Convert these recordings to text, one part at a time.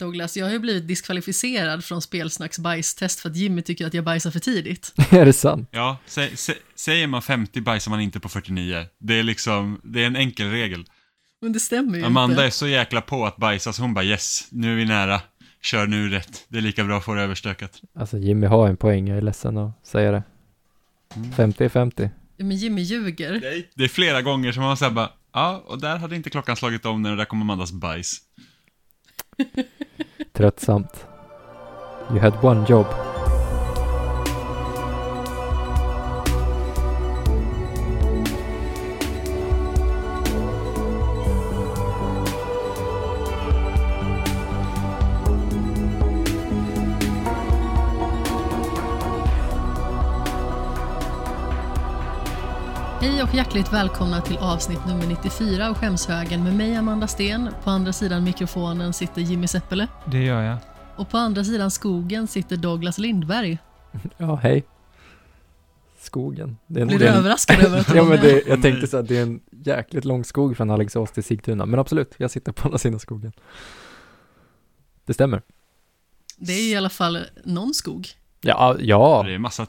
Douglas, jag har ju blivit diskvalificerad från Spelsnacks bajstest för att Jimmy tycker att jag bajsar för tidigt. är det sant? Ja, sä, sä, säger man 50 bajsar man inte på 49. Det är liksom, det är en enkel regel. Men det stämmer ju Amanda inte. är så jäkla på att bajsa så hon bara yes, nu är vi nära. Kör nu rätt. Det är lika bra att få det överstökat. Alltså Jimmy har en poäng, jag är ledsen att säga det. 50 är 50. Ja, Men Jimmy ljuger. Nej. Det är flera gånger som man säger bara, ja, och där hade inte klockan slagit om när och där kom Amandas bajs. Tröttsamt. You had one job. Och hjärtligt välkomna till avsnitt nummer 94 av Skämshögen med mig Amanda Sten. På andra sidan mikrofonen sitter Jimmy Seppele. Det gör jag. Och på andra sidan skogen sitter Douglas Lindberg. Ja, hej. Skogen. Det är en- Blir det du är en- överraskad över att han Ja men det, jag tänkte så att det är en jäkligt lång skog från Alingsås till Sigtuna. Men absolut, jag sitter på andra sidan skogen. Det stämmer. Det är i alla fall någon skog. Ja, ja, Det är massa,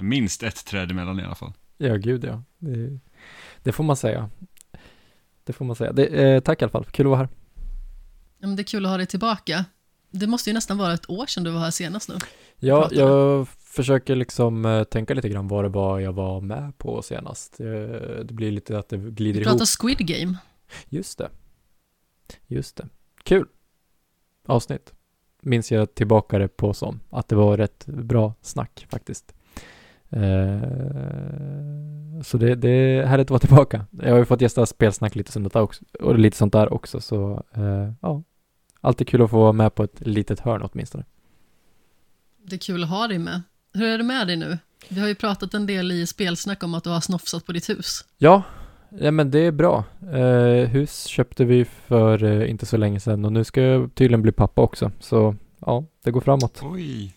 minst ett träd emellan i alla fall. Ja gud ja. Det, det får man säga. Det får man säga. Det, eh, tack i alla fall, kul att vara här. Ja, men det är kul att ha dig tillbaka. Det måste ju nästan vara ett år sedan du var här senast nu. Ja, Pratar jag försöker liksom eh, tänka lite grann vad det var jag var med på senast. Eh, det blir lite att det glider Vi ihop. pratar Squid Game. Just det. Just det. Kul. Avsnitt. Minns jag tillbaka det på som. Att det var rätt bra snack faktiskt. Eh, så det, det är härligt att vara tillbaka. Jag har ju fått gästa spelsnack lite sånt där också. Och lite sånt där också. Så eh, ja. Alltid kul att få vara med på ett litet hörn åtminstone. Det är kul att ha dig med. Hur är det med dig nu? Vi har ju pratat en del i spelsnack om att du har snofsat på ditt hus. Ja, ja men det är bra. Eh, hus köpte vi för eh, inte så länge sedan och nu ska jag tydligen bli pappa också. Så ja, det går framåt. Oj.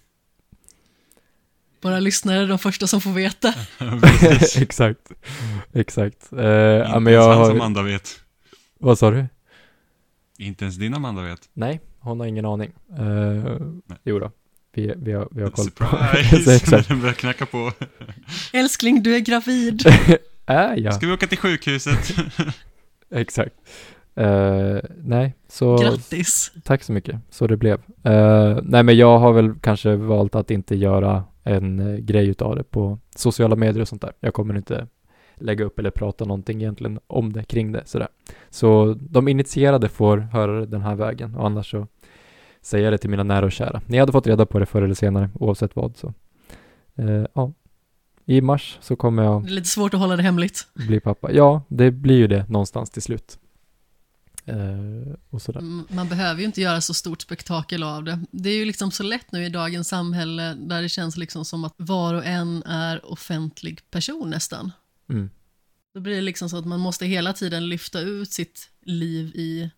Våra lyssnare är de första som får veta. Exakt, exakt. Eh, Inte ja, men ens jag hans har, Amanda vet. vad sa du? Inte ens din Amanda vet. Nej, hon har ingen aning. Uh, jo då, vi, vi, har, vi har koll på Surprise! exakt. Den börjar knacka på. Älskling, du är gravid. Är jag? Ska vi åka till sjukhuset? Exakt. Eh, nej, så Grattis. tack så mycket. Så det blev. Eh, nej, men jag har väl kanske valt att inte göra en eh, grej utav det på sociala medier och sånt där. Jag kommer inte lägga upp eller prata någonting egentligen om det, kring det, sådär. Så de initierade får höra det den här vägen och annars så säger jag det till mina nära och kära. Ni hade fått reda på det förr eller senare, oavsett vad. Så. Eh, ja. I mars så kommer jag Det är lite svårt att hålla det hemligt. bli pappa. Ja, det blir ju det någonstans till slut. Eh, och sådär. Mm, Man behöver ju inte göra så stort spektakel av det. Det är ju liksom så lätt nu i dagens samhälle där det känns liksom som att var och en är offentlig person nästan. Mm. Då blir det liksom så att man måste hela tiden lyfta ut sitt liv i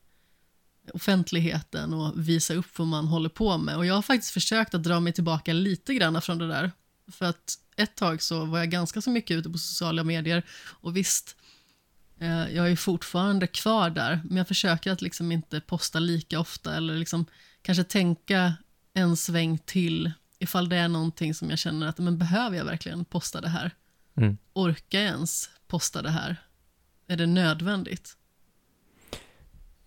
offentligheten och visa upp vad man håller på med. Och jag har faktiskt försökt att dra mig tillbaka lite grann från det där. För att ett tag så var jag ganska så mycket ute på sociala medier och visst, eh, jag är fortfarande kvar där, men jag försöker att liksom inte posta lika ofta eller liksom kanske tänka en sväng till ifall det är någonting som jag känner att, men behöver jag verkligen posta det här? Mm. Orkar jag ens posta det här? Är det nödvändigt?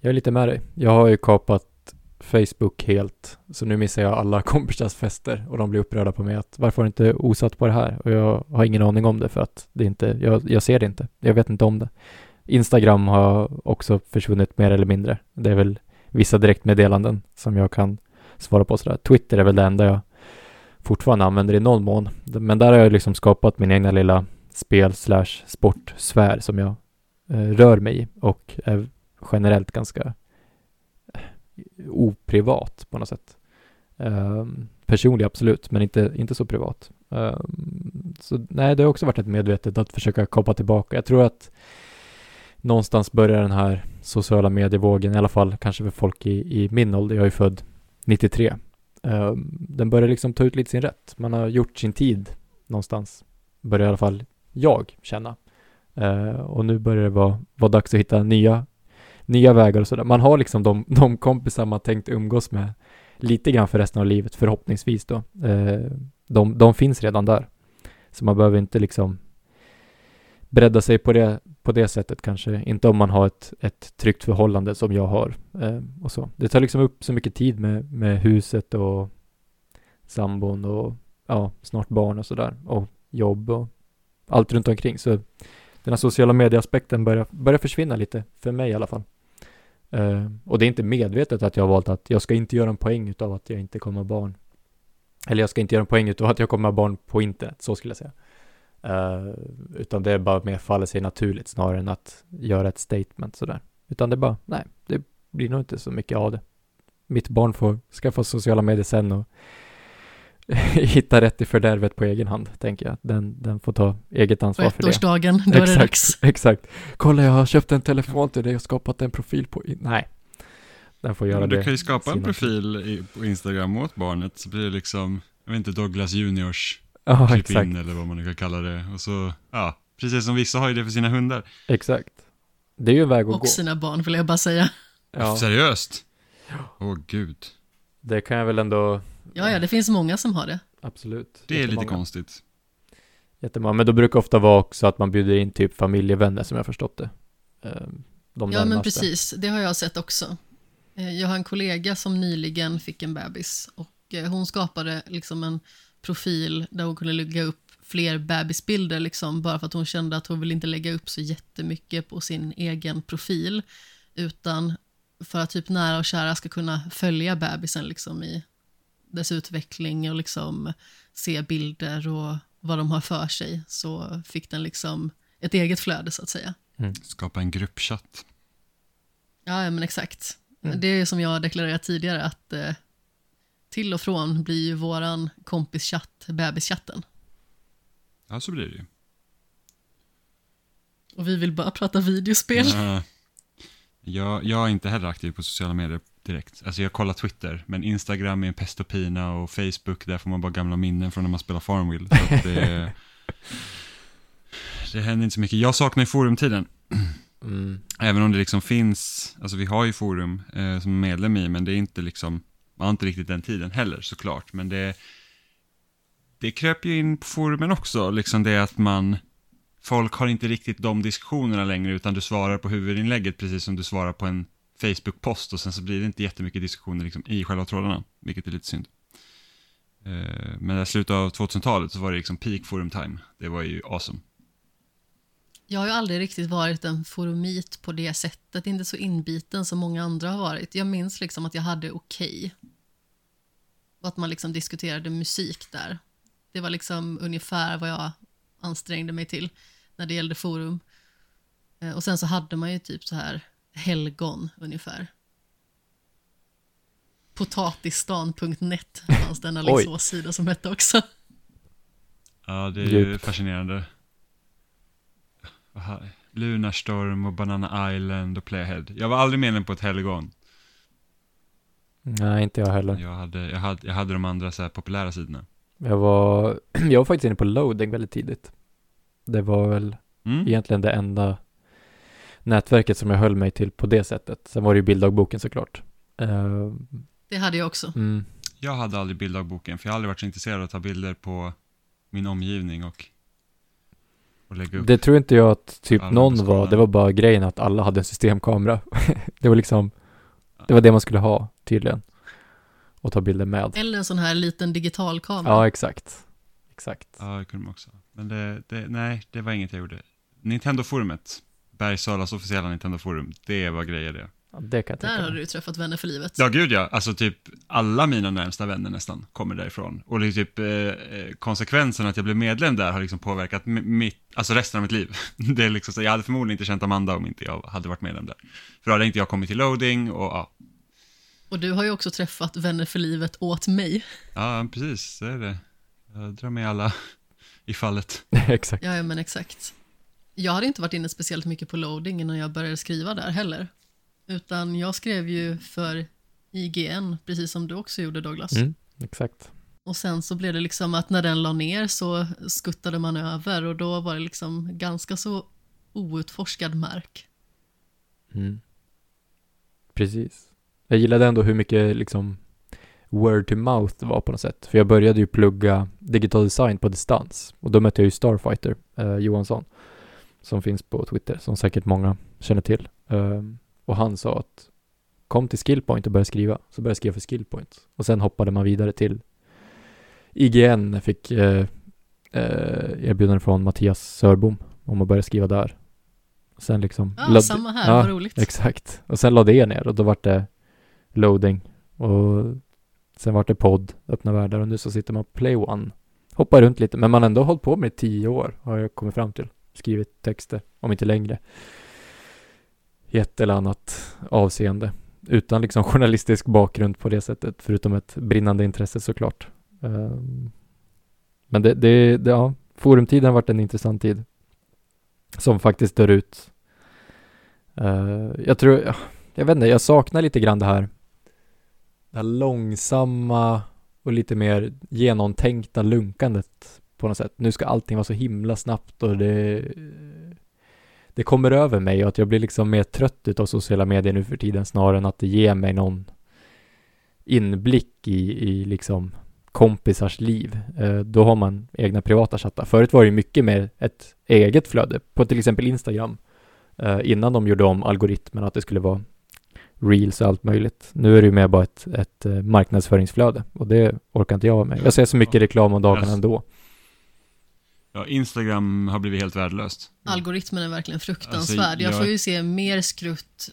Jag är lite med dig. Jag har ju kapat Facebook helt, så nu missar jag alla kompisars fester och de blir upprörda på mig att varför har du inte osat på det här? Och jag har ingen aning om det för att det inte, jag, jag ser det inte. Jag vet inte om det. Instagram har också försvunnit mer eller mindre. Det är väl vissa direktmeddelanden som jag kan svara på sådär. Twitter är väl det enda jag fortfarande använder i någon mån. Men där har jag liksom skapat min egna lilla spel slash sportsfär som jag eh, rör mig i och är generellt ganska oprivat på något sätt. Um, personlig absolut, men inte, inte så privat. Um, så nej, det har också varit ett medvetet att försöka komma tillbaka. Jag tror att någonstans börjar den här sociala medievågen, i alla fall kanske för folk i, i min ålder, jag är född 93. Um, ehm, den börjar liksom ta ut lite sin rätt. Man har gjort sin tid någonstans, börjar i alla fall jag känna. Uh, och nu börjar det vara, vara dags att hitta nya nya vägar och sådär. Man har liksom de, de kompisar man tänkt umgås med lite grann för resten av livet, förhoppningsvis då. Eh, de, de finns redan där. Så man behöver inte liksom bredda sig på det, på det sättet kanske. Inte om man har ett, ett tryggt förhållande som jag har. Eh, och så. Det tar liksom upp så mycket tid med, med huset och sambon och ja, snart barn och sådär. Och jobb och allt runt omkring. Så den här sociala medieaspekten börjar, börjar försvinna lite, för mig i alla fall. Uh, och det är inte medvetet att jag har valt att jag ska inte göra en poäng utav att jag inte kommer ha barn. Eller jag ska inte göra en poäng utav att jag kommer ha barn på internet, så skulle jag säga. Uh, utan det är bara mer faller sig naturligt snarare än att göra ett statement sådär. Utan det är bara, nej, det blir nog inte så mycket av det. Mitt barn får skaffa sociala medier sen och hitta rätt i fördärvet på egen hand, tänker jag. Den, den får ta eget ansvar för det. Ettårsdagen, då är det dags. Exakt. Kolla, jag har köpt en telefon till dig och skapat en profil på... Nej. Den får göra det. Du kan ju skapa en profil i, på Instagram åt barnet, så blir det liksom, jag vet inte, Douglas Juniors Ja, klipp exakt. in eller vad man nu kan kalla det. Och så, ja, precis som vissa har ju det för sina hundar. Exakt. Det är ju en väg att gå. Och sina barn vill jag bara säga. Ja, Seriöst? Åh gud. det kan jag väl ändå... Ja, ja, det finns många som har det. Absolut. Det är lite konstigt. Jättemånga. Men då brukar ofta vara också att man bjuder in typ familjevänner som jag förstått det. Ehm, De Ja, men precis. Det har jag sett också. Eh, Jag har en kollega som nyligen fick en bebis och eh, hon skapade liksom en profil där hon kunde lägga upp fler bebisbilder liksom, bara för att hon kände att hon vill inte lägga upp så jättemycket på sin egen profil utan för att typ nära och kära ska kunna följa bebisen liksom i dess utveckling och liksom se bilder och vad de har för sig så fick den liksom ett eget flöde så att säga. Skapa en gruppchatt. Ja, men exakt. Mm. Det är som jag deklarerat tidigare att eh, till och från blir ju våran kompischatt bebischatten. Ja, så blir det ju. Och vi vill bara prata videospel. Ja. Jag, jag är inte heller aktiv på sociala medier direkt. Alltså jag kollar Twitter, men Instagram är en pest och pina och Facebook, där får man bara gamla minnen från när man spelar Farmville. Så det, det händer inte så mycket. Jag saknar ju forumtiden. Mm. Även om det liksom finns, alltså vi har ju forum eh, som medlem i, men det är inte liksom, man har inte riktigt den tiden heller såklart. Men det, det kröp ju in på forumen också, liksom det att man, folk har inte riktigt de diskussionerna längre, utan du svarar på huvudinlägget precis som du svarar på en Facebook-post och sen så blir det inte jättemycket diskussioner liksom i själva trådarna, vilket är lite synd. Eh, men i slutet av 2000-talet så var det liksom peak forum time, det var ju awesome. Jag har ju aldrig riktigt varit en forumit på det sättet, inte så inbiten som många andra har varit. Jag minns liksom att jag hade okej. Och att man liksom diskuterade musik där. Det var liksom ungefär vad jag ansträngde mig till när det gällde forum. Eh, och sen så hade man ju typ så här helgon ungefär. Potatistan.net fanns det en. Alingsås-sida som hette också. Ja, det är ju Djupt. fascinerande. Lunarstorm och Banana Island och Playhead. Jag var aldrig medlem på ett helgon. Nej, inte jag heller. Jag hade, jag hade, jag hade de andra så här populära sidorna. Jag var, jag var faktiskt inne på loading väldigt tidigt. Det var väl Mm? egentligen det enda nätverket som jag höll mig till på det sättet. Sen var det ju bilddagboken såklart. Eh, Det hade jag också. mm, Jag hade aldrig bilddagboken, för jag har aldrig varit så intresserad av att ta bilder på min omgivning och, och lägga upp. det tror inte jag att typ någon var. Det var bara grejen att alla hade en systemkamera. det var liksom, det var det man skulle ha tydligen. Och ta bilder med. Eller en sån här liten digitalkamera. Ja, exakt. Exakt. Ja, det kunde man också. Men det, det, nej, det var inget jag gjorde. Nintendo-forumet, Bergsalas officiella Nintendo-forum, det var grejer det. Ja, det kan jag Där har du träffat vänner för livet. Ja, gud ja. Alltså typ alla mina närmsta vänner nästan kommer därifrån. Och det är typ eh, eh, konsekvensen att jag blev medlem där har liksom påverkat mitt, alltså resten av mitt liv. Det är liksom så, jag hade förmodligen inte känt Amanda om inte jag hade varit medlem där. För då hade inte jag kommit till loading och ja, Och du har ju också träffat vänner för livet åt mig. ja precis, så är det. Jag drar med alla i fallet. exakt. Ja, men exakt. Jag hade inte varit inne speciellt mycket på loading innan jag började skriva där heller. Utan jag skrev ju för IGN, precis som du också gjorde Douglas. Mm, exakt. Och sen så blev det liksom att när den la ner så skuttade man över och då var det liksom ganska så outforskad mark. Mm. Precis. Jag gillade ändå hur mycket liksom word to mouth var på något sätt. För jag började ju plugga digital design på distans. Och då mötte jag ju Starfighter eh, Johansson. Som finns på Twitter, som säkert många känner till. Um, och han sa att kom till Skillpoint och börja skriva. Så började jag skriva för Skillpoint. Och sen hoppade man vidare till IGN, fick eh, eh, erbjudande från Mattias Sörbom om att börja skriva där. Och sen liksom... Ja, samma här, ja, vad roligt. Exakt. Och sen lade det ner och då var det loading. Och sen var det podd, öppna världar och nu så sitter man på Play One. Hoppar runt lite, men man har ändå hållit på med tio år har jag kommit fram till. Skrivit texter, om inte längre. I ett eller annat avseende. Utan liksom journalistisk bakgrund på det sättet, förutom ett brinnande intresse såklart. Ehm, men det, det, det, ja, forumtiden har varit en intressant tid. Som faktiskt dör ut. Ehm, jag tror, jag vet inte, jag saknar lite grann det här, det här långsamma och lite mer genomtänkta lunkandet på något sätt. Nu ska allting vara så himla snabbt och det det kommer över mig och att jag blir liksom mer trött utav sociala medier nu för tiden snarare än att det ger mig någon inblick i, i liksom kompisars liv. Eh, då har man egna privata chattar. Förut var det mycket mer ett eget flöde på till exempel Instagram. Eh, innan de gjorde om algoritmen att det skulle vara reels och allt möjligt. Nu är det ju mer bara ett, ett eh, marknadsföringsflöde och det orkar inte jag med. Jag ser så mycket reklam om dagarna ändå. Ja, Instagram har blivit helt värdelöst. Algoritmen är verkligen fruktansvärd. Alltså, jag... jag får ju se mer skrutt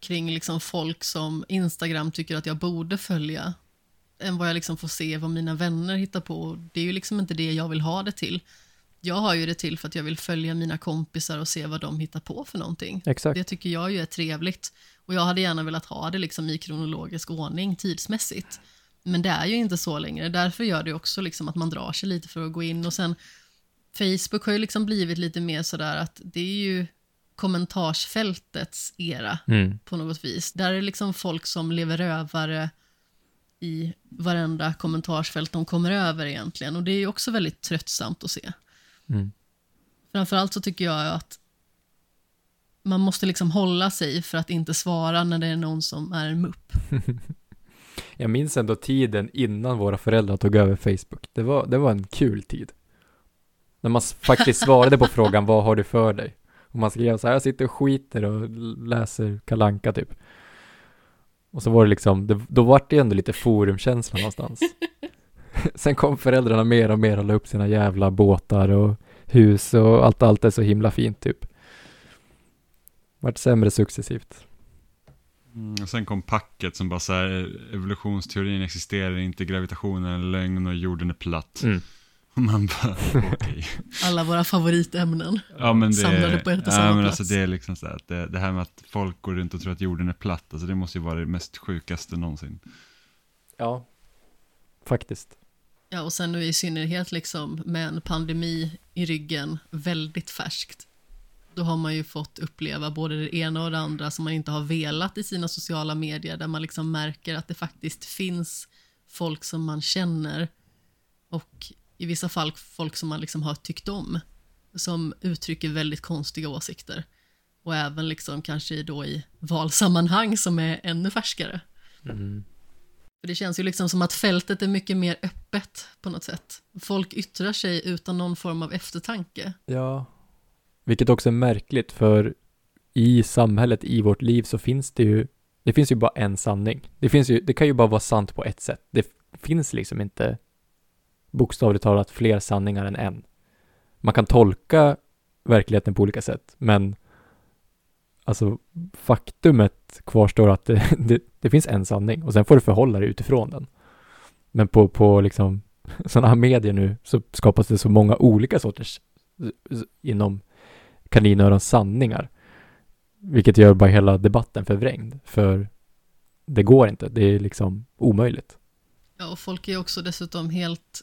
kring liksom folk som Instagram tycker att jag borde följa än vad jag liksom får se vad mina vänner hittar på. Det är ju liksom inte det jag vill ha det till. Jag har ju det till för att jag vill följa mina kompisar och se vad de hittar på för någonting. Exakt. Det tycker jag ju är trevligt. Och jag hade gärna velat ha det liksom i kronologisk ordning tidsmässigt. Men det är ju inte så längre. Därför gör det också liksom att man drar sig lite för att gå in. Och sen Facebook har ju liksom blivit lite mer sådär att det är ju kommentarsfältets era mm. på något vis. Där är det liksom folk som lever rövare i varenda kommentarsfält de kommer över egentligen. Och det är ju också väldigt tröttsamt att se. Mm. Framförallt så tycker jag att man måste liksom hålla sig för att inte svara när det är någon som är en mupp. Jag minns ändå tiden innan våra föräldrar tog över Facebook. Det var, det var en kul tid. När man faktiskt svarade på frågan, vad har du för dig? Och man skrev så här, jag sitter och skiter och läser kalanka typ. Och så var det liksom, det, då var det ändå lite forumkänsla någonstans. Sen kom föräldrarna mer och mer och la upp sina jävla båtar och hus och allt, allt är så himla fint typ. Vart sämre successivt. Mm, och sen kom packet som bara så här, evolutionsteorin existerar inte, gravitationen är lögn och jorden är platt. Mm. Och man bara, okej. Okay. Alla våra favoritämnen ja, men det, samlade på ett och samma ja, men plats. Alltså det är liksom så här, att det, det, här med att folk går runt och tror att jorden är platt, alltså det måste ju vara det mest sjukaste någonsin. Ja, faktiskt. Ja, och sen nu i synnerhet liksom med en pandemi i ryggen, väldigt färskt då har man ju fått uppleva både det ena och det andra som man inte har velat i sina sociala medier, där man liksom märker att det faktiskt finns folk som man känner och i vissa fall folk som man liksom har tyckt om, som uttrycker väldigt konstiga åsikter. Och även liksom kanske då i valsammanhang som är ännu färskare. Mm. För det känns ju liksom som att fältet är mycket mer öppet på något sätt. Folk yttrar sig utan någon form av eftertanke. Ja, vilket också är märkligt för i samhället, i vårt liv så finns det ju, det finns ju bara en sanning. Det finns ju, det kan ju bara vara sant på ett sätt. Det finns liksom inte bokstavligt talat fler sanningar än en. Man kan tolka verkligheten på olika sätt, men alltså faktumet kvarstår att det, det, det finns en sanning och sen får du förhålla dig utifrån den. Men på, på liksom sådana här medier nu så skapas det så många olika sorters inom kaninörons sanningar. Vilket gör bara hela debatten förvrängd. För det går inte. Det är liksom omöjligt. Ja, och folk är också dessutom helt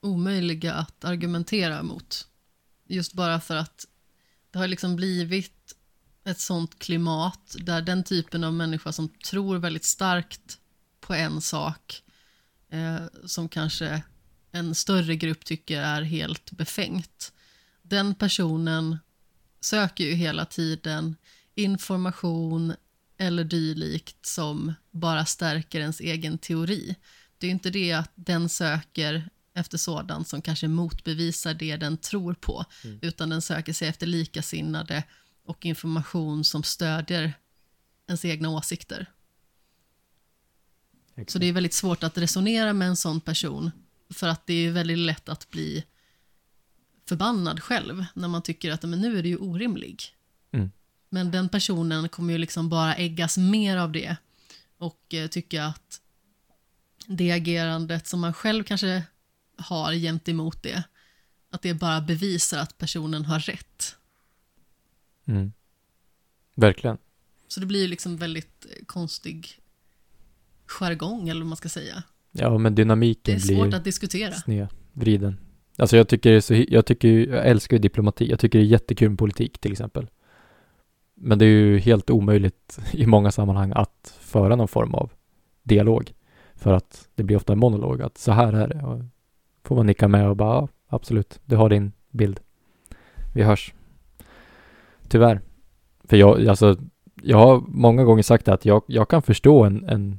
omöjliga att argumentera mot. Just bara för att det har liksom blivit ett sånt klimat där den typen av människa som tror väldigt starkt på en sak eh, som kanske en större grupp tycker är helt befängt. Den personen söker ju hela tiden information eller dylikt som bara stärker ens egen teori. Det är ju inte det att den söker efter sådant som kanske motbevisar det den tror på, Mm. utan den söker sig efter likasinnade och information som stödjer ens egna åsikter. Så det är väldigt svårt att resonera med en sån person, för att det är väldigt lätt att bli förbannad själv när man tycker att men nu är det ju orimlig. Mm. Men den personen kommer ju liksom bara äggas mer av det och eh, tycka att det agerandet som man själv kanske har gentemot det, att det bara bevisar att personen har rätt. Mm. Verkligen. Så det blir ju liksom väldigt eh, konstig jargong, eller vad man ska säga. Ja, men Det dynamiken är svårt blir att diskutera. snedvriden. Alltså jag tycker det är så, jag tycker ju- jag älskar ju diplomati. Jag tycker det är jättekul med politik till exempel. Men det är ju helt omöjligt i många sammanhang att föra någon form av dialog. För att det blir ofta en monolog, att så här är det. Och får man nicka med och bara, ja, absolut, du har din bild. Vi hörs. Tyvärr. För jag, alltså, jag har många gånger sagt att jag, jag kan förstå en, en,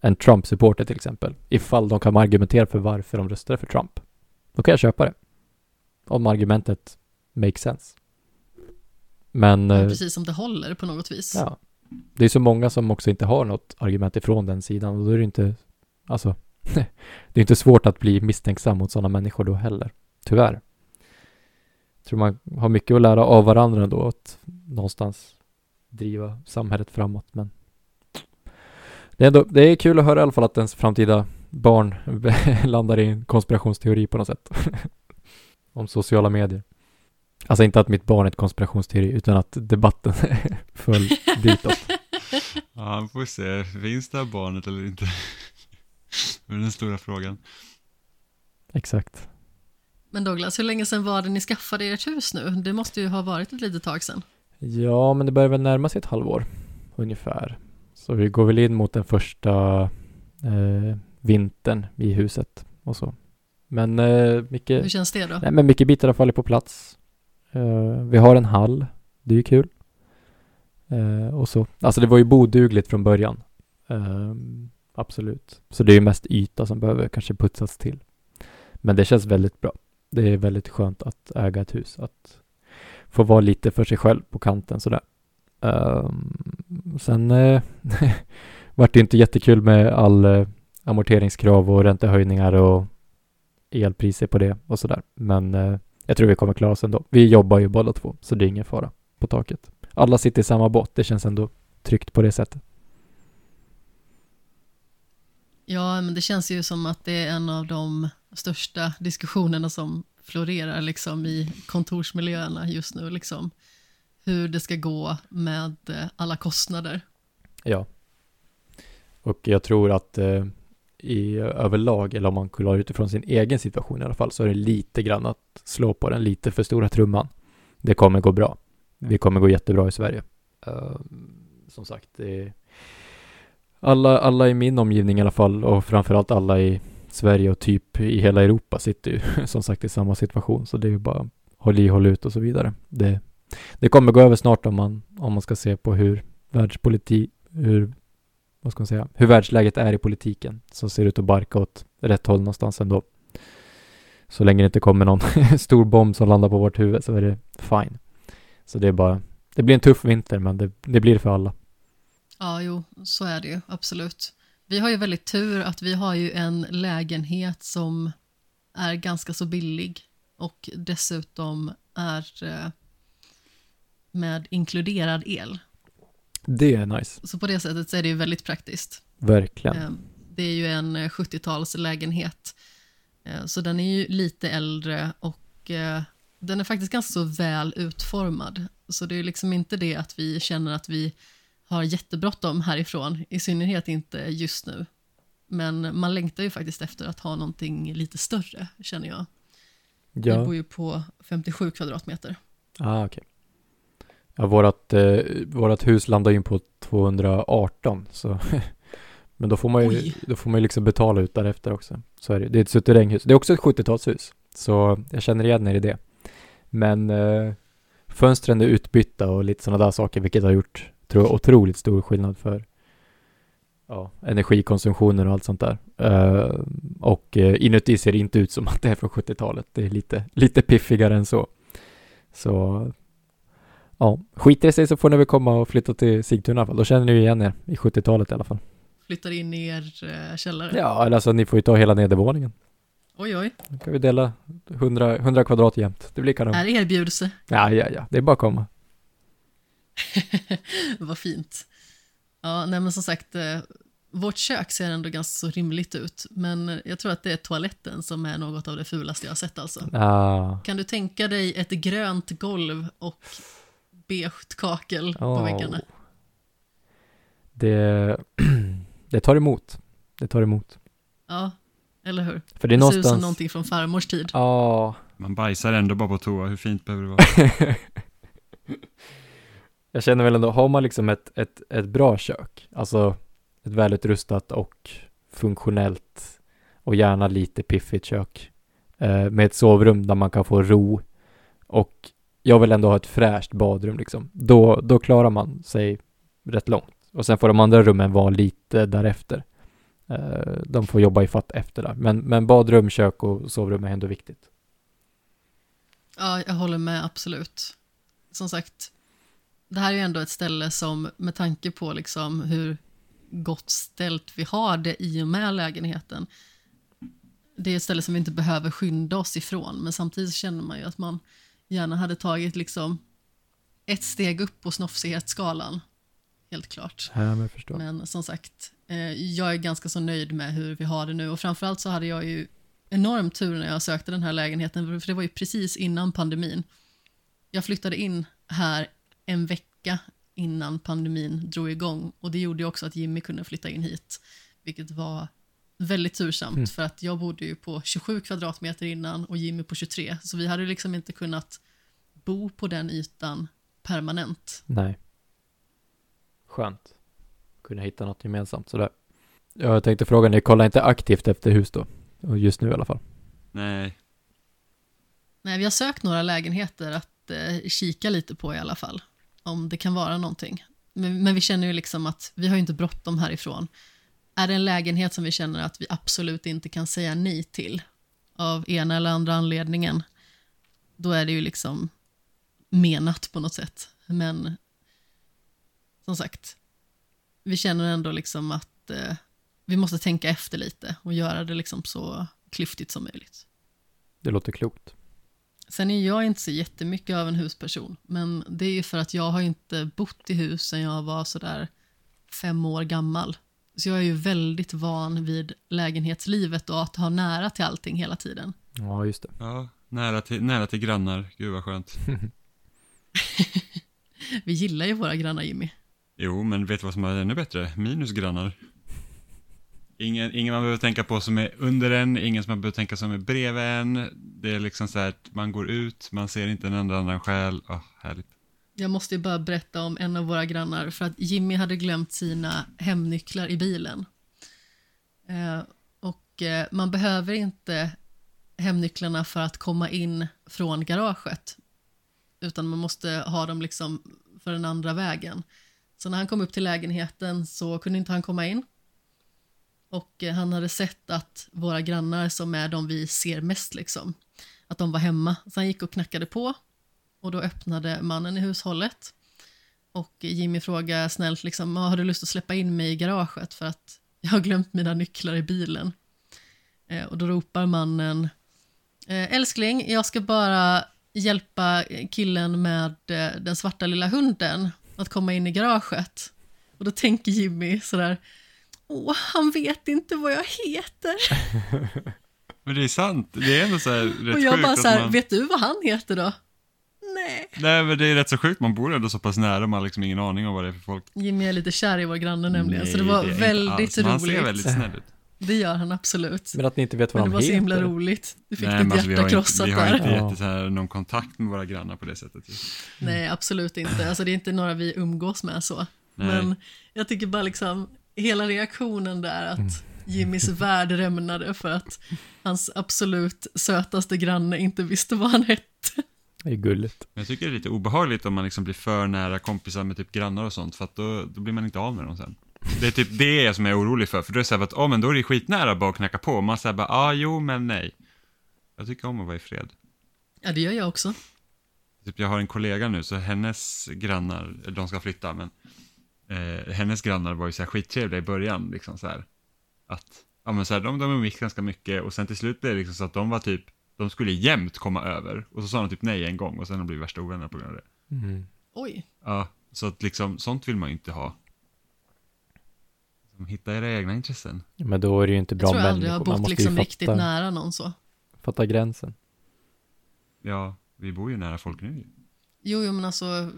en Trump-supporter till exempel. Ifall de kan argumentera för varför de röstade för Trump. Då kan jag köpa det. Om argumentet makes sense. Men, Men eh, precis som det håller på något vis. ja. Det är så många som också inte har något argument ifrån den sidan och då är det inte, alltså, det är inte svårt att bli misstänksam mot sådana människor då heller. Tyvärr. Jag tror man har mycket att lära av varandra ändå, att någonstans driva samhället framåt, men det är, ändå, det är kul att höra i alla fall att ens framtida barn landar i en konspirationsteori på något sätt. Om sociala medier. Alltså inte att mitt barn är ett konspirationsteori, utan att debatten föll ditåt. Ja, vi får se. Finns det här barnet eller inte? Det är den stora frågan. Exakt. Men Douglas, hur länge sedan var det ni skaffade ert hus nu? Det måste ju ha varit ett litet tag sedan. Ja, men det börjar väl närma sig ett halvår ungefär. Så vi går väl in mot den första eh, vintern i huset och så. Men eh, Hur mycket, känns det då? nej, men mycket bitar har fallit på plats. Eh, vi har en hall, det är ju kul. Eh, och så. Alltså det var ju bodugligt från början. Eh, absolut. Så det är ju mest yta som behöver kanske putsas till. Men det känns väldigt bra. Det är väldigt skönt att äga ett hus. Att få vara lite för sig själv på kanten sådär. Um, sen uh, vart det inte jättekul med all uh, amorteringskrav och räntehöjningar och elpriser på det och sådär. Men uh, jag tror vi kommer klara oss ändå. Vi jobbar ju båda två, så det är ingen fara på taket. Alla sitter i samma båt. Det känns ändå tryggt på det sättet. Ja, men det känns ju som att det är en av de största diskussionerna som florerar liksom i kontorsmiljöerna just nu. Liksom. Hur det ska gå med eh, alla kostnader. Ja. Och jag tror att eh, i överlag, eller om man kollar utifrån sin egen situation i alla fall, så är det lite grann att slå på den lite för stora trumman. Det kommer gå bra. Vi kommer gå jättebra i Sverige. Uh, som sagt, det alla, alla i min omgivning i alla fall och framförallt alla i Sverige och typ i hela Europa sitter ju som sagt i samma situation. Så det är ju bara håll i, håll ut och så vidare. Det, det kommer gå över snart om man, om man ska se på hur världspolitik, hur, vad ska man säga, hur världsläget är i politiken som ser ut att barka åt rätt håll någonstans ändå. Så länge det inte kommer någon stor bomb som landar på vårt huvud så är det fine. Så det är bara, det blir en tuff vinter men det, det blir det för alla. Ja, jo, så är det ju, absolut. Vi har ju väldigt tur att vi har ju en lägenhet som är ganska så billig och dessutom är eh, med inkluderad el. Det är nice. Så på det sättet så är det ju väldigt praktiskt. Verkligen. Eh, Det är ju en eh, 70-talslägenhet. Eh, Så den är ju lite äldre och eh, den är faktiskt ganska så väl utformad. Så det är ju liksom inte det att vi känner att vi har jättebråttom härifrån, i synnerhet inte just nu. Men man längtar ju faktiskt efter att ha någonting lite större, känner jag. Ja, bor ju på 57 kvadratmeter. ah, okej. Ja, vårat, eh, vårat hus landar ju på 218 så Men då får man ju, Oj. då får man ju liksom betala ut därefter också. Så är det. Det är ett suterränghus. Det är också ett 70-talshus. Så jag känner igen er i det. Men eh, fönstren är utbytta och lite sådana där saker, vilket har gjort tror jag otroligt stor skillnad för ja, energikonsumtionen och allt sånt där. Uh, och uh, inuti ser det inte ut som att det är från 70-talet. Det är lite, lite piffigare än så. Så ja, skiter det sig så får ni väl komma och flytta till Sigtuna i alla fall. Då känner ni igen er i 70-talet i alla fall. Flyttar in i er uh, källare? Ja, eller alltså ni får ju ta hela nedervåningen. Oj, oj. Då kan vi dela 100, 100 kvadrat jämt. Det blir kanon. Är erbjudelse? Ja, ja, ja. Det är bara att komma. Vad fint. Ja, nej men som sagt, eh, vårt kök ser ändå ganska så rimligt ut, men jag tror att det är toaletten som är något av det fulaste jag har sett alltså. Ah. Kan du tänka dig ett grönt golv och beige kakel på Oh. väggarna? Det, det tar emot. Det tar emot. Ja, eller hur? För det är Det ser ut som någonstans... någonting från farmors tid. Ja, Man bajsar ändå bara på toa, hur fint behöver det vara? jag känner väl ändå, har man liksom ett, ett, ett bra kök, alltså ett välutrustat och funktionellt och gärna lite piffigt kök eh, med ett sovrum där man kan få ro och jag vill ändå ha ett fräscht badrum liksom, då, då klarar man sig rätt långt. Och sen får de andra rummen vara lite därefter. Eh, de får jobba i fatt efter där. Men, men badrum, kök och sovrum är ändå viktigt. Ja, jag håller med absolut. Som sagt, det här är ju ändå ett ställe som med tanke på liksom hur gott ställt vi har det i och med lägenheten. Det är ett ställe som vi inte behöver skynda oss ifrån, men samtidigt känner man ju att man gärna hade tagit liksom ett steg upp på snofsighetsskalan. Helt klart. Ja, men. Men som sagt, eh, jag är ganska så nöjd med hur vi har det nu och framförallt så hade jag ju enorm tur när jag sökte den här lägenheten för det var ju precis innan pandemin. Jag flyttade in här en vecka innan pandemin drog igång och det gjorde ju också att Jimmy kunde flytta in hit, vilket var väldigt tursamt Mm. för att jag bodde ju på 27 kvadratmeter innan och Jimmy på 23 så vi hade liksom inte kunnat bo på den ytan permanent. Nej. Skönt. Kunna hitta något gemensamt sådär. Ja, jag tänkte fråga, ni kollar inte aktivt efter hus då? Och Just nu i alla fall. Nej, Nej, vi har sökt några lägenheter att eh, kika lite på i alla fall. Om det kan vara någonting. Men, men vi känner ju liksom att vi har ju inte bråttom härifrån. Är det en lägenhet som vi känner att vi absolut inte kan säga nej till av ena eller andra anledningen, då är det ju liksom menat på något sätt. Men som sagt, vi känner ändå liksom att eh, vi måste tänka efter lite och göra det liksom så klyftigt som möjligt. Det låter klokt. Sen är jag inte så jättemycket av en husperson, men det är ju för att jag har inte bott i hus sen jag var sådär fem år gammal. Så jag är ju väldigt van vid lägenhetslivet och att ha nära till allting hela tiden. Ja, just det. ja, nära till, nära till grannar, gud vad skönt. Vi gillar ju våra grannar Jimmy. Jo, men vet du vad som är ännu bättre? Minusgrannar. Ingen, ingen man behöver tänka på som är under en, ingen som man behöver tänka som är bredvid en. Det är liksom så här att man går ut, man ser inte en enda annan själ. Åh, härligt. Jag måste ju bara berätta om en av våra grannar för att Jimmy hade glömt sina hemnycklar i bilen. Eh, och eh, man behöver inte hemnycklarna för att komma in från garaget utan man måste ha dem liksom för den andra vägen. Så när han kom upp till lägenheten så kunde inte han komma in. Och eh, han hade sett att våra grannar som är de vi ser mest liksom, att de var hemma. Så han gick och knackade på och då öppnade mannen i hushållet. Och Jimmy frågade snällt liksom, "Ja, har du lust att släppa in mig i garaget för att jag har glömt mina nycklar i bilen. Eh, och då ropar mannen, eh, älskling, jag ska bara hjälpa killen med eh, den svarta lilla hunden att komma in i garaget. Och då tänker Jimmy sådär, åh, han vet inte vad jag heter. Men det är sant, det är ändå så här rätt och jag sjukt bara att så här, man... vet du vad han heter då? Nej. Nej, men det är rätt så sjukt, man bor ändå så pass nära, man har liksom ingen aning om vad det är för folk. Jimmy är lite kär i vår granne nämligen, så det Nej, var inte väldigt men Han ser roligt. väldigt snäll ut. Det gör han absolut. Men att ni inte vet vad Men det de var så heter. himla roligt. Du fick Nej, ditt alltså, vi hjärta har inte, krossat vi har där. inte Ja. jätte, så här, någon kontakt med våra grannar på det sättet. ju. Nej, absolut inte. Alltså det är inte några vi umgås med så. Nej. Men jag tycker bara liksom, hela reaktionen där att Jimmys värld rämnade för att hans absolut sötaste granne inte visste vad han hette. Det är gulligt. Men jag tycker det är lite obehagligt om man liksom blir för nära kompisar med typ grannar och sånt, för att då, då blir man inte av med dem sen. Det är typ det som jag är orolig för, för då är det så här att, ja men då är det skitnära bara att knacka på, och man säger bara, ja ah, jo men nej. Jag tycker om att vara i fred. Ja, det gör jag också. Typ jag har en kollega nu, så hennes grannar, eller de ska flytta, men eh, hennes grannar var ju så här skittrevliga i början, liksom så här. Att, ja men så här, de, de umgicks ganska mycket och sen till slut blev det liksom så att de var typ, de skulle jämt komma över och så sa de typ nej en gång och sen har de blivit värsta ovänner på grund av det. Mm. Oj. Ja, så att liksom, sånt vill man ju inte ha. Liksom, hitta era egna intressen. Men då är det ju inte Jag bra tror jag aldrig människor. jag har Man bott måste liksom ju riktigt fatta, nära någon så. fatta gränsen. Ja, vi bor ju nära folk nu ju. Jo, jo, men alltså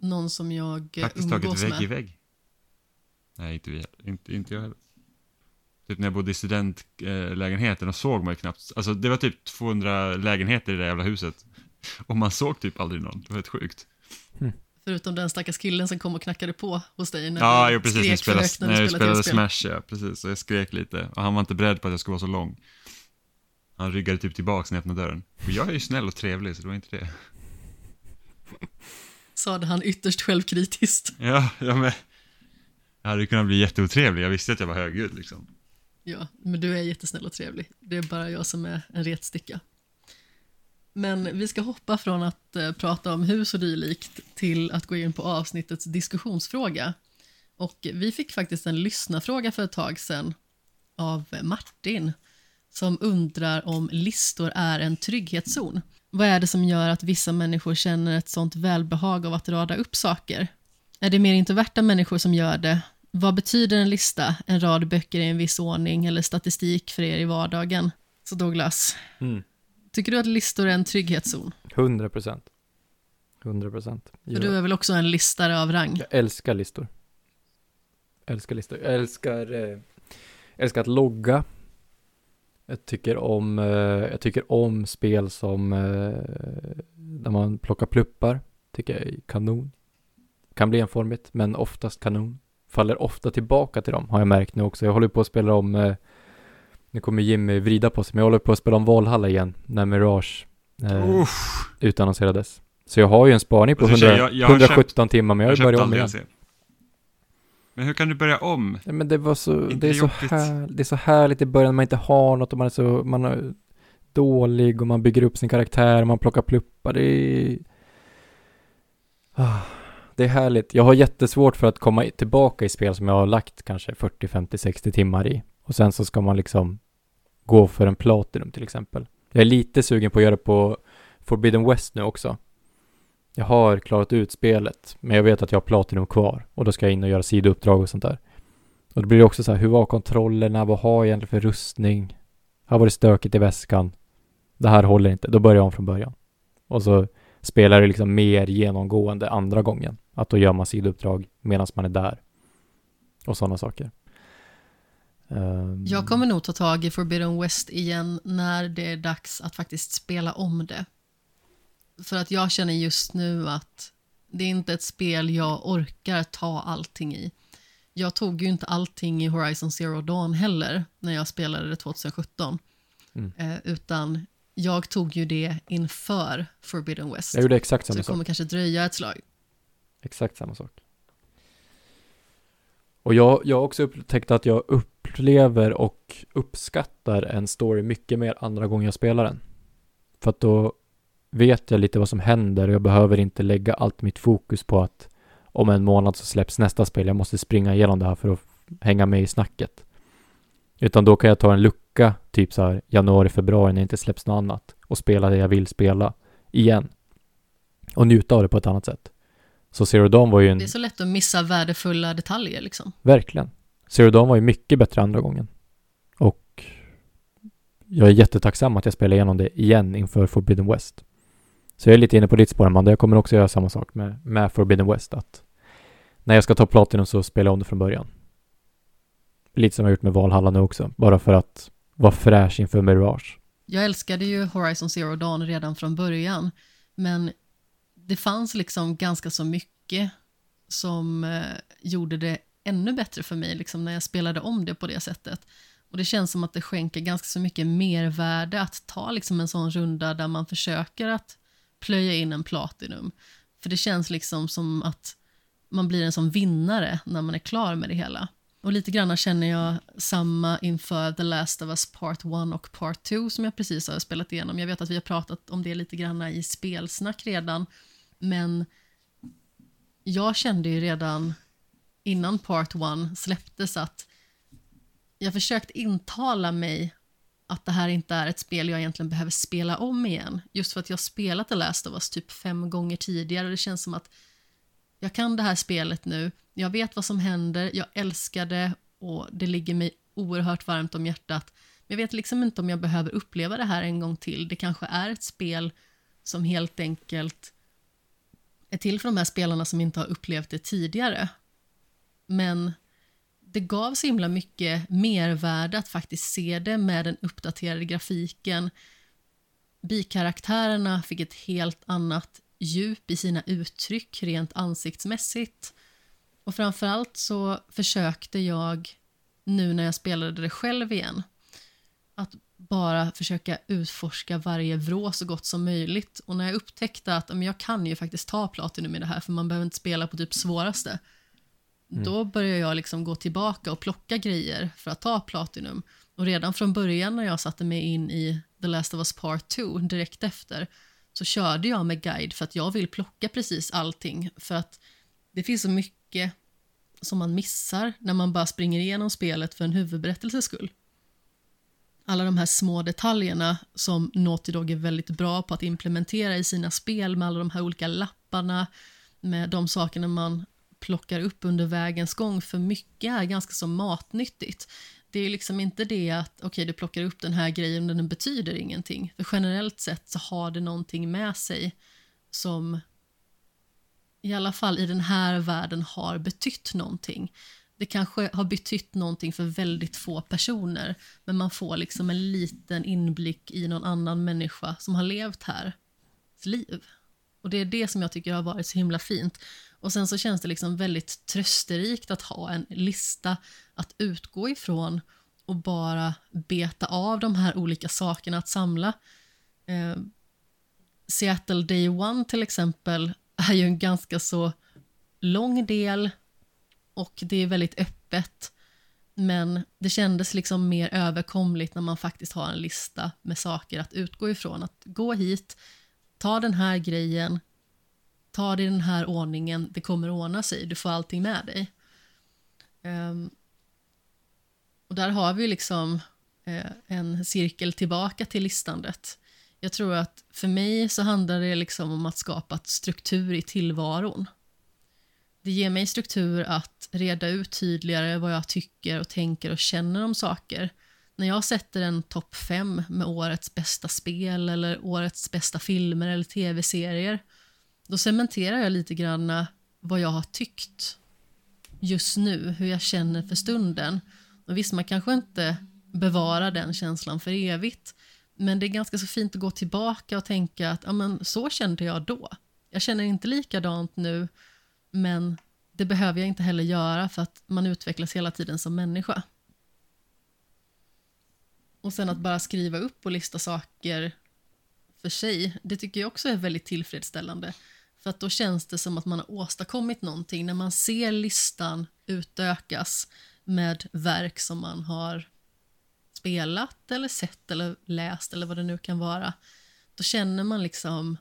någon som jag eh, Praktiskt taget umgås vägg med. i vägg. Nej, inte vi inte, inte jag heller. Typ när jag bodde i studentlägenheten och såg man ju knappt, alltså det var typ 200 lägenheter i det jävla huset. Och man såg typ aldrig någon, det var helt sjukt. Förutom den stackars killen som kom och knackade på hos dig när Ja, du jo precis, när jag skrek spelade, högt när jag spelade tv-spel. Smash, ja, precis. Och jag skrek lite. Och han var inte beredd på att jag skulle vara så lång. Han ryggade typ tillbaks när jag öppnade dörren. Och jag är ju snäll och trevlig, så det var inte det. Sade han ytterst självkritiskt. Ja, ja men. Jag hade kunnat bli jätteotrevlig, jag visste att jag var högljudd liksom. Ja, men du är jättesnäll och trevlig. Det är bara jag som är en retsticka. Men vi ska hoppa från att eh, prata om hus och dylikt till att gå in på avsnittets diskussionsfråga. Och vi fick faktiskt en lyssnarfråga för ett tag sedan av Martin som undrar om listor är en trygghetszon. Vad är det som gör att vissa människor känner ett sånt välbehag av att rada upp saker? Är det mer introverta människor som gör det? Vad betyder en lista, en rad böcker i en viss ordning eller statistik för er i vardagen? Så Douglas, Mm. tycker du att listor är en trygghetszon? 100 procent. 100 procent. Du är väl också en listare av rang? Jag älskar listor. Älskar listor. Jag älskar, eh, älskar att logga. Jag tycker om, eh, jag tycker om spel som eh, där man plockar pluppar. Tycker jag är kanon. Kan bli enformigt, men oftast kanon. Faller ofta tillbaka till dem, har jag märkt nu också. Jag håller på att spela om, eh, nu kommer Jimmy vrida på sig, men jag håller på att spela om Valhalla igen, när Mirage eh, Uff, utannonserades. Så jag har ju en spaning på Jag ska 100, säga, jag- jag har 117 timmar, men jag har ju börjat om igen. Men hur kan du börja om? Nej, men det var så, Inte det är så, här, det är så härligt i början när man inte har något och man är så, man är dålig och man bygger upp sin karaktär och man plockar pluppar. Det är, ah, det är härligt. Jag har jättesvårt för att komma tillbaka i spel som jag har lagt kanske 40, 50, 60 timmar i. Och sen så ska man liksom gå för en Platinum till exempel. Jag är lite sugen på att göra det på Forbidden West nu också. Jag har klarat ut spelet, men jag vet att jag har Platinum kvar och då ska jag in och göra sidouppdrag och sånt där. Och då blir det också så här, hur var kontrollerna? Vad har jag egentligen för rustning? Här var det stökigt i väskan. Det här håller inte. Då börjar jag om från början. Och så spelar det liksom mer genomgående andra gången. Att då gör man sidouppdrag medan man är där. Och sådana saker. Ehm, Jag kommer nog ta tag i Forbidden West igen när det är dags att faktiskt spela om det. För att jag känner just nu att det är inte ett spel jag orkar ta allting i. Jag tog ju inte allting i Horizon Zero Dawn heller när jag spelade det 2017. Mm. Eh, utan jag tog ju det inför Forbidden West. Jag gjorde exakt Så samma det sak. kommer kanske dröja ett slag. Exakt samma sak. Och jag, jag har också upptäckt att jag upplever och uppskattar en story mycket mer andra gången jag spelar den. För att då vet jag lite vad som händer och jag behöver inte lägga allt mitt fokus på att om en månad så släpps nästa spel. Jag måste springa igenom det här för att hänga med i snacket. Utan då kan jag ta en lucka, typ så här januari, februari när det inte släpps något annat och spela det jag vill spela igen. Och njuta av det på ett annat sätt. Så Zero Dawn var ju en... Det är så lätt att missa värdefulla detaljer liksom. Verkligen. Zero Dawn var ju mycket bättre andra gången. Och jag är jättetacksam att jag spelar igenom det igen inför Forbidden West. Så jag är lite inne på ditt spår, Amanda. Jag kommer också göra samma sak med, med Forbidden West. Att när jag ska ta Platinum så spelar jag om det från början. Lite som jag gjort med Valhalla nu också. Bara för att vara fräsch inför Mirage. Jag älskade ju Horizon Zero Dawn redan från början, men det fanns liksom ganska så mycket som eh, gjorde det ännu bättre för mig liksom, när jag spelade om det på det sättet. Och det känns som att det skänker ganska så mycket mervärde att ta liksom en sån runda där man försöker att plöja in en Platinum. För det känns liksom som att man blir en sån vinnare när man är klar med det hela. Och lite grann känner jag samma inför The Last of Us Part 1 och Part 2 som jag precis har spelat igenom. Jag vet att vi har pratat om det lite grann i spelsnack redan, men jag kände ju redan innan Part 1 släpptes att jag försökt intala mig att det här inte är ett spel jag egentligen behöver spela om igen. Just för att jag spelat The Last of Us typ fem gånger tidigare och det känns som att jag kan det här spelet nu, jag vet vad som händer, jag älskar det och det ligger mig oerhört varmt om hjärtat. Men jag vet liksom inte om jag behöver uppleva det här en gång till. Det kanske är ett spel som helt enkelt är till för de här spelarna som inte har upplevt det tidigare. Men det gav så himla mycket mervärde att faktiskt se det med den uppdaterade grafiken. Bikaraktärerna fick ett helt annat djup i sina uttryck rent ansiktsmässigt. Och framförallt så försökte jag, nu när jag spelade det själv igen, att bara försöka utforska varje vrå så gott som möjligt. Och när jag upptäckte att men jag kan ju faktiskt ta Platinum i det här, för man behöver inte spela på typ svåraste, mm. då började jag liksom gå tillbaka och plocka grejer för att ta Platinum. Och redan från början när jag satte mig in i The Last of Us Part 2, direkt efter, så körde jag med guide för att jag vill plocka precis allting. För att det finns så mycket som man missar när man bara springer igenom spelet för en huvudberättelses skull. Alla de här små detaljerna som Naughty Dog är väldigt bra på att implementera i sina spel med alla de här olika lapparna, med de sakerna man plockar upp under vägens gång, för mycket är ganska så matnyttigt. Det är liksom inte det att okej, okay, du plockar upp den här grejen men den betyder ingenting. För generellt sett så har det någonting med sig som i alla fall i den här världen har betytt någonting. Det kanske har betytt någonting för väldigt få personer men man får liksom en liten inblick i någon annan människa som har levt här liv. Och det är det som jag tycker har varit så himla fint. Och sen så känns det liksom väldigt trösterikt att ha en lista att utgå ifrån och bara beta av de här olika sakerna att samla. Eh, Seattle Day One till exempel är ju en ganska så lång del och det är väldigt öppet. Men det kändes liksom mer överkomligt när man faktiskt har en lista med saker att utgå ifrån. Att gå hit, ta den här grejen, ta det i den här ordningen, det kommer ordna sig, du får allting med dig. Um, och där har vi liksom eh, en cirkel tillbaka till listandet. Jag tror att för mig så handlar det liksom om att skapa struktur i tillvaron. Det ger mig struktur att reda ut tydligare vad jag tycker och tänker och känner om saker. När jag sätter en topp fem med årets bästa spel eller årets bästa filmer eller tv-serier då cementerar jag lite grann vad jag har tyckt just nu, hur jag känner för stunden. Och visst, man kanske inte bevarar den känslan för evigt, men det är ganska så fint att gå tillbaka och tänka att ja, men, så kände jag då. Jag känner inte likadant nu, men det behöver jag inte heller göra för att man utvecklas hela tiden som människa. Och sen att bara skriva upp och lista saker för sig, det tycker jag också är väldigt tillfredsställande. För att då känns det som att man har åstadkommit någonting när man ser listan utökas med verk som man har spelat eller sett eller läst eller vad det nu kan vara. Då känner man liksom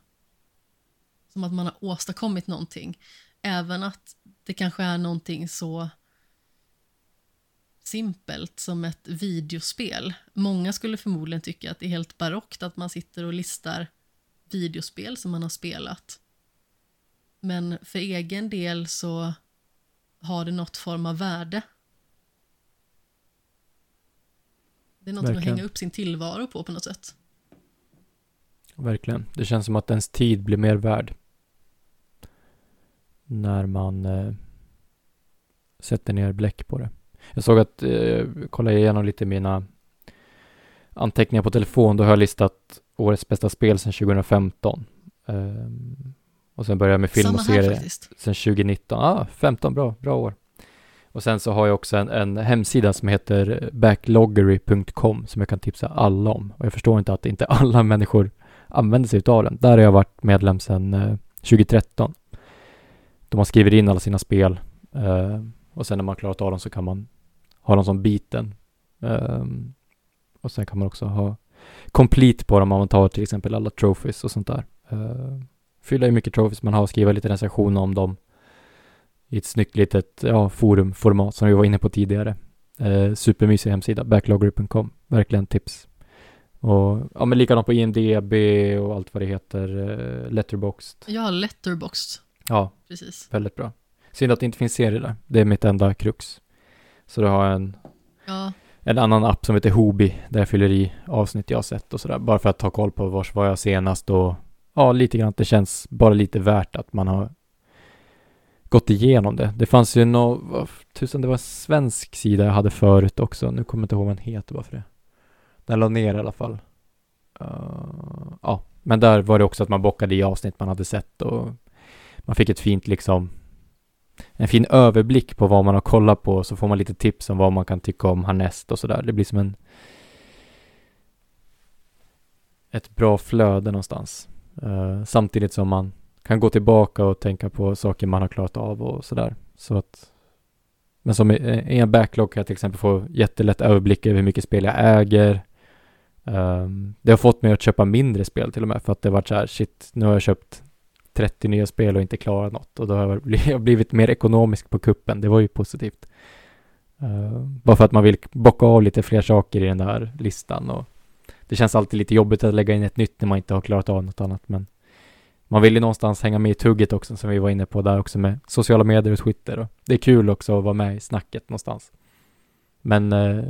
som att man har åstadkommit någonting. Även att det kanske är någonting så simpelt som ett videospel. Många skulle förmodligen tycka att det är helt barockt att man sitter och listar videospel som man har spelat. Men för egen del så har det något form av värde. Det är något Verkligen. att hänga upp sin tillvaro på på något sätt. Verkligen. Det känns som att ens tid blir mer värd. När man eh, sätter ner bläck på det. Jag såg att, eh, kollade igenom lite mina anteckningar på telefon. Då har jag listat årets bästa spel sedan 2015. Um, och sen började jag med film Samma och serie sen 2019. Ah, 15, bra, bra år. Och sen så har jag också en, en hemsida som heter backloggery.com som jag kan tipsa alla om. Och jag förstår inte att inte alla människor använder sig utav den. Där har jag varit medlem sedan eh, 2013. Där man skriver in alla sina spel eh, och sen när man klarat av dem så kan man ha dem som biten. Eh, och sen kan man också ha complete på dem om man tar till exempel alla trophies och sånt där. Eh, fylla i mycket trophies man har, skriva lite recensioner om dem i ett snyggt litet ja, forumformat som vi var inne på tidigare. Eh, supermysig hemsida, backlogger.com, verkligen tips. Och ja, men likadant på IMDB och allt vad det heter, eh, Letterboxd. Ja, Letterboxd. Ja, Precis. väldigt bra. Synd att det inte finns serier där. Det är mitt enda krux. Så då har jag en Ja, en annan app som heter Hobi där jag fyller i avsnitt jag har sett och sådär. Bara för att ta koll på vars var jag senast och ja, lite grann. Det känns bara lite värt att man har gått igenom det. Det fanns ju nå, vad tusan, det var en svensk sida jag hade förut också. Nu kommer jag inte ihåg vad den heter bara för det. Den la ner i alla fall. Uh, ja, men där var det också att man bockade i avsnitt man hade sett och man fick ett fint liksom en fin överblick på vad man har kollat på så får man lite tips om vad man kan tycka om härnäst och sådär. Det blir som en ett bra flöde någonstans. Uh, samtidigt som man kan gå tillbaka och tänka på saker man har klarat av och sådär. Så att men som i, en backlog kan jag till exempel få jättelätt överblick över hur mycket spel jag äger. Um, det har fått mig att köpa mindre spel till och med för att det varit så här shit, nu har jag köpt 30 nya spel och inte klarat något och då har jag blivit mer ekonomisk på kuppen. Det var ju positivt. Uh, bara för att man vill bocka av lite fler saker i den där listan och det känns alltid lite jobbigt att lägga in ett nytt när man inte har klarat av något annat men man vill ju någonstans hänga med i tugget också som vi var inne på där också med sociala medier och Twitter och det är kul också att vara med i snacket någonstans. Men uh,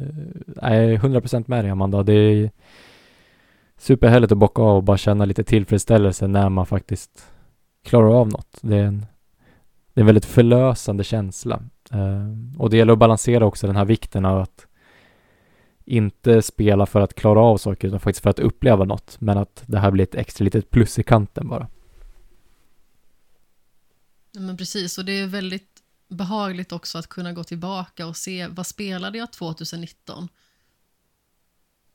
jag är 100% med dig Amanda. Det är superhärligt att bocka av och bara känna lite tillfredsställelse när man faktiskt klarar av något. Det är en, det är en väldigt förlösande känsla. Uh, och det gäller att balansera också den här vikten av att inte spela för att klara av saker utan faktiskt för att uppleva något. Men att det här blir ett extra litet plus i kanten bara. Ja, men precis, och det är väldigt behagligt också att kunna gå tillbaka och se vad spelade jag 2019?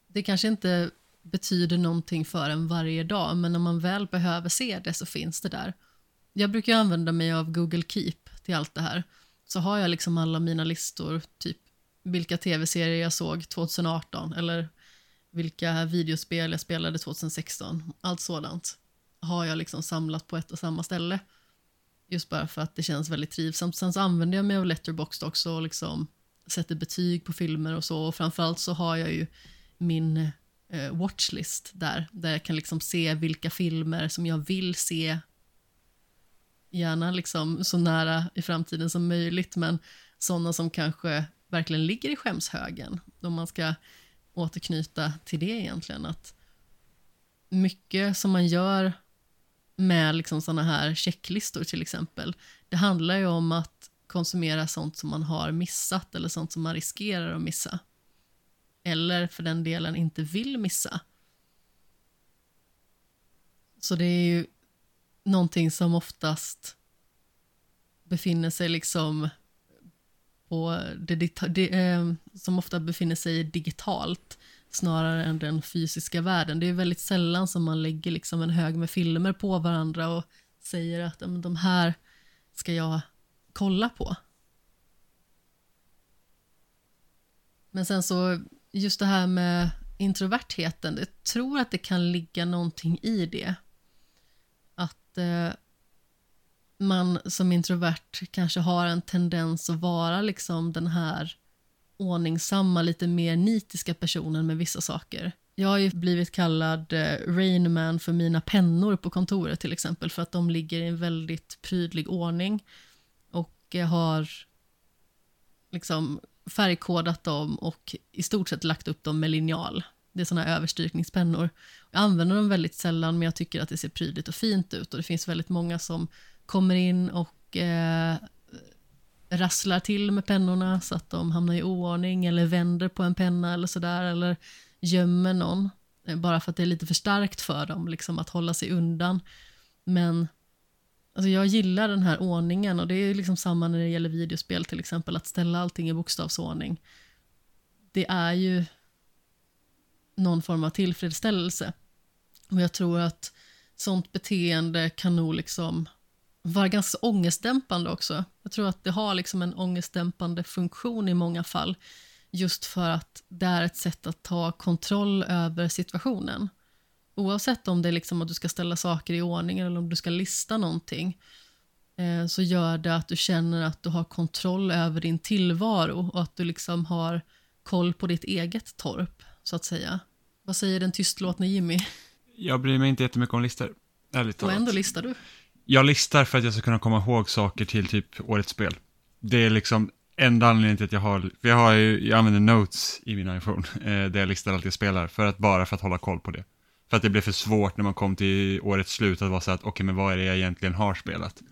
Det kanske inte betyder någonting för en varje dag, men när man väl behöver se det så finns det där. Jag brukar använda mig av Google Keep till allt det här. Så har jag liksom alla mina listor, typ vilka tv-serier jag såg 2018 eller vilka videospel jag spelade 2016. Allt sådant har jag liksom samlat på ett och samma ställe. Just bara för att det känns väldigt trivsamt. Sen så använder jag mig av Letterboxd också och liksom sätter betyg på filmer och så. Och framförallt så har jag ju min eh, watchlist där, där jag kan liksom se vilka filmer som jag vill se gärna liksom så nära i framtiden som möjligt, men sådana som kanske verkligen ligger i skämshögen. Om man ska återknyta till det egentligen, att mycket som man gör med liksom sådana här checklistor till exempel, det handlar ju om att konsumera sånt som man har missat eller sånt som man riskerar att missa. Eller för den delen inte vill missa. Så det är ju någonting som oftast befinner sig liksom på det, det, eh, som ofta befinner sig digitalt snarare än den fysiska världen. Det är väldigt sällan som man lägger liksom en hög med filmer på varandra och säger att de här ska jag kolla på. Men sen så, just det här med introvertheten, jag tror att det kan ligga någonting i det. Att eh, man som introvert kanske har en tendens att vara liksom den här ordningsamma, lite mer nitiska personen med vissa saker. Jag har ju blivit kallad eh, Rainman för mina pennor på kontoret till exempel för att de ligger i en väldigt prydlig ordning och eh, har liksom färgkodat dem och i stort sett lagt upp dem med linjal. Det är såna överstrykningspennor. Jag använder dem väldigt sällan men jag tycker att det ser prydligt och fint ut och det finns väldigt många som kommer in och eh, rasslar till med pennorna så att de hamnar i oordning eller vänder på en penna eller sådär eller gömmer någon eh, bara för att det är lite för starkt för dem liksom, att hålla sig undan. Men alltså, jag gillar den här ordningen och det är liksom samma när det gäller videospel till exempel, att ställa allting i bokstavsordning. Det är ju någon form av tillfredsställelse. Och jag tror att sånt beteende kan nog liksom vara ganska ångestdämpande också. Jag tror att det har liksom en ångestdämpande funktion i många fall just för att det är ett sätt att ta kontroll över situationen. Oavsett om det är liksom att du ska ställa saker i ordning eller om du ska lista någonting eh, så gör det att du känner att du har kontroll över din tillvaro och att du liksom har koll på ditt eget torp, så att säga. Vad säger den tystlåtne Jimmy? Jag bryr mig inte jättemycket om listor, ärligt Och talat. ändå listar du. Jag listar för att jag ska kunna komma ihåg saker till typ årets spel. Det är liksom enda anledningen till att jag har, för jag har ju, jag använder notes i min iPhone, eh, där jag listar allt jag spelar, för att bara för att hålla koll på det. För att det blev för svårt när man kom till årets slut att vara så att, okej men vad är det jag egentligen har spelat?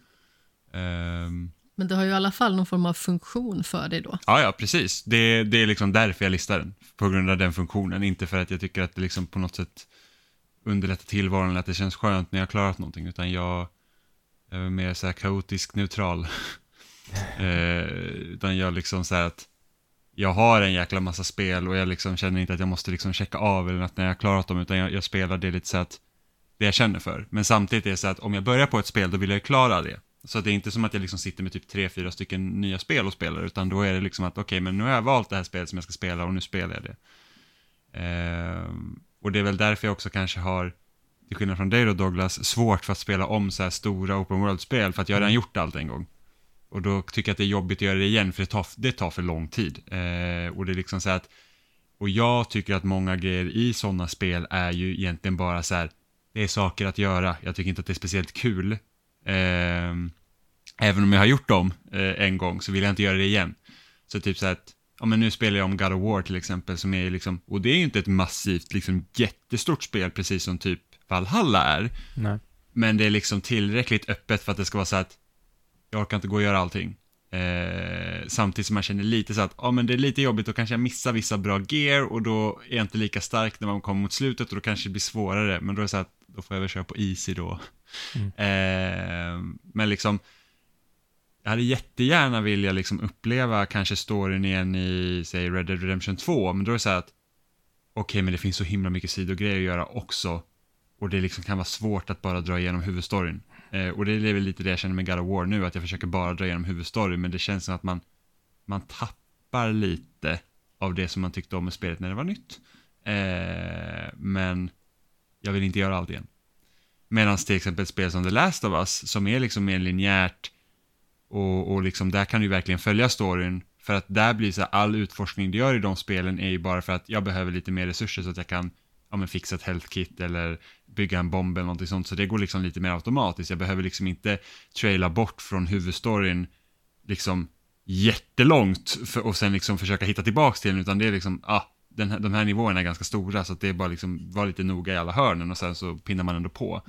Ehm, Men det har ju i alla fall någon form av funktion för dig då. ja, ja, precis. Det, det är liksom därför jag listar den, på grund av den funktionen, inte för att jag tycker att det liksom på något sätt underlättar tillvaron eller att det känns skönt när jag har klarat någonting, utan jag jag är mer så här kaotisk neutral. eh, utan jag liksom så här att jag har en jäkla massa spel och jag liksom känner inte att jag måste liksom checka av eller att när jag har klarat dem, utan jag, jag spelar det lite så att det jag känner för. Men samtidigt är det så att om jag börjar på ett spel, då vill jag klara det. Så att det är inte som att jag liksom sitter med typ tre, fyra stycken nya spel och spelar, utan då är det liksom att okej, men nu har jag valt det här spelet som jag ska spela och nu spelar jag det. Ehm, och det är väl därför jag också kanske har, till skillnad från dig då Douglas, svårt för att spela om så här stora open world-spel, för att jag har redan gjort allt en gång. Och då tycker jag att det är jobbigt att göra det igen, för det tar, det tar för lång tid. Eh, och det är liksom så att, och jag tycker att många grejer i sådana spel är ju egentligen bara så här, det är saker att göra. Jag tycker inte att det är speciellt kul. Eh, även om jag har gjort dem eh, en gång så vill jag inte göra det igen. Så typ så att, ja men nu spelar jag om God of War till exempel som är liksom, och det är ju inte ett massivt, liksom jättestort spel precis som typ Valhalla är. Nej. Men det är liksom tillräckligt öppet för att det ska vara så att jag orkar inte gå och göra allting. Eh, samtidigt som man känner lite så att, ja men det är lite jobbigt, då kanske jag missar vissa bra gear och då är jag inte lika stark när man kommer mot slutet och då kanske det blir svårare, men då är det så att då får jag väl köra på easy då. Eh, men liksom, jag hade jättegärna vilja liksom uppleva kanske storyn igen i, säg Red Dead Redemption 2, men då är det så här att okej, men det finns så himla mycket sidogrejer att göra också. Och det liksom kan vara svårt att bara dra igenom huvudstoryn. Eh, och det är väl lite det jag känner med God of War nu, att jag försöker bara dra igenom huvudstoryn, men det känns som att man, man tappar lite av det som man tyckte om med spelet när det var nytt. Eh, men jag vill inte göra allt igen. Medan till exempel ett spel som The Last of Us, som är liksom mer linjärt, och, och liksom där kan du verkligen följa storyn, för att där blir så här, all utforskning du gör i de spelen är ju bara för att jag behöver lite mer resurser så att jag kan ja, men fixa ett health kit eller bygga en bomb eller någonting sånt. Så det går liksom lite mer automatiskt. Jag behöver liksom inte traila bort från huvudstoryn liksom jättelångt för, och sen liksom försöka hitta tillbaks till den, utan det är liksom, ah, den här, de här nivåerna är ganska stora så att det är bara liksom, var lite noga i alla hörnen och sen så pinnar man ändå på.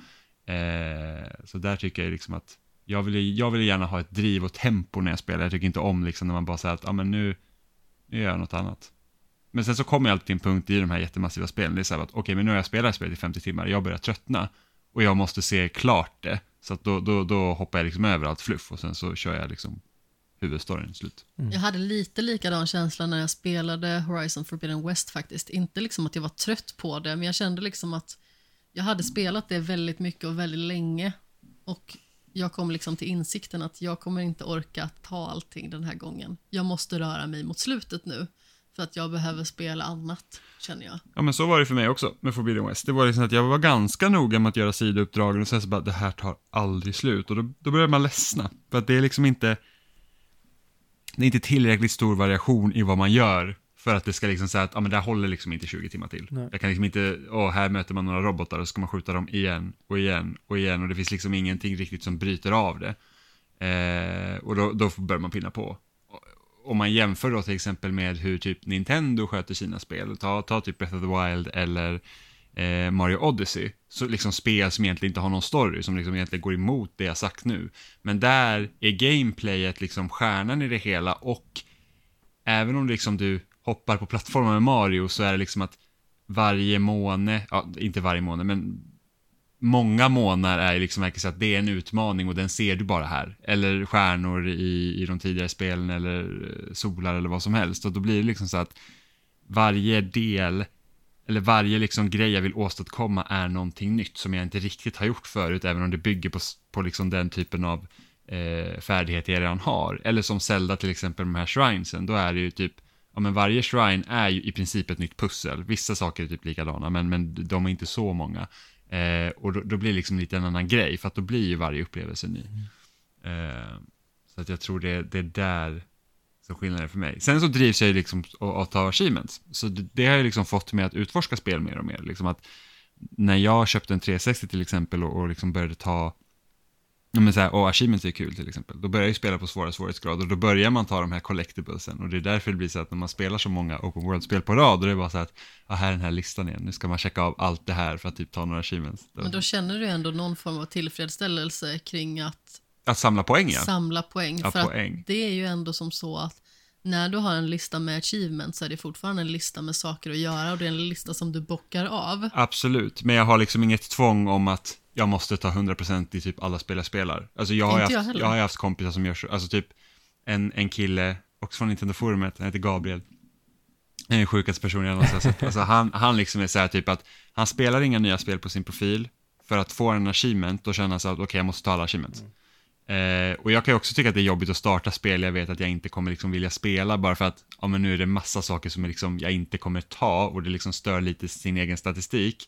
Eh, så där tycker jag liksom att jag vill, jag vill gärna ha ett driv och tempo när jag spelar. Jag tycker inte om liksom när man bara säger att, ja ah, men nu, nu gör jag något annat. Men sen så kommer jag alltid till en punkt i de här jättemassiva spelen, det är så här att okej, okay, men nu har jag spelat spelet i 50 timmar, jag börjar tröttna och jag måste se klart det. Så att då, då, då hoppar jag liksom över allt fluff och sen så kör jag liksom huvudstoryn slut. Mm. Jag hade lite likadan känsla när jag spelade Horizon Forbidden West faktiskt. Inte liksom att jag var trött på det, men jag kände liksom att jag hade spelat det väldigt mycket och väldigt länge. Och jag kom liksom till insikten att jag kommer inte orka ta allting den här gången. Jag måste röra mig mot slutet nu. För att jag behöver spela annat, känner jag. Ja, men så var det för mig också med Forbidden West. Det var liksom att jag var ganska noga med att göra sidouppdragen och sen så bara, det här tar aldrig slut. Och då, då börjar man ledsna. För att det är liksom inte, det är inte tillräckligt stor variation i vad man gör för att det ska liksom säga att, ja men det här håller liksom inte 20 timmar till. Nej. Jag kan liksom inte, åh, här möter man några robotar och så ska man skjuta dem igen och igen och igen och det finns liksom ingenting riktigt som bryter av det. Eh, och då, då börjar man pinna på. Om man jämför då till exempel med hur typ Nintendo sköter sina spel, ta, ta typ Breath of the Wild eller eh, Mario Odyssey, så liksom spel som egentligen inte har någon story, som liksom egentligen går emot det jag sagt nu. Men där är gameplayet liksom stjärnan i det hela och även om liksom du hoppar på plattformar med Mario så är det liksom att varje måne, ja inte varje måne men många månar är liksom verkligen så att det är en utmaning och den ser du bara här. Eller stjärnor i, i de tidigare spelen eller eh, solar eller vad som helst. Och då blir det liksom så att varje del eller varje liksom grej jag vill åstadkomma är någonting nytt som jag inte riktigt har gjort förut, även om det bygger på, på liksom den typen av eh, färdigheter jag redan har. Eller som Zelda till exempel, de här shrinesen, då är det ju typ, ja men varje shrine är ju i princip ett nytt pussel. Vissa saker är typ likadana, men, men de är inte så många. Eh, och då, då, blir det liksom lite en annan grej, för att då blir ju varje upplevelse ny. Mm. Eh, så att jag tror det, det är där som skillnaden för mig. Sen så drivs jag ju liksom att ta achievements. Så det, det, har ju liksom fått mig att utforska spel mer och mer. Liksom att när jag köpte en 360 till exempel och, och liksom började ta Ja, men så här, och achievements är kul till exempel. Då börjar jag ju spela på svåra svårighetsgrader och då börjar man ta de här collectiblesen. Och det är därför det blir så att när man spelar så många open world-spel på rad, då är det bara så att, ja, här är den här listan igen, nu ska man checka av allt det här för att typ ta några achievements. Men då känner du ändå någon form av tillfredsställelse kring att att samla poäng, ja. Samla poäng. Ja, för poäng. det är ju ändå som så att när du har en lista med achievements så är det fortfarande en lista med saker att göra och det är en lista som du bockar av. Absolut, men jag har liksom inget tvång om att jag måste ta 100% i typ alla spel jag spelar. Alltså jag har, Inte haft, jag jag, har haft kompisar som gör så, alltså typ en, en kille, också från Nintendo-forumet, han heter Gabriel. Han är den sjukaste personen jag någonsin har sett. Alltså han, han liksom är så här typ att han spelar inga nya spel på sin profil för att få en achievement, känner han så att okej, okay, jag måste ta alla achievements. Eh, och jag kan ju också tycka att det är jobbigt att starta spel jag vet att jag inte kommer liksom vilja spela bara för att ja, men nu är det massa saker som jag, liksom, jag inte kommer ta och det liksom stör lite sin egen statistik.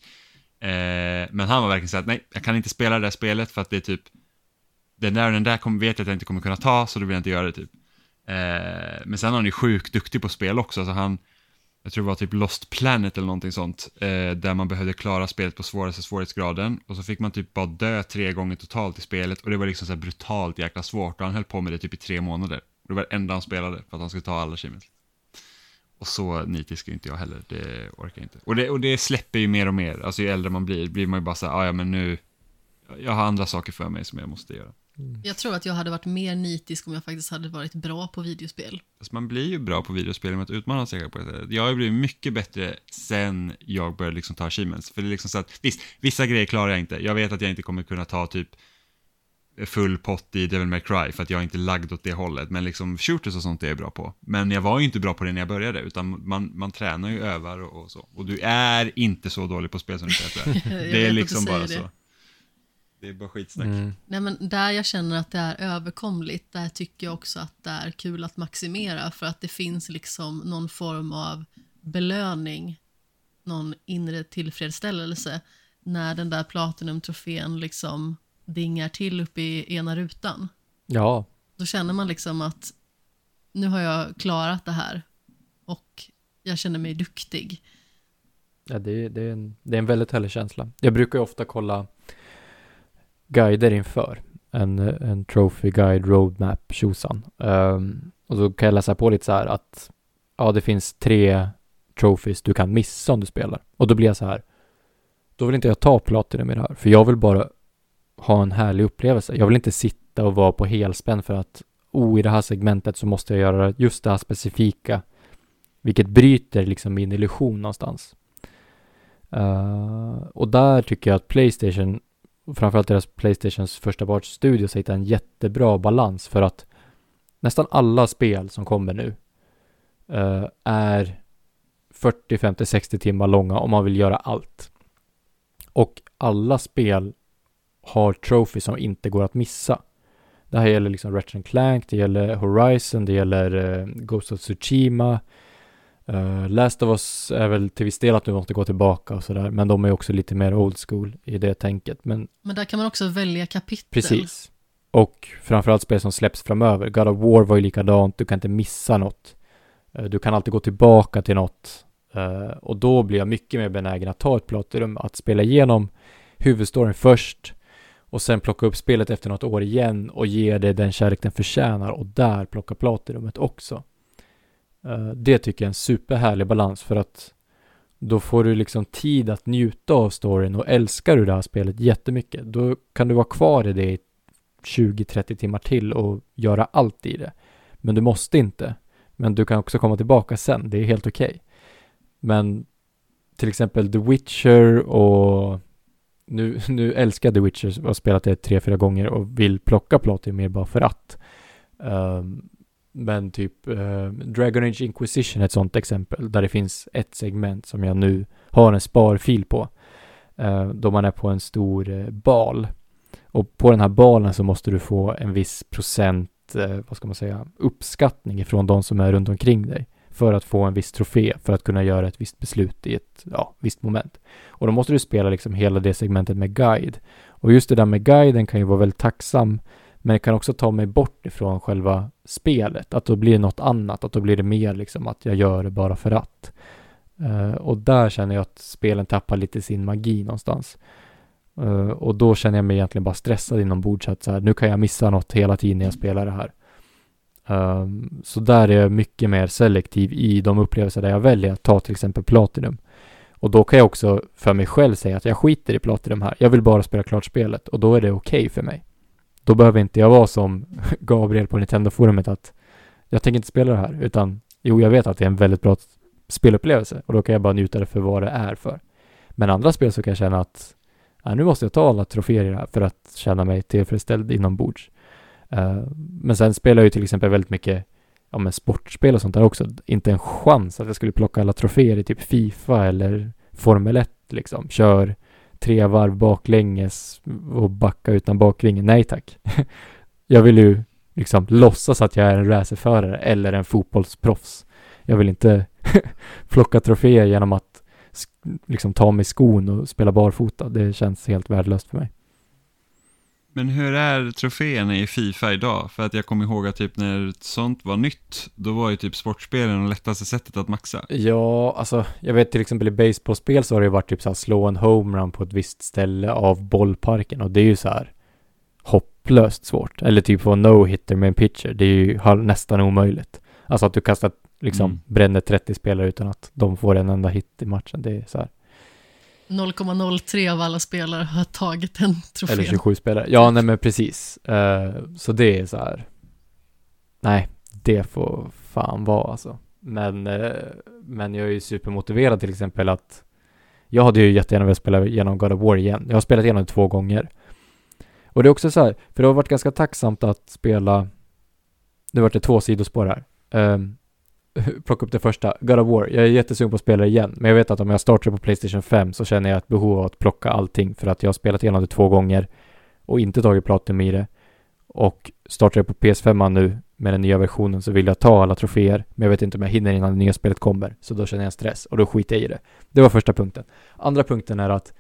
Eh, men han var verkligen så att nej, jag kan inte spela det där spelet för att det är typ den där och den där kom, vet jag att jag inte kommer kunna ta så då vill jag inte göra det typ. Eh, men sen är han ju sjukt duktig på spel också, så han jag tror det var typ Lost Planet eller någonting sånt, eh, där man behövde klara spelet på svåraste svårighetsgraden och så fick man typ bara dö tre gånger totalt i spelet och det var liksom så brutalt jäkla svårt och han höll på med det typ i tre månader. Och det var det enda han spelade för att han skulle ta alla achievements. Och så nitisk är inte jag heller, det orkar jag inte. Och det, och det släpper ju mer och mer, alltså ju äldre man blir, blir man ju bara så här, ah, ja men nu, jag har andra saker för mig som jag måste göra. Mm. Jag tror att jag hade varit mer nitisk om jag faktiskt hade varit bra på videospel. Alltså man blir ju bra på videospel med att utmana sig på det sättet. Jag har blivit mycket bättre sen jag började liksom ta achievements. För det är liksom så att, visst, vissa grejer klarar jag inte. Jag vet att jag inte kommer kunna ta typ full pott i Devil May Cry för att jag är inte lagd åt det hållet. Men liksom shooters och sånt är jag bra på. Men jag var ju inte bra på det när jag började, utan man, man tränar ju, övar och, och så. Och du är inte så dålig på spel som du säger. det är liksom bara det. så. Det är bara skitsnack. Mm. Nej, men där jag känner att det är överkomligt, där tycker jag också att det är kul att maximera för att det finns liksom någon form av belöning, någon inre tillfredsställelse när den där Platinum-trofén liksom dingar till uppe i ena rutan. Ja. Då känner man liksom att nu har jag klarat det här och jag känner mig duktig. Ja, det, det, är, en, det är en väldigt härlig känsla. Jag brukar ju ofta kolla guider inför. En, en trophy guide roadmap tjosan. Um, och så kan jag läsa på lite så här att ja, det finns tre trophies du kan missa om du spelar. Och då blir jag så här. Då vill inte jag ta platinum i det här, för jag vill bara ha en härlig upplevelse. Jag vill inte sitta och vara på helspänn för att oh, i det här segmentet så måste jag göra just det här specifika, vilket bryter liksom min illusion någonstans. Uh, och där tycker jag att Playstation framförallt deras Playstations första parts studios hittar en jättebra balans för att nästan alla spel som kommer nu uh, är 40, 50, 60 timmar långa om man vill göra allt. Och alla spel har trophy som inte går att missa. Det här gäller liksom Ratchet Clank, det gäller Horizon, det gäller uh, Ghost of Tsushima, Uh, Last of Us är väl till viss del att du måste gå tillbaka och sådär, men de är också lite mer old school i det tänket. Men, men där kan man också välja kapitel. Precis. Och framförallt spel som släpps framöver. God of War var ju likadant, du kan inte missa något. Uh, du kan alltid gå tillbaka till något. Uh, och då blir jag mycket mer benägen att ta ett plotrum, att spela igenom huvudstoryn först och sen plocka upp spelet efter något år igen och ge det den kärlek den förtjänar och där plocka platinumet också. Eh, det tycker jag är en superhärlig balans för att då får du liksom tid att njuta av storyn och älskar du det här spelet jättemycket, då kan du vara kvar i det i 20-30 timmar till och göra allt i det. Men du måste inte. Men du kan också komma tillbaka sen, det är helt okej. Okay. Men till exempel The Witcher och nu, nu älskar jag The Witcher och har spelat det tre, fyra gånger och vill plocka Platinum mer bara för att. Um, men typ uh, Dragon Age Inquisition är ett sånt exempel där det finns ett segment som jag nu har en sparfil på. Uh, då man är på en stor uh, bal. Och på den här balen så måste du få en viss procent, eh, vad ska man säga, uppskattning ifrån de som är runt omkring dig för att få en viss trofé, för att kunna göra ett visst beslut i ett ja, visst moment. Och då måste du spela liksom hela det segmentet med guide. Och just det där med guiden kan ju vara väldigt tacksam, men det kan också ta mig bort ifrån själva spelet. Att då blir det något annat, att då blir det mer liksom att jag gör det bara för att. Uh, och där känner jag att spelen tappar lite sin magi någonstans. Uh, och då känner jag mig egentligen bara stressad inombords att så här, nu kan jag missa något hela tiden när jag spelar det här. Um, så där är jag mycket mer selektiv i de upplevelser där jag väljer att ta till exempel Platinum. Och då kan jag också för mig själv säga att jag skiter i Platinum här. Jag vill bara spela klart spelet och då är det okej okay för mig. Då behöver inte jag vara som Gabriel på Nintendo-forumet att jag tänker inte spela det här utan jo, jag vet att det är en väldigt bra spelupplevelse och då kan jag bara njuta det för vad det är för. Men andra spel så kan jag känna att ja, nu måste jag ta alla troféer i det här för att känna mig tillfredsställd inombords. Uh, men sen spelar jag ju till exempel väldigt mycket ja, men sportspel och sånt där också. Inte en chans att jag skulle plocka alla troféer i typ Fifa eller Formel 1 liksom. Kör tre varv baklänges och backa utan bakringen. Nej tack. jag vill ju liksom låtsas att jag är en racerförare eller en fotbollsproffs. Jag vill inte plocka troféer genom att liksom ta mig skon och spela barfota. Det känns helt värdelöst för mig. Men hur är troféerna i Fifa idag? För att jag kommer ihåg att typ när sånt var nytt, då var ju typ sportspelen det lättaste sättet att maxa. Ja, alltså jag vet till exempel i baseballspel så har det ju varit typ så här slå en homerun på ett visst ställe av bollparken och det är ju så här hopplöst svårt. Eller typ få no-hitter med en pitcher, det är ju nästan omöjligt. Alltså att du kastar liksom mm. bränner 30 spelare utan att de får en enda hit i matchen, det är så här 0,03 av alla spelare har tagit en trofé. Eller 27 spelare. Ja, nej men precis. Uh, så det är så här. Nej, det får fan vara alltså. Men, uh, men jag är ju supermotiverad till exempel att jag hade ju jättegärna velat spela igenom God of War igen. Jag har spelat igenom det två gånger. Och det är också så här, för det har varit ganska tacksamt att spela, nu vart det två sidospår här. Um, plocka upp det första, God of War. Jag är jättesugen på att spela det igen, men jag vet att om jag startar på Playstation 5 så känner jag ett behov av att plocka allting för att jag har spelat igenom det två gånger och inte tagit Platinum i det. Och startar jag på PS5 nu med den nya versionen så vill jag ta alla troféer, men jag vet inte om jag hinner innan det nya spelet kommer, så då känner jag stress och då skiter jag i det. Det var första punkten. Andra punkten är att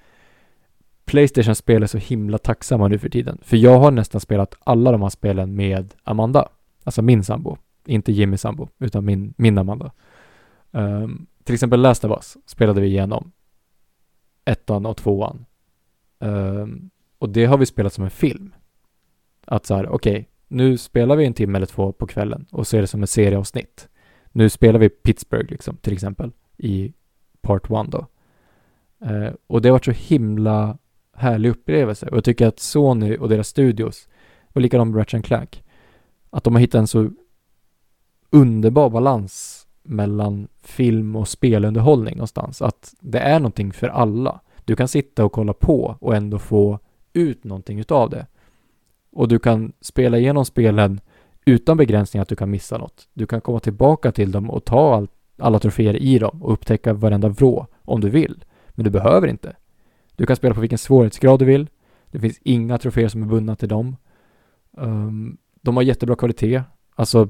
Playstation-spel är så himla tacksamma nu för tiden, för jag har nästan spelat alla de här spelen med Amanda, alltså min sambo inte Jimmy sambo, utan min, min Amanda. Um, till exempel Last of Us spelade vi igenom. Ettan och tvåan. Um, och det har vi spelat som en film. Att så här, okej, okay, nu spelar vi en timme eller två på kvällen och ser det som en serieavsnitt. Nu spelar vi Pittsburgh liksom, till exempel, i Part 1 då. Uh, och det har varit så himla härlig upplevelse. Och jag tycker att Sony och deras studios, och likadant med Ratchet Clank, att de har hittat en så underbar balans mellan film och spelunderhållning någonstans. Att det är någonting för alla. Du kan sitta och kolla på och ändå få ut någonting utav det. Och du kan spela igenom spelen utan begränsning att du kan missa något. Du kan komma tillbaka till dem och ta all, alla troféer i dem och upptäcka varenda vrå om du vill. Men du behöver inte. Du kan spela på vilken svårighetsgrad du vill. Det finns inga troféer som är bundna till dem. Um, de har jättebra kvalitet. Alltså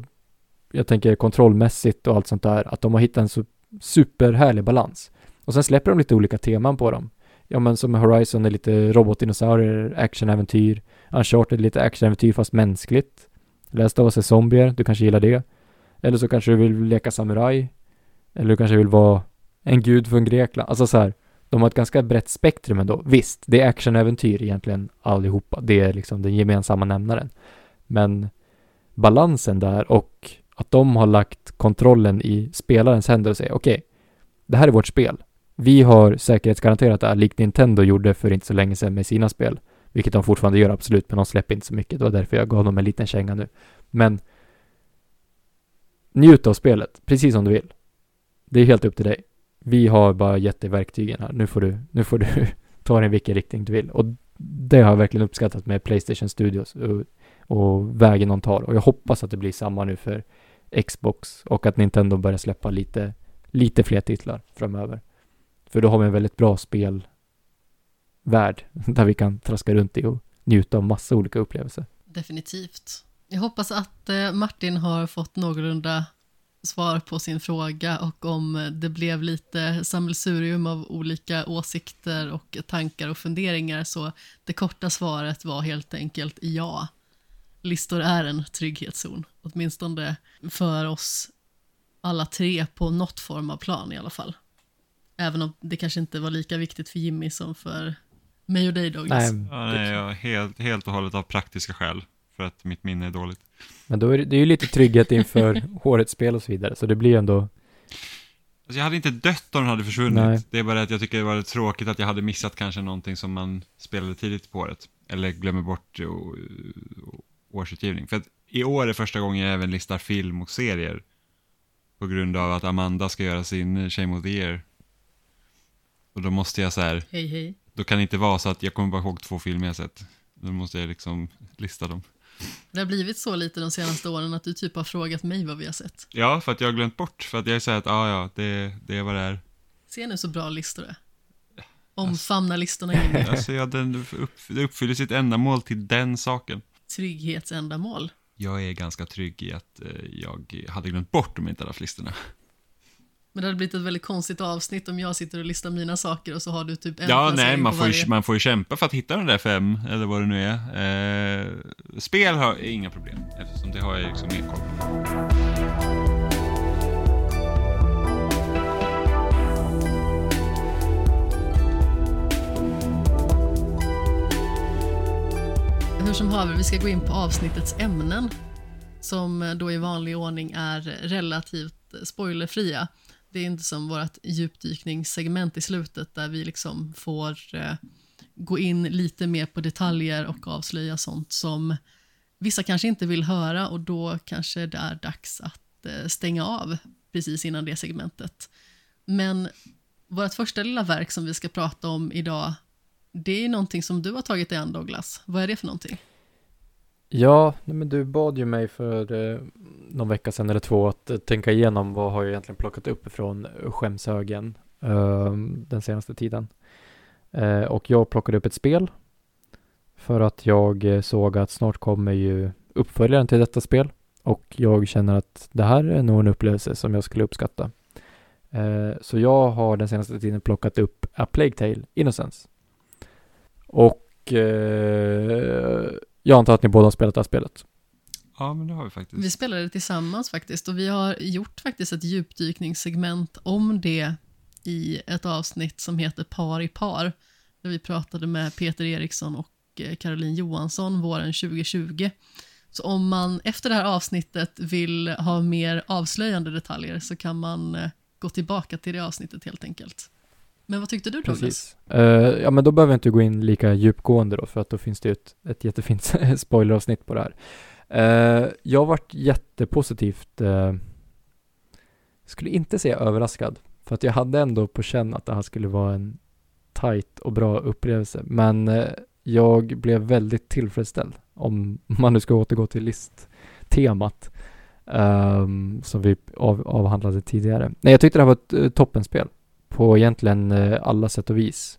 jag tänker kontrollmässigt och allt sånt där, att de har hittat en så superhärlig balans. Och sen släpper de lite olika teman på dem. Ja men som Horizon är lite robotdinosaurier, actionäventyr. Uncharted är lite actionäventyr fast mänskligt. Last of Us är zombier, du kanske gillar det. Eller så kanske du vill leka samuraj. Eller du kanske vill vara en gud från Grekland. Alltså så här, de har ett ganska brett spektrum ändå. Visst, det är actionäventyr egentligen allihopa. Det är liksom den gemensamma nämnaren. Men balansen där och att de har lagt kontrollen i spelarens händer och säger okej, okay, det här är vårt spel. Vi har säkerhetsgaranterat det här, likt Nintendo gjorde för inte så länge sedan med sina spel. Vilket de fortfarande gör absolut, men de släpper inte så mycket. Det var därför jag gav dem en liten känga nu. Men njut av spelet, precis som du vill. Det är helt upp till dig. Vi har bara gett dig verktygen här. Nu får du, nu får du ta den i vilken riktning du vill. Och det har jag verkligen uppskattat med Playstation Studios och, och vägen de tar. Och jag hoppas att det blir samma nu för Xbox och att Nintendo börjar släppa lite, lite fler titlar framöver. För då har vi en väldigt bra spelvärld där vi kan traska runt i och njuta av massa olika upplevelser. Definitivt. Jag hoppas att eh, Martin har fått någorlunda svar på sin fråga och om det blev lite sammelsurium av olika åsikter och tankar och funderingar så det korta svaret var helt enkelt ja. Listor är en trygghetszon, åtminstone för oss alla tre på något form av plan i alla fall. Även om det kanske inte var lika viktigt för Jimmy som för mig och dig Douglas. Nej, Ja, nej, jag, helt, helt och hållet av praktiska skäl. För att mitt minne är dåligt. men då är det, det är ju lite trygghet inför årets spel och så vidare, så det blir ju ändå, Alltså jag hade inte dött om den hade försvunnit. Nej. Det är bara att jag tycker det var tråkigt att jag hade missat kanske någonting som man spelade tidigt på året. Eller glömmer bort i å- årsutgivning. För att i år är första gången jag även listar film och serier. På grund av att Amanda ska göra sin Shame of the Year. Och då måste jag så här, Hej hej. då kan det inte vara så att jag kommer bara ihåg två filmer jag sett. Då måste jag liksom lista dem. Det har blivit så lite de senaste åren att du typ har frågat mig vad vi har sett. Ja, för att jag har glömt bort. För att jag säger att, ja, ja, det, det är vad det är. Se nu så bra listor det är. Omfamna listorna i Alltså, ja, den upp, det uppfyller sitt ändamål till den saken. Trygghetsändamål. Jag är ganska trygg i att eh, jag hade glömt bort hade haft listorna. Men det hade blivit ett väldigt konstigt avsnitt om jag sitter och listar mina saker och så har du typ en Ja, nej, man får, ju, man får ju kämpa för att hitta de där fem, eller vad det nu är. Eh, spel har inga problem, eftersom det har jag liksom mer koll på. Hur som haver, vi ska gå in på avsnittets ämnen som eh, då i vanlig ordning är relativt eh, spoilerfria. Det är inte som vårt djupdykningssegment i slutet där vi liksom får eh, gå in lite mer på detaljer och avslöja sånt som vissa kanske inte vill höra och då kanske det är dags att stänga av precis innan det segmentet. Men vårt första lilla verk som vi ska prata om idag det är någonting som du har tagit dig an Douglas. Vad är det för någonting? Ja, men du bad ju mig för eh, någon vecka sedan eller två att eh, tänka igenom vad har jag egentligen plockat upp från skämshögen eh, den senaste tiden. Eh, och jag plockade upp ett spel för att jag eh, såg att snart kommer ju uppföljaren till detta spel och jag känner att det här är nog en upplevelse som jag skulle uppskatta. Eh, så jag har den senaste tiden plockat upp A Plague Tale Innocence. Och eh, jag antar att ni båda har spelat det här spelet. Ja, men det har vi Vi faktiskt. spelade tillsammans faktiskt och vi har gjort faktiskt ett djupdykningssegment om det i ett avsnitt som heter Par i par. Där vi pratade med Peter Eriksson och eh, Caroline Johansson våren 2020. Så om man efter det här avsnittet vill ha mer avslöjande detaljer så kan man eh, gå tillbaka till det avsnittet helt enkelt. Men vad tyckte du Douglas? Precis. Eh, ja, men då behöver jag inte gå in lika djupgående då, för att då finns det ju ett, ett jättefint spoileravsnitt på det här. Uh, jag varit jättepositivt, uh, skulle inte säga överraskad, för att jag hade ändå på känn att det här skulle vara en tight och bra upplevelse, men uh, jag blev väldigt tillfredsställd, om man nu ska återgå till listtemat, ehm, som vi av, avhandlade tidigare. Nej, jag tyckte det här var ett uh, toppenspel på egentligen eh, alla sätt och vis.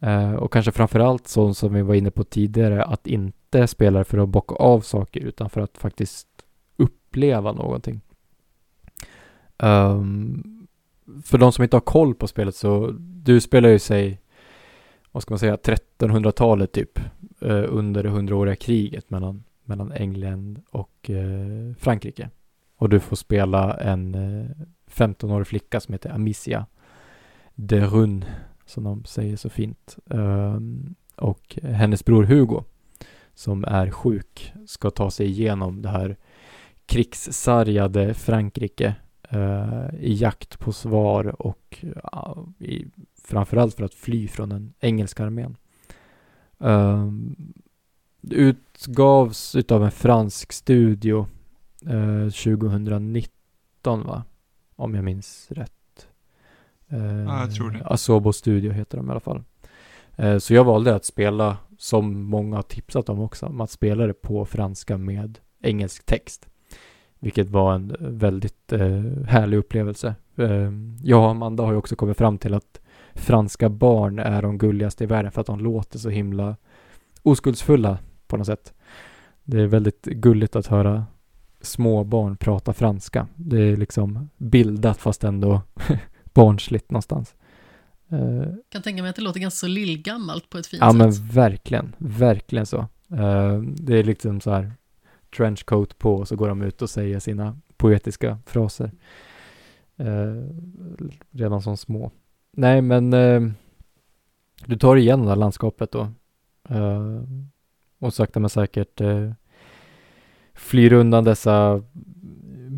Eh, och kanske framförallt så som vi var inne på tidigare, att inte spela för att bocka av saker utan för att faktiskt uppleva någonting. Um, för de som inte har koll på spelet så, du spelar ju sig, vad ska man säga, 1300-talet typ, eh, under det hundraåriga kriget mellan, mellan England och eh, Frankrike. Och du får spela en eh, 15-årig flicka som heter Amicia de Run, som de säger så fint. Ehm, och hennes bror Hugo, som är sjuk, ska ta sig igenom det här krigssargade Frankrike eh, i jakt på svar och i, framförallt för att fly från den engelska armén. Det utgavs utav en fransk studio eh, 2019 va? Om jag minns rätt. Ja, jag tror det. Eh, Asobo Studio heter de i alla fall. Eh, Så jag valde att spela, som många har tipsat om också, om att spela det på franska med engelsk text. vilket var en väldigt eh, härlig upplevelse. Eh, jag och Amanda har ju också kommit fram till att franska barn är de gulligaste i världen för att de låter så himla oskuldsfulla på något sätt. Det är väldigt gulligt att höra små barn prata franska. Det är liksom bildat fast ändå barnsligt någonstans. Uh, kan tänka mig att det låter ganska så lillgammalt på ett fint ja, sätt. Ja men verkligen, verkligen så. Uh, det är liksom så här trenchcoat på och så går de ut och säger sina poetiska fraser. Uh, redan som små. Nej men du tar igen det här landskapet då. och sakta men säkert flyr undan dessa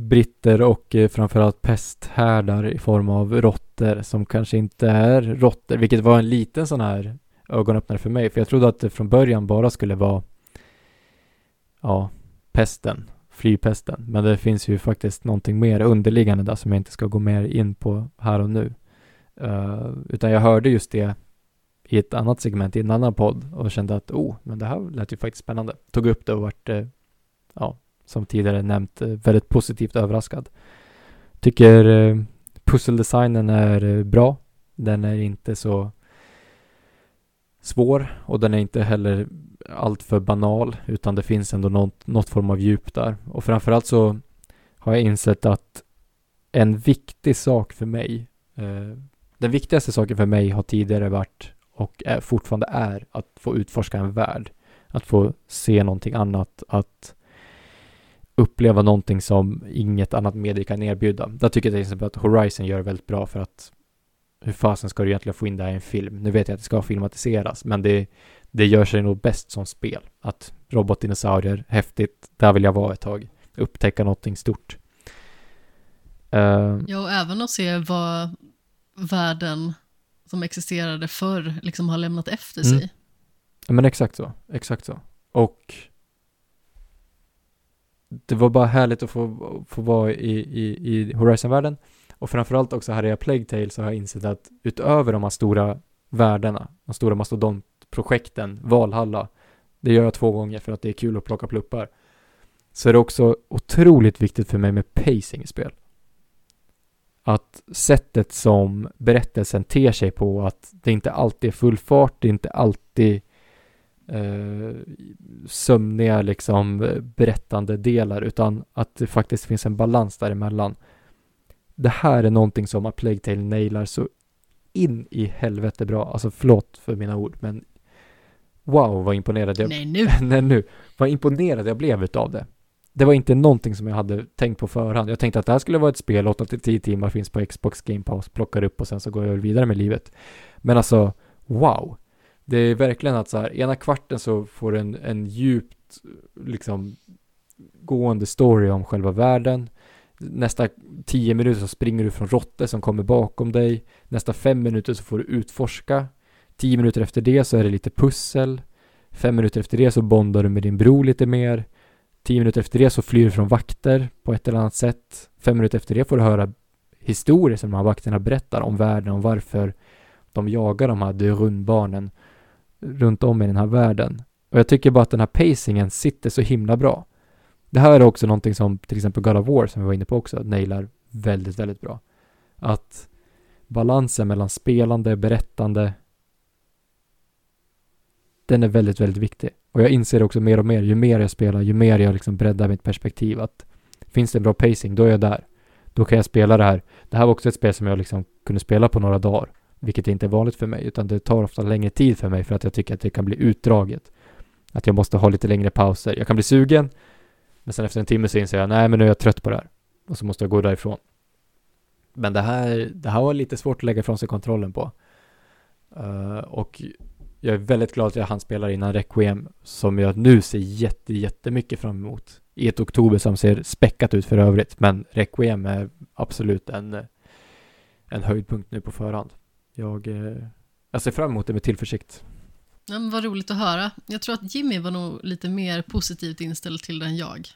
britter och eh, framförallt pesthärdar i form av råttor som kanske inte är råttor, vilket var en liten sån här ögonöppnare för mig, för jag trodde att det från början bara skulle vara ja, pesten, flypesten, men det finns ju faktiskt någonting mer underliggande där som jag inte ska gå mer in på här och nu. Uh, utan jag hörde just det i ett annat segment i en annan podd och kände att oh, men det här lät ju faktiskt spännande. Tog upp det och vart eh, ja, som tidigare nämnt, eh, väldigt positivt överraskad. Tycker eh, pusseldesignen är eh, bra. Den är inte så svår och den är inte heller alltför banal utan det finns ändå något, något form av djup där. Och framförallt så har jag insett att en viktig sak för mig, eh, den viktigaste saken för mig har tidigare varit och är, fortfarande är att få utforska en värld. Att få se någonting annat, att uppleva någonting som inget annat medie kan erbjuda. Där tycker jag till exempel att Horizon gör väldigt bra för att hur fasen ska du egentligen få in det här i en film? Nu vet jag att det ska filmatiseras, men det, det gör sig nog bäst som spel. Att robotdinosaurier, häftigt, där vill jag vara ett tag. Upptäcka någonting stort. Uh, ja, och även att se vad världen som existerade förr liksom har lämnat efter mm. sig. Ja, men exakt så, exakt så. Och det var bara härligt att få, få vara i, i, i Horizon-världen. Och framförallt också här i Plague Tale så har jag insett att utöver de här stora värdena, de stora mastodontprojekten, Valhalla, det gör jag två gånger för att det är kul att plocka pluppar. Så är det också otroligt viktigt för mig med pacing i spel. Att sättet som berättelsen ter sig på, att det inte alltid är full fart, det är inte alltid eh, sömniga liksom berättande delar utan att det faktiskt finns en balans däremellan. Det här är någonting som A Plague Tale nailar så in i helvete bra. Alltså förlåt för mina ord men wow vad imponerad jag Nej nu! Nej nu! Vad imponerad jag blev utav det. Det var inte någonting som jag hade tänkt på förhand. Jag tänkte att det här skulle vara ett spel, 8-10 timmar finns på Xbox Game Pass, plockar upp och sen så går jag vidare med livet. Men alltså, wow! Det är verkligen att så här, ena kvarten så får du en, en djupt liksom gående story om själva världen. Nästa tio minuter så springer du från råttor som kommer bakom dig. Nästa fem minuter så får du utforska. Tio minuter efter det så är det lite pussel. Fem minuter efter det så bondar du med din bror lite mer. Tio minuter efter det så flyr du från vakter på ett eller annat sätt. Fem minuter efter det får du höra historier som de här vakterna berättar om världen och varför de jagar de här rundbarnen runt om i den här världen. Och jag tycker bara att den här pacingen sitter så himla bra. Det här är också någonting som till exempel God of War som vi var inne på också nailar väldigt, väldigt bra. Att balansen mellan spelande, berättande den är väldigt, väldigt viktig. Och jag inser också mer och mer, ju mer jag spelar, ju mer jag liksom breddar mitt perspektiv att finns det en bra pacing, då är jag där. Då kan jag spela det här. Det här var också ett spel som jag liksom kunde spela på några dagar. Vilket inte är vanligt för mig, utan det tar ofta längre tid för mig för att jag tycker att det kan bli utdraget. Att jag måste ha lite längre pauser. Jag kan bli sugen, men sen efter en timme så inser jag, nej men nu är jag trött på det här. Och så måste jag gå därifrån. Men det här, det här var lite svårt att lägga ifrån sig kontrollen på. Uh, och jag är väldigt glad att jag hann spela innan Requiem, som jag nu ser jätte, jättemycket fram emot. I ett oktober som ser späckat ut för övrigt, men Requiem är absolut en, en höjdpunkt nu på förhand jag, eh, jag ser fram emot det med tillförsikt. Ja, men vad roligt att höra. Jag tror att Jimmy var nog lite mer positivt inställd till det än jag.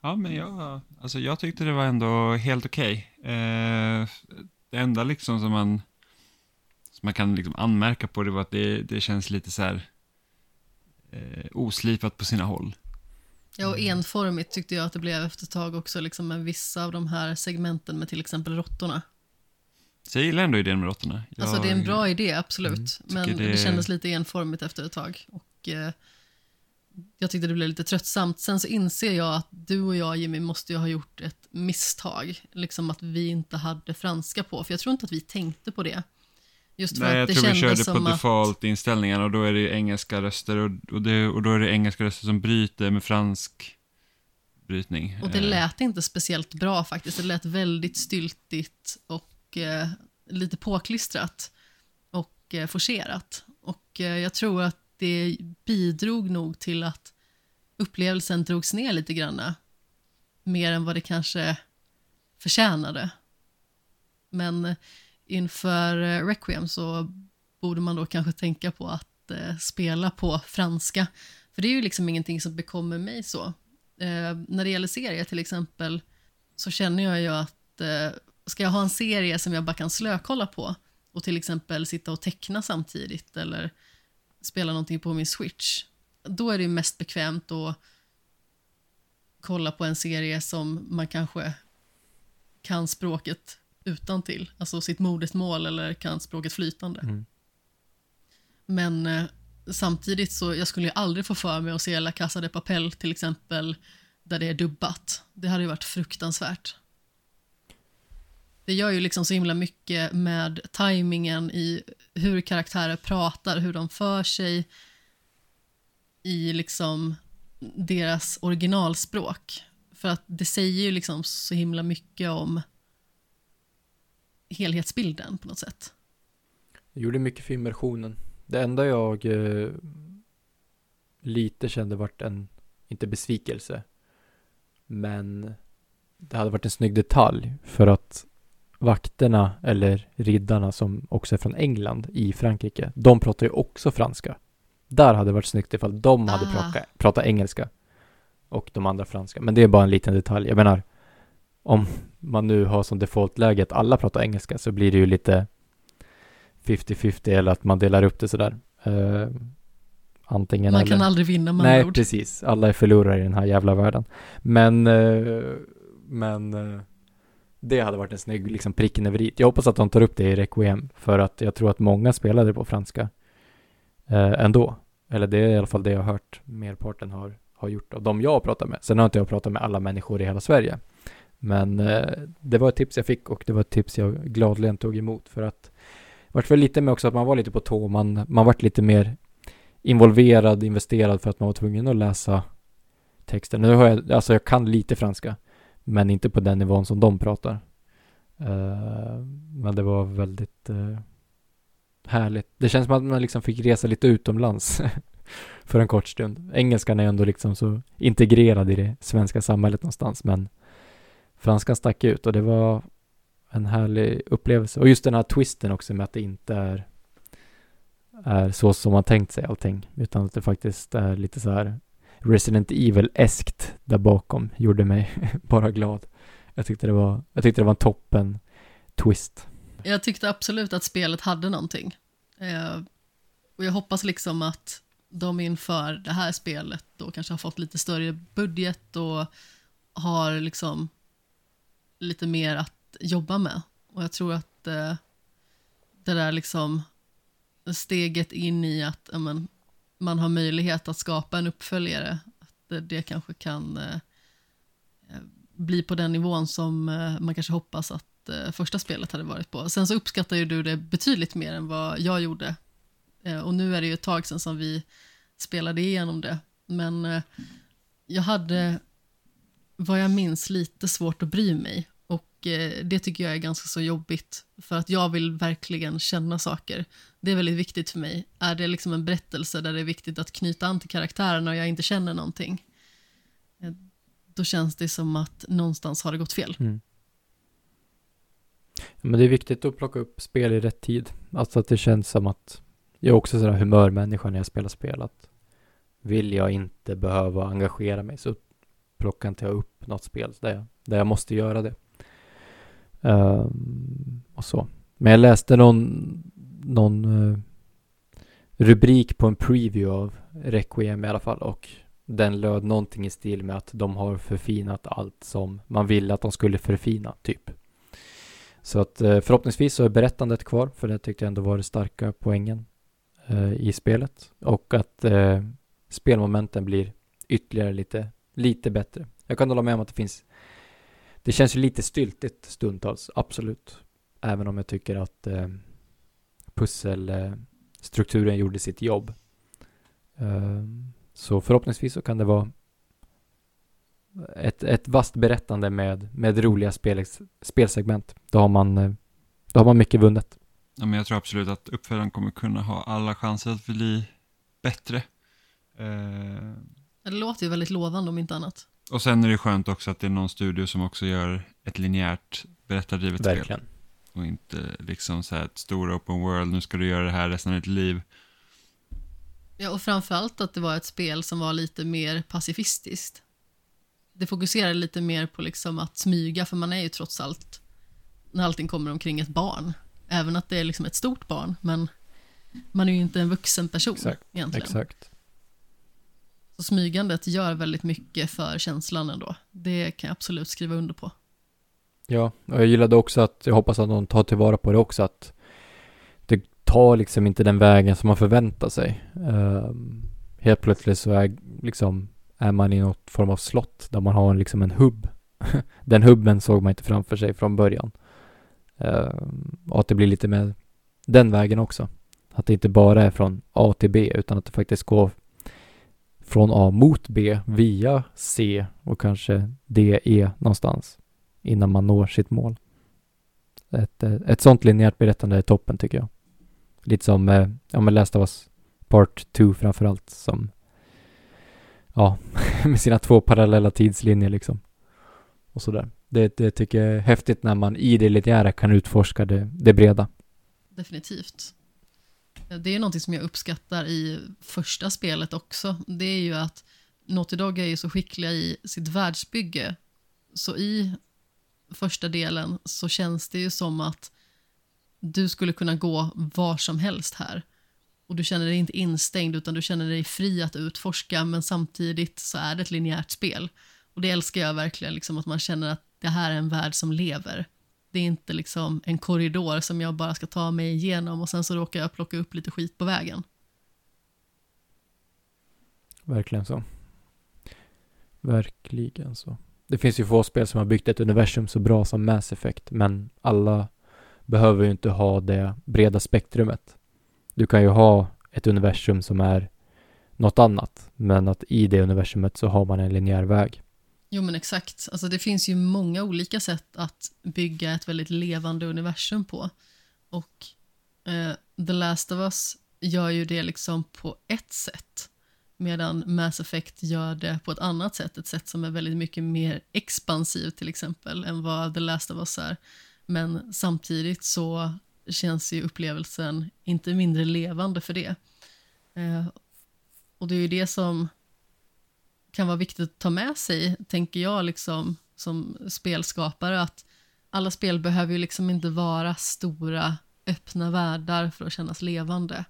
Ja, men jag, alltså jag tyckte det var ändå helt okej. Okay. Eh, det enda liksom som man, som man kan liksom anmärka på det var att det, det känns lite så här eh, oslipat på sina håll. Ja, och enformigt tyckte jag att det blev efter ett tag också, liksom med vissa av de här segmenten med till exempel råttorna. Så jag gillar ändå idén med råttorna. Alltså det är en bra idé, absolut. Mm, men det... det- kändes lite enformigt efter ett tag. Och eh, jag tyckte det blev lite tröttsamt. Sen så inser jag att du och jag, Jimmy, måste ju ha gjort ett misstag. Liksom att vi inte hade franska på, för jag tror inte att vi tänkte på det. Just för Nej, att jag det tror vi körde på att... default-inställningarna och då är det engelska röster och, och, det, och då är det engelska röster som bryter med fransk brytning. Och det Eh, lät inte speciellt bra faktiskt. Det lät väldigt styltigt och eh, lite påklistrat och eh, forcerat. Och eh, jag tror att det bidrog nog till att upplevelsen drogs ner lite grann. Mer än vad det kanske förtjänade. Men eh, inför eh, Requiem så borde man då kanske tänka på att eh, spela på franska. För det är ju liksom ingenting som bekommer mig så. Eh, när det gäller serier till exempel så känner jag ju att eh, ska jag ha en serie som jag bara kan slökolla på och till exempel sitta och teckna samtidigt eller spela någonting på min switch, då är det mest bekvämt att kolla på en serie som man kanske kan språket utan till, alltså sitt modersmål eller kan språket flytande. Mm. Men eh, samtidigt så, jag skulle ju aldrig få för mig att se La Casa de Papel till exempel, där det är dubbat. Det hade ju varit fruktansvärt. Det gör ju liksom så himla mycket med tajmingen i hur karaktärer pratar, hur de för sig i liksom deras originalspråk. För att det säger ju liksom så himla mycket om helhetsbilden på något sätt. Jag gjorde mycket för immersionen. Det enda jag eh, lite kände vart en, inte besvikelse, men det hade varit en snygg detalj för att vakterna eller riddarna som också är från England i Frankrike, de pratar ju också franska. Där hade det varit snyggt ifall de hade Ah. pratat, pratat engelska och de andra franska. Men det är bara en liten detalj. Jag menar, om man nu har som defaultläge att alla pratar engelska så blir det ju lite 50-50 eller att man delar upp det sådär. Uh, antingen Man eller. kan aldrig vinna med Nej, ord. precis. Alla är förlorare i den här jävla världen. Men, eh, men eh, det hade varit en snygg liksom pricken över i. Jag hoppas att de tar upp det i Requiem för att jag tror att många spelade på franska eh, ändå. Eller det är i alla fall det jag har hört merparten har, har gjort av de jag har pratat med. Sen har inte jag pratat med alla människor i hela Sverige. Men eh, det var ett tips jag fick och det var ett tips jag gladeligen tog emot för att det vart väl lite med också att man var lite på tå. Man, man vart lite mer involverad, investerad för att man var tvungen att läsa texten. Nu har jag, alltså jag kan lite franska, men inte på den nivån som de pratar. Uh, men det var väldigt uh, härligt. Det känns som att man liksom fick resa lite utomlands för en kort stund. Engelskan är ändå liksom så integrerad i det svenska samhället någonstans, men franskan stack ut och det var en härlig upplevelse. Och just den här twisten också med att det inte är är så som man tänkt sig allting, utan att det faktiskt är lite så här Resident Evil-eskt där bakom gjorde mig bara glad. Jag tyckte det var, jag tyckte det var en toppen twist. Jag tyckte absolut att spelet hade någonting. Eh, och jag hoppas liksom att de inför det här spelet då kanske har fått lite större budget och har liksom lite mer att jobba med. Och jag tror att eh, det där liksom steget in i att ja, men, man har möjlighet att skapa en uppföljare, att det, kanske kan eh, eh, bli på den nivån som eh, man kanske hoppas att första spelet hade varit på. Sen så uppskattar ju du det betydligt mer än vad jag gjorde. Och nu är det ju ett tag sedan som vi spelade igenom det. Men jag hade, vad jag minns, lite svårt att bry mig. Och eh, det tycker jag är ganska så jobbigt. För att jag vill verkligen känna saker. Det är väldigt viktigt för mig. Är det liksom en berättelse där det är viktigt att knyta an till karaktärerna och jag inte känner någonting. eh, Då känns det som att någonstans har det gått fel. Mm. Men det är viktigt att plocka upp spel i rätt tid. Alltså att det känns som att jag är också sådär humörmänniska när jag spelar spel. Att vill jag inte behöva engagera mig så plockar inte jag upp något spel där jag, där jag måste göra det. Ehm, och så. Men jag läste någon, någon uh, rubrik på en preview av Requiem i alla fall och den löd någonting i stil med att de har förfinat allt som man ville att de skulle förfina, typ. Så att eh, förhoppningsvis så är berättandet kvar, för det tyckte jag ändå var det starka poängen eh, i spelet. Och att eh, spelmomenten blir ytterligare lite, lite bättre. Jag kan hålla med om att det finns, det känns ju lite styltigt stundtals, absolut. Även om jag tycker att eh, pusselstrukturen gjorde sitt jobb. Eh, så förhoppningsvis så kan det vara ett, ett vasst berättande med, med roliga spel, spelsegment. Då har, man, eh, då har man mycket vunnet. Ja, men jag tror absolut att uppföljaren kommer kunna ha alla chanser att bli bättre. Eh, Det låter ju väldigt lovande om inte annat. Och sen är det skönt också att det är någon studio som också gör ett linjärt berättardrivet spel. Verkligen. Och inte liksom så här ett stor open world, nu ska du göra det här resten av ditt liv. Ja, och framförallt att det var ett spel som var lite mer pacifistiskt. Det fokuserade lite mer på liksom att smyga, för man är ju trots allt, när allting kommer omkring, ett barn. Även att det är liksom ett stort barn, men man är ju inte en vuxen person Exakt, egentligen. Exakt. Så smygandet gör väldigt mycket för känslan ändå. Det kan jag absolut skriva under på. Ja, och jag gillade också att, jag hoppas att de tar tillvara på det också, att det tar liksom inte den vägen som man förväntar sig. Ehm, helt plötsligt så är liksom, är man i något form av slott där man har en, liksom en hubb. den hubben såg man inte framför sig från början. Ehm, och att det blir lite mer den vägen också. Att det inte bara är från A till B, utan att det faktiskt går från A mot B via C och kanske D, E någonstans innan man når sitt mål. Ett, eh, ett sånt linjärt berättande är toppen tycker jag. Lite som, eh, ja men Last of Us Part 2 framförallt som, ja, med sina två parallella tidslinjer liksom. Och sådär. Det, det tycker jag är häftigt när man i det linjära kan utforska det, det breda. Definitivt. Det är någonting som jag uppskattar i första spelet också. Det är ju att Naughty Dog är ju så skickliga i sitt världsbygge. Så i första delen så känns det ju som att du skulle kunna gå var som helst här. Och du känner dig inte instängd utan du känner dig fri att utforska men samtidigt så är det ett linjärt spel. Och det älskar jag verkligen, liksom, att man känner att det här är en värld som lever. Det är inte liksom en korridor som jag bara ska ta mig igenom och sen så råkar jag plocka upp lite skit på vägen. Verkligen så. Verkligen så. Det finns ju få spel som har byggt ett universum så bra som Mass Effect, men alla behöver ju inte ha det breda spektrumet. Du kan ju ha ett universum som är något annat, men att i det universumet så har man en linjär väg. Jo men exakt, alltså det finns ju många olika sätt att bygga ett väldigt levande universum på. Och eh, The Last of Us gör ju det liksom på ett sätt. Medan Mass Effect gör det på ett annat sätt, ett sätt som är väldigt mycket mer expansivt till exempel än vad The Last of Us är. Men samtidigt så känns ju upplevelsen inte mindre levande för det. Eh, och det är ju det som kan vara viktigt att ta med sig, tänker jag liksom som spelskapare, att alla spel behöver ju liksom inte vara stora öppna världar för att kännas levande.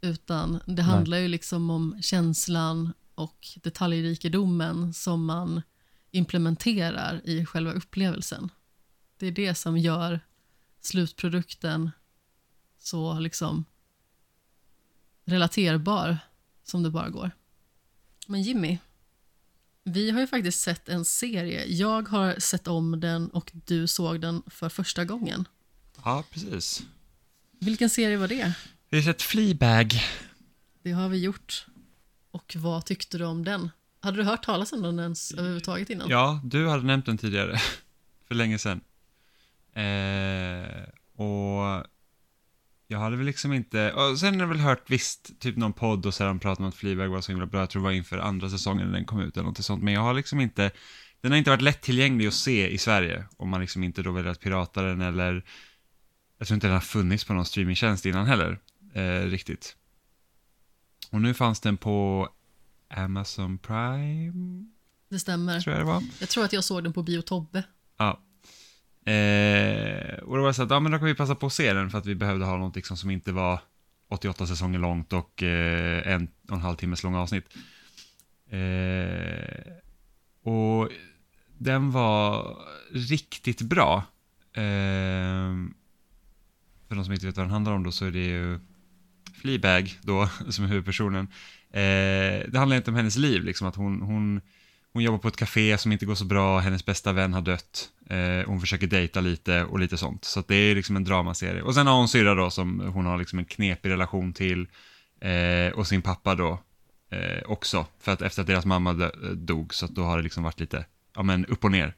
Utan det handlar ju liksom om känslan och detaljrikedomen som man implementerar i själva upplevelsen. Det är det som gör slutprodukten så liksom relaterbar som det bara går. Men Jimmy, vi har ju faktiskt sett en serie. Jag har sett om den och du såg den för första gången. Ja, precis. Vilken serie var det? Vi har sett Fleabag. Det har vi gjort. Och vad tyckte du om den? Hade du hört talas om den ens överhuvudtaget innan? Ja, du hade nämnt den tidigare. För länge sedan. Eh, och jag hade väl liksom inte, och sen har jag väl hört visst, typ någon podd och så de pratat om att Fleabag var så himla bra, jag tror det var inför andra säsongen när den kom ut eller något sånt, men jag har liksom inte, den har inte varit lättillgänglig att se i Sverige, om man liksom inte då väljer att pirata den eller, jag tror inte den har funnits på någon streamingtjänst innan heller, eh, riktigt. Och nu fanns den på Amazon Prime, Det stämmer. tror jag det var. Jag tror att jag såg den på Bio Tobbe. Ja. Eh, och då var det så att, ja men då kan vi passa på att se den för att vi behövde ha något liksom som inte var 88 säsonger långt och eh, en och en halv timmes långa avsnitt. Eh, och den var riktigt bra. Eh, för de som inte vet vad den handlar om då så är det ju Fleabag då, som är huvudpersonen. Eh, det handlar inte om hennes liv, liksom att hon, hon, hon jobbar på ett café som inte går så bra, hennes bästa vän har dött, eh, hon försöker dejta lite och lite sånt. Så det är liksom en dramaserie. Och sen har hon syrra då som hon har liksom en knepig relation till eh, och sin pappa då eh, också. För att efter att deras mamma dö- dog så att då har det liksom varit lite, ja men upp och ner.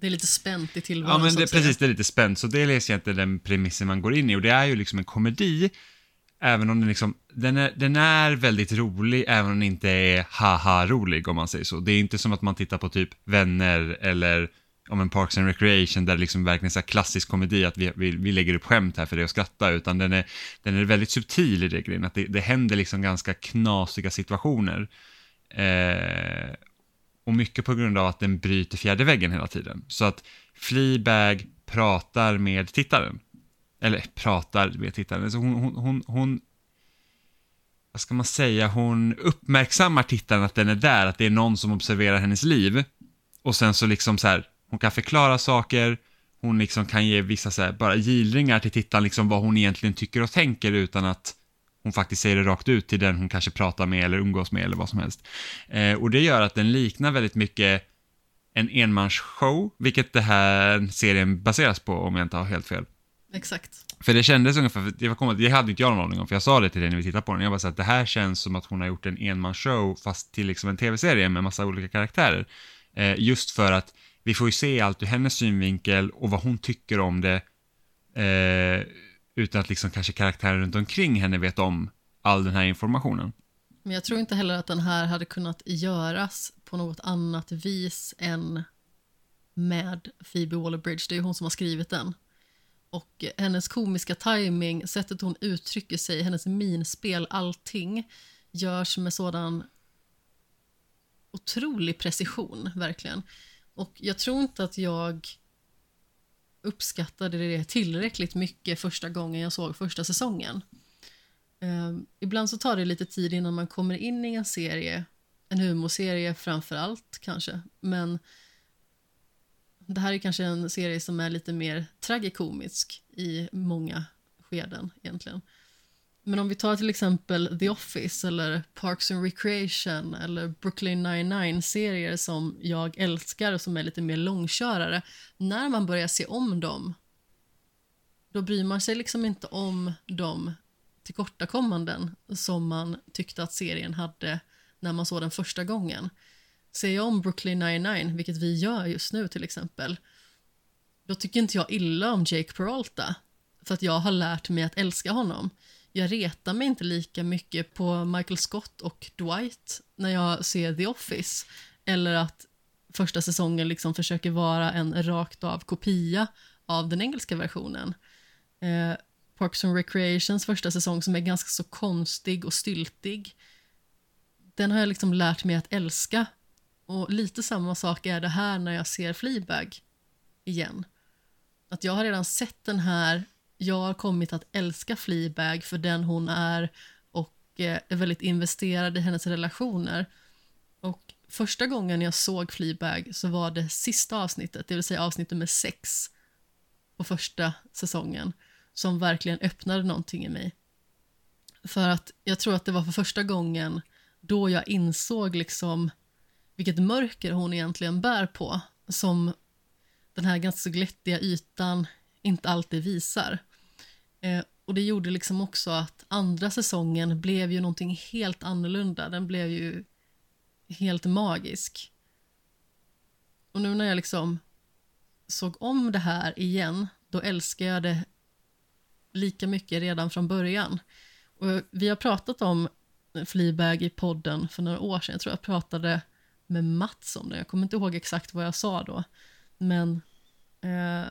Det är lite spänt i tillvaron. Ja men det, precis, det är lite spänt. Så det är egentligen den premissen man går in i och det är ju liksom en komedi. Även om den liksom, den är, den är väldigt rolig även om den inte är haha-rolig om man säger så. Det är inte som att man tittar på typ Vänner eller om en Parks and Recreation där det liksom verkligen är så klassisk komedi att vi, vi, vi lägger upp skämt här för det att skratta utan den är, den är väldigt subtil i det grejen, att det, det händer liksom ganska knasiga situationer. Eh, och mycket på grund av att den bryter fjärde väggen hela tiden. Så att Fleabag pratar med tittaren. Eller pratar med tittaren. Alltså hon, hon, hon, hon, vad ska man säga, hon uppmärksammar tittaren att den är där, att det är någon som observerar hennes liv. Och sen så liksom så här, hon kan förklara saker, hon liksom kan ge vissa så här, bara gillringar till tittaren, liksom vad hon egentligen tycker och tänker utan att hon faktiskt säger det rakt ut till den hon kanske pratar med eller umgås med eller vad som helst. Eh, och det gör att den liknar väldigt mycket en enmansshow, vilket det här serien baseras på om jag inte har helt fel. Exakt. För det kändes ungefär, för det, var kommit, det hade inte jag någon aning om, för jag sa det till dig när vi tittade på den. Jag bara så att det här känns som att hon har gjort en enmansshow fast till liksom en tv-serie med massa olika karaktärer. Eh, just för att vi får ju se allt ur hennes synvinkel och vad hon tycker om det. Eh, utan att liksom kanske karaktärer runt omkring henne vet om all den här informationen. Men jag tror inte heller att den här hade kunnat göras på något annat vis än med Phoebe Waller-Bridge. Det är ju hon som har skrivit den. Och hennes komiska timing, sättet hon uttrycker sig, hennes minspel, allting görs med sådan otrolig precision, verkligen. Och jag tror inte att jag uppskattade det tillräckligt mycket första gången jag såg första säsongen. Eh, ibland så tar det lite tid innan man kommer in i en serie, en humorserie framför allt kanske, men det här är kanske en serie som är lite mer tragikomisk i många skeden egentligen. Men om vi tar till exempel The Office eller Parks and Recreation eller Brooklyn 99-serier som jag älskar och som är lite mer långkörare. När man börjar se om dem, då bryr man sig liksom inte om de tillkortakommanden som man tyckte att serien hade när man såg den första gången. Ser jag om Brooklyn 99, vilket vi gör just nu till exempel, då tycker inte jag illa om Jake Peralta för att jag har lärt mig att älska honom. Jag retar mig inte lika mycket på Michael Scott och Dwight när jag ser The Office eller att första säsongen liksom försöker vara en rakt av kopia av den engelska versionen. Eh, Parks and Recreations första säsong som är ganska så konstig och styltig. Den har jag liksom lärt mig att älska. Och lite samma sak är det här när jag ser Fleabag igen. Att jag har redan sett den här, jag har kommit att älska Fleabag för den hon är och eh, är väldigt investerad i hennes relationer. Och första gången jag såg Fleabag så var det sista avsnittet, det vill säga avsnitt nummer sex på första säsongen som verkligen öppnade någonting i mig. För att jag tror att det var för första gången då jag insåg liksom vilket mörker hon egentligen bär på som den här ganska så glättiga ytan inte alltid visar. Eh, och det gjorde liksom också att andra säsongen blev ju någonting helt annorlunda. Den blev ju helt magisk. Och nu när jag liksom såg om det här igen, då älskar jag det lika mycket redan från början. Och vi har pratat om Fleabag i podden för några år sedan. Jag tror jag pratade med Mats om det. Jag kommer inte ihåg exakt vad jag sa då. Men eh,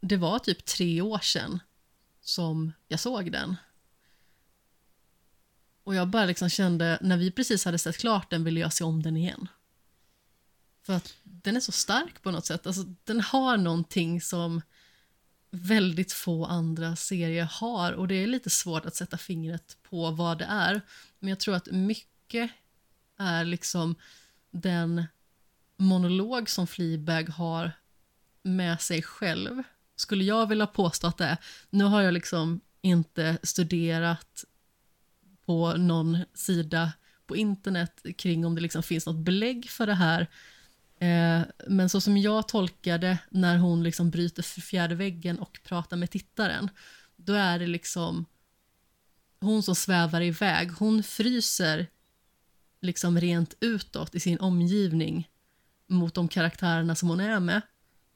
det var typ tre år sedan som jag såg den. Och jag bara liksom kände, när vi precis hade sett klart den ville jag se om den igen. För att den är så stark på något sätt. Alltså, den har någonting som väldigt få andra serier har och det är lite svårt att sätta fingret på vad det är. Men jag tror att mycket är liksom den monolog som Fleabag har med sig själv. Skulle jag vilja påstå att det är. Nu har jag liksom inte studerat på någon sida på internet kring om det liksom finns något belägg för det här. Eh, men så som jag tolkade när hon liksom bryter fjärde väggen och pratar med tittaren, då är det liksom hon som svävar iväg. Hon fryser liksom rent utåt i sin omgivning mot de karaktärerna som hon är med.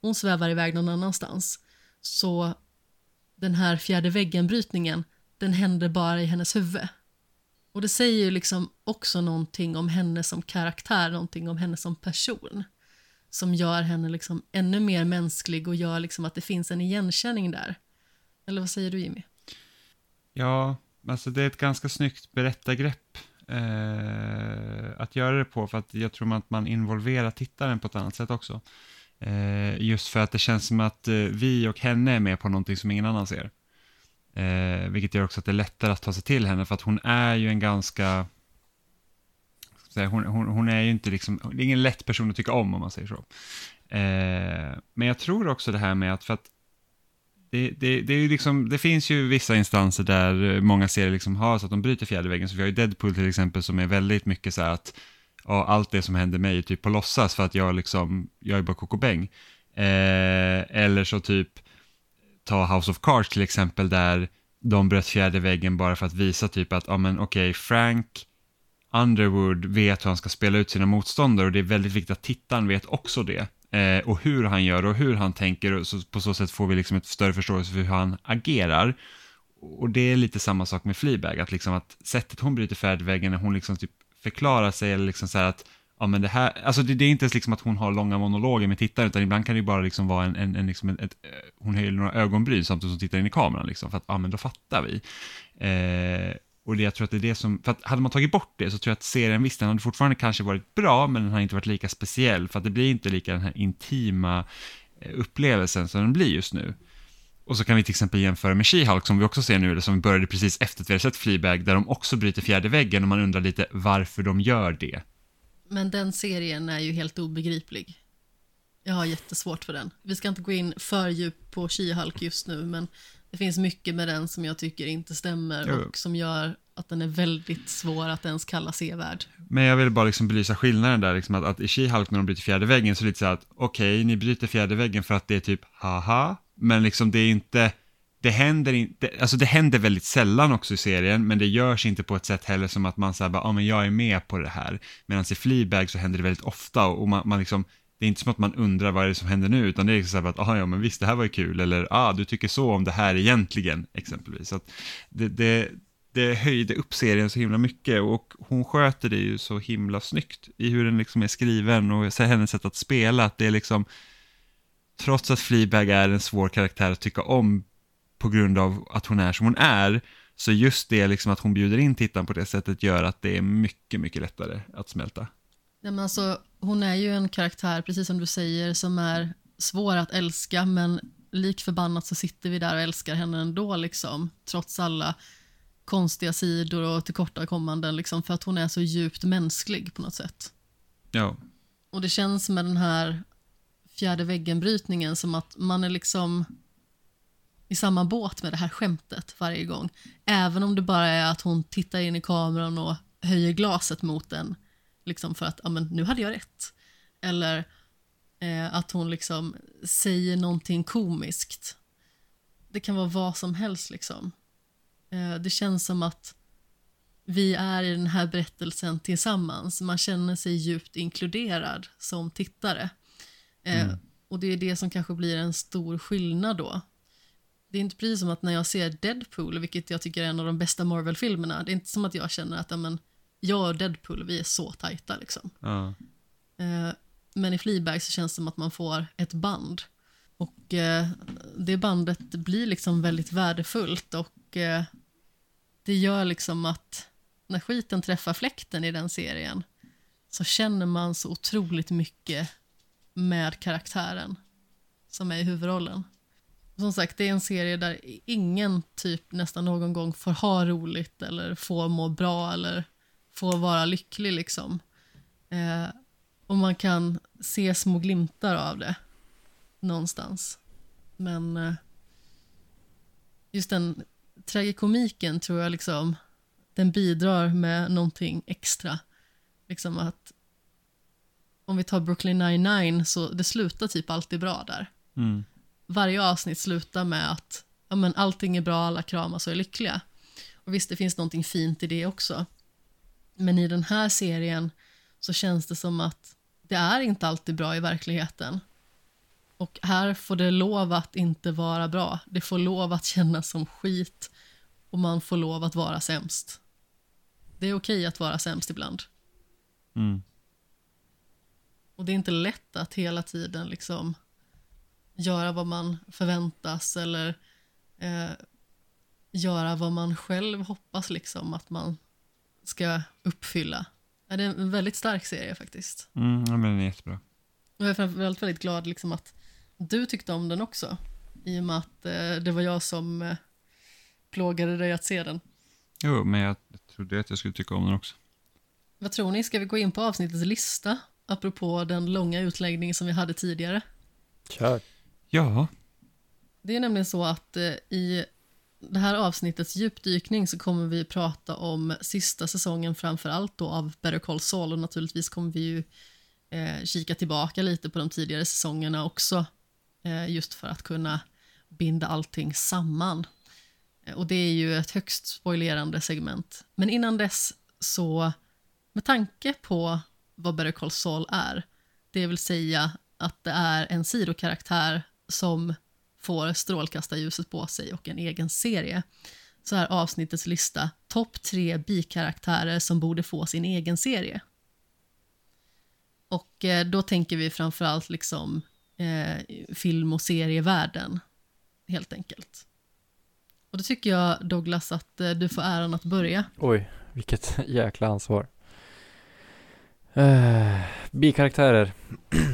Hon svävar iväg någon annanstans. Så den här fjärde väggen-brytningen, den händer bara i hennes huvud. Och det säger ju liksom också någonting om henne som karaktär, någonting om henne som person. Som gör henne liksom ännu mer mänsklig och gör liksom att det finns en igenkänning där. Eller vad säger du Jimmy? Ja, alltså det är ett ganska snyggt berättargrepp eh, att göra det på för att jag tror att man involverar tittaren på ett annat sätt också. Eh, just för att det känns som att eh, vi och henne är med på någonting som ingen annan ser. Eh, vilket gör också att det är lättare att ta sig till henne för att hon är ju en ganska hon, hon, hon, är ju inte liksom, det är ingen lätt person att tycka om om man säger så. Eh, men jag tror också det här med att, för att det, det, det, är liksom, det finns ju vissa instanser där eh, många serier liksom har så att de bryter fjärde väggen. Så vi har ju Deadpool till exempel som är väldigt mycket så här att ja, allt det som händer mig är typ på låtsas för att jag liksom, jag är bara kokobäng. Eh, eller så typ ta House of Cards till exempel där de bröt fjärde väggen bara för att visa typ att, ja men okej, okay, Frank Underwood vet hur han ska spela ut sina motståndare och det är väldigt viktigt att tittaren vet också det. Eh, och hur han gör och hur han tänker och så, på så sätt får vi liksom ett större förståelse för hur han agerar. Och det är lite samma sak med Fleabag, att liksom att sättet hon bryter färdväggen när hon liksom typ förklarar sig eller liksom så här att ja men det här, alltså det, det, är inte ens liksom att hon har långa monologer med tittaren, utan ibland kan det ju bara liksom vara en, en, en liksom ett, ett, hon höjer några ögonbryn samtidigt som tittar in i kameran liksom, för att ja men då fattar vi. Eh, och det, jag tror att det är det som, för att hade man tagit bort det så tror jag att serien, visst den hade fortfarande kanske varit bra, men den har inte varit lika speciell, för att det blir inte lika den här intima eh, upplevelsen som den blir just nu. Och så kan vi till exempel jämföra med She-Hulk som vi också ser nu, eller som vi började precis efter att vi hade sett Fleabag, där de också bryter fjärde väggen och man undrar lite varför de gör det. Men den serien är ju helt obegriplig. Jag har jättesvårt för den. Vi ska inte gå in för djupt på She-Hulk just nu, men det finns mycket med den som jag tycker inte stämmer jo. och som gör att den är väldigt svår att ens kalla sevärd. Men jag vill bara liksom belysa skillnaden där, liksom att, att i She-Hulk när de bryter fjärde väggen så är det lite så att okej, okay, ni bryter fjärde väggen för att det är typ haha, men liksom det är inte, det händer inte, alltså det händer väldigt sällan också i serien, men det görs inte på ett sätt heller som att man säger bara, ja men jag är med på det här. Medan i Fleabag så händer det väldigt ofta och man, man liksom, det är inte som att man undrar vad är det som händer nu, utan det är så här att, ja men visst det här var ju kul, eller ah, du tycker så om det här egentligen, exempelvis. Så att det, det, det höjde upp serien så himla mycket och hon sköter det ju så himla snyggt i hur den liksom är skriven och hennes sätt att spela, att det är liksom, trots att Fleabag är en svår karaktär att tycka om på grund av att hon är som hon är, så just det liksom att hon bjuder in tittaren på det sättet gör att det är mycket, mycket lättare att smälta. Ja, men alltså, hon är ju en karaktär, precis som du säger, som är svår att älska, men lik förbannat så sitter vi där och älskar henne ändå, liksom, trots alla konstiga sidor och tillkortakommanden, liksom, för att hon är så djupt mänsklig på något sätt. Ja. Och det känns med den här fjärde väggen-brytningen som att man är liksom i samma båt med det här skämtet varje gång. Även om det bara är att hon tittar in i kameran och höjer glaset mot den liksom för att, ja men nu hade jag rätt. Eller eh, att hon liksom säger någonting komiskt. Det kan vara vad som helst liksom. Eh, det känns som att vi är i den här berättelsen tillsammans. Man känner sig djupt inkluderad som tittare. Eh, mm. Och det är det som kanske blir en stor skillnad då. Det är inte precis som att när jag ser Deadpool, vilket jag tycker är en av de bästa Marvel-filmerna, det är inte som att jag känner att amen, jag och Deadpool, vi är så tajta liksom. Ja. Eh, men i Fleabag så känns det som att man får ett band. Och eh, det bandet blir liksom väldigt värdefullt och eh, det gör liksom att när skiten träffar fläkten i den serien så känner man så otroligt mycket med karaktären som är i huvudrollen. Som sagt, det är en serie där ingen typ nästan någon gång får ha roligt eller får må bra eller får vara lycklig liksom. Eh, och man kan se små glimtar av det någonstans. Men eh, just den tragikomiken tror jag liksom, den bidrar med någonting extra. Liksom att om vi tar Brooklyn 99 så det slutar typ alltid bra där. Mm. Varje avsnitt slutar med att ja, men allting är bra, alla kramas och är lyckliga. Och visst, det finns någonting fint i det också. Men i den här serien så känns det som att det är inte alltid bra i verkligheten. Och här får det lov att inte vara bra. Det får lov att kännas som skit och man får lov att vara sämst. Det är okej att vara sämst ibland. Mm. Och det är inte lätt att hela tiden liksom göra vad man förväntas eller eh, göra vad man själv hoppas liksom att man ska uppfylla. Ja, det är en väldigt stark serie faktiskt. Mm, ja, men den är jättebra. Och jag är framförallt väldigt glad liksom att du tyckte om den också. I och med att eh, det var jag som eh, plågade dig att se den. Jo, men jag trodde att jag skulle tycka om den också. Vad tror ni? Ska vi gå in på avsnittets lista? Apropå den långa utläggning som vi hade tidigare. Kör. Ja, Det är nämligen så att eh, i det här avsnittets djupdykning så kommer vi prata om sista säsongen framför allt då av Better Call Saul och naturligtvis kommer vi ju eh, kika tillbaka lite på de tidigare säsongerna också eh, just för att kunna binda allting samman. Eh, och det är ju ett högst spoilerande segment. Men innan dess så, med tanke på vad Better Call Saul är, det vill säga att det är en sidokaraktär som får strålkastarljuset på sig och en egen serie. Så är avsnittets lista topp tre bikaraktärer som borde få sin egen serie. Och eh, då tänker vi framförallt liksom eh, film och serievärlden, helt enkelt. Och då tycker jag Douglas att eh, du får äran att börja. Oj, vilket jäkla ansvar. Uh, bikaraktärer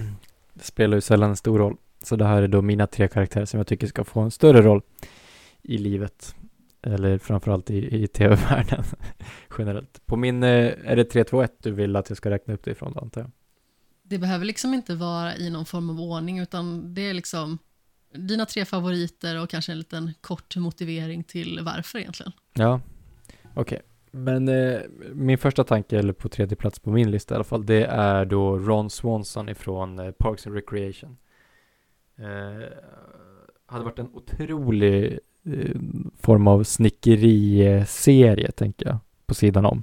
spelar ju sällan en stor roll. Så det här är då mina tre karaktärer som jag tycker ska få en större roll i livet. Eller framförallt i, i tv-världen generellt. På min, eh, är det 3, 2, 1 du vill att jag ska räkna upp det ifrån då antar jag? Det behöver liksom inte vara i någon form av ordning utan det är liksom dina tre favoriter och kanske en liten kort motivering till varför egentligen. Ja, okej. Men eh, min första tanke, eller på tredje plats på min lista i alla fall, det är då Ron Swanson ifrån eh, Parks and Recreation. Eh, hade varit en otrolig eh, form av snickeriserie, tänker jag, på sidan om.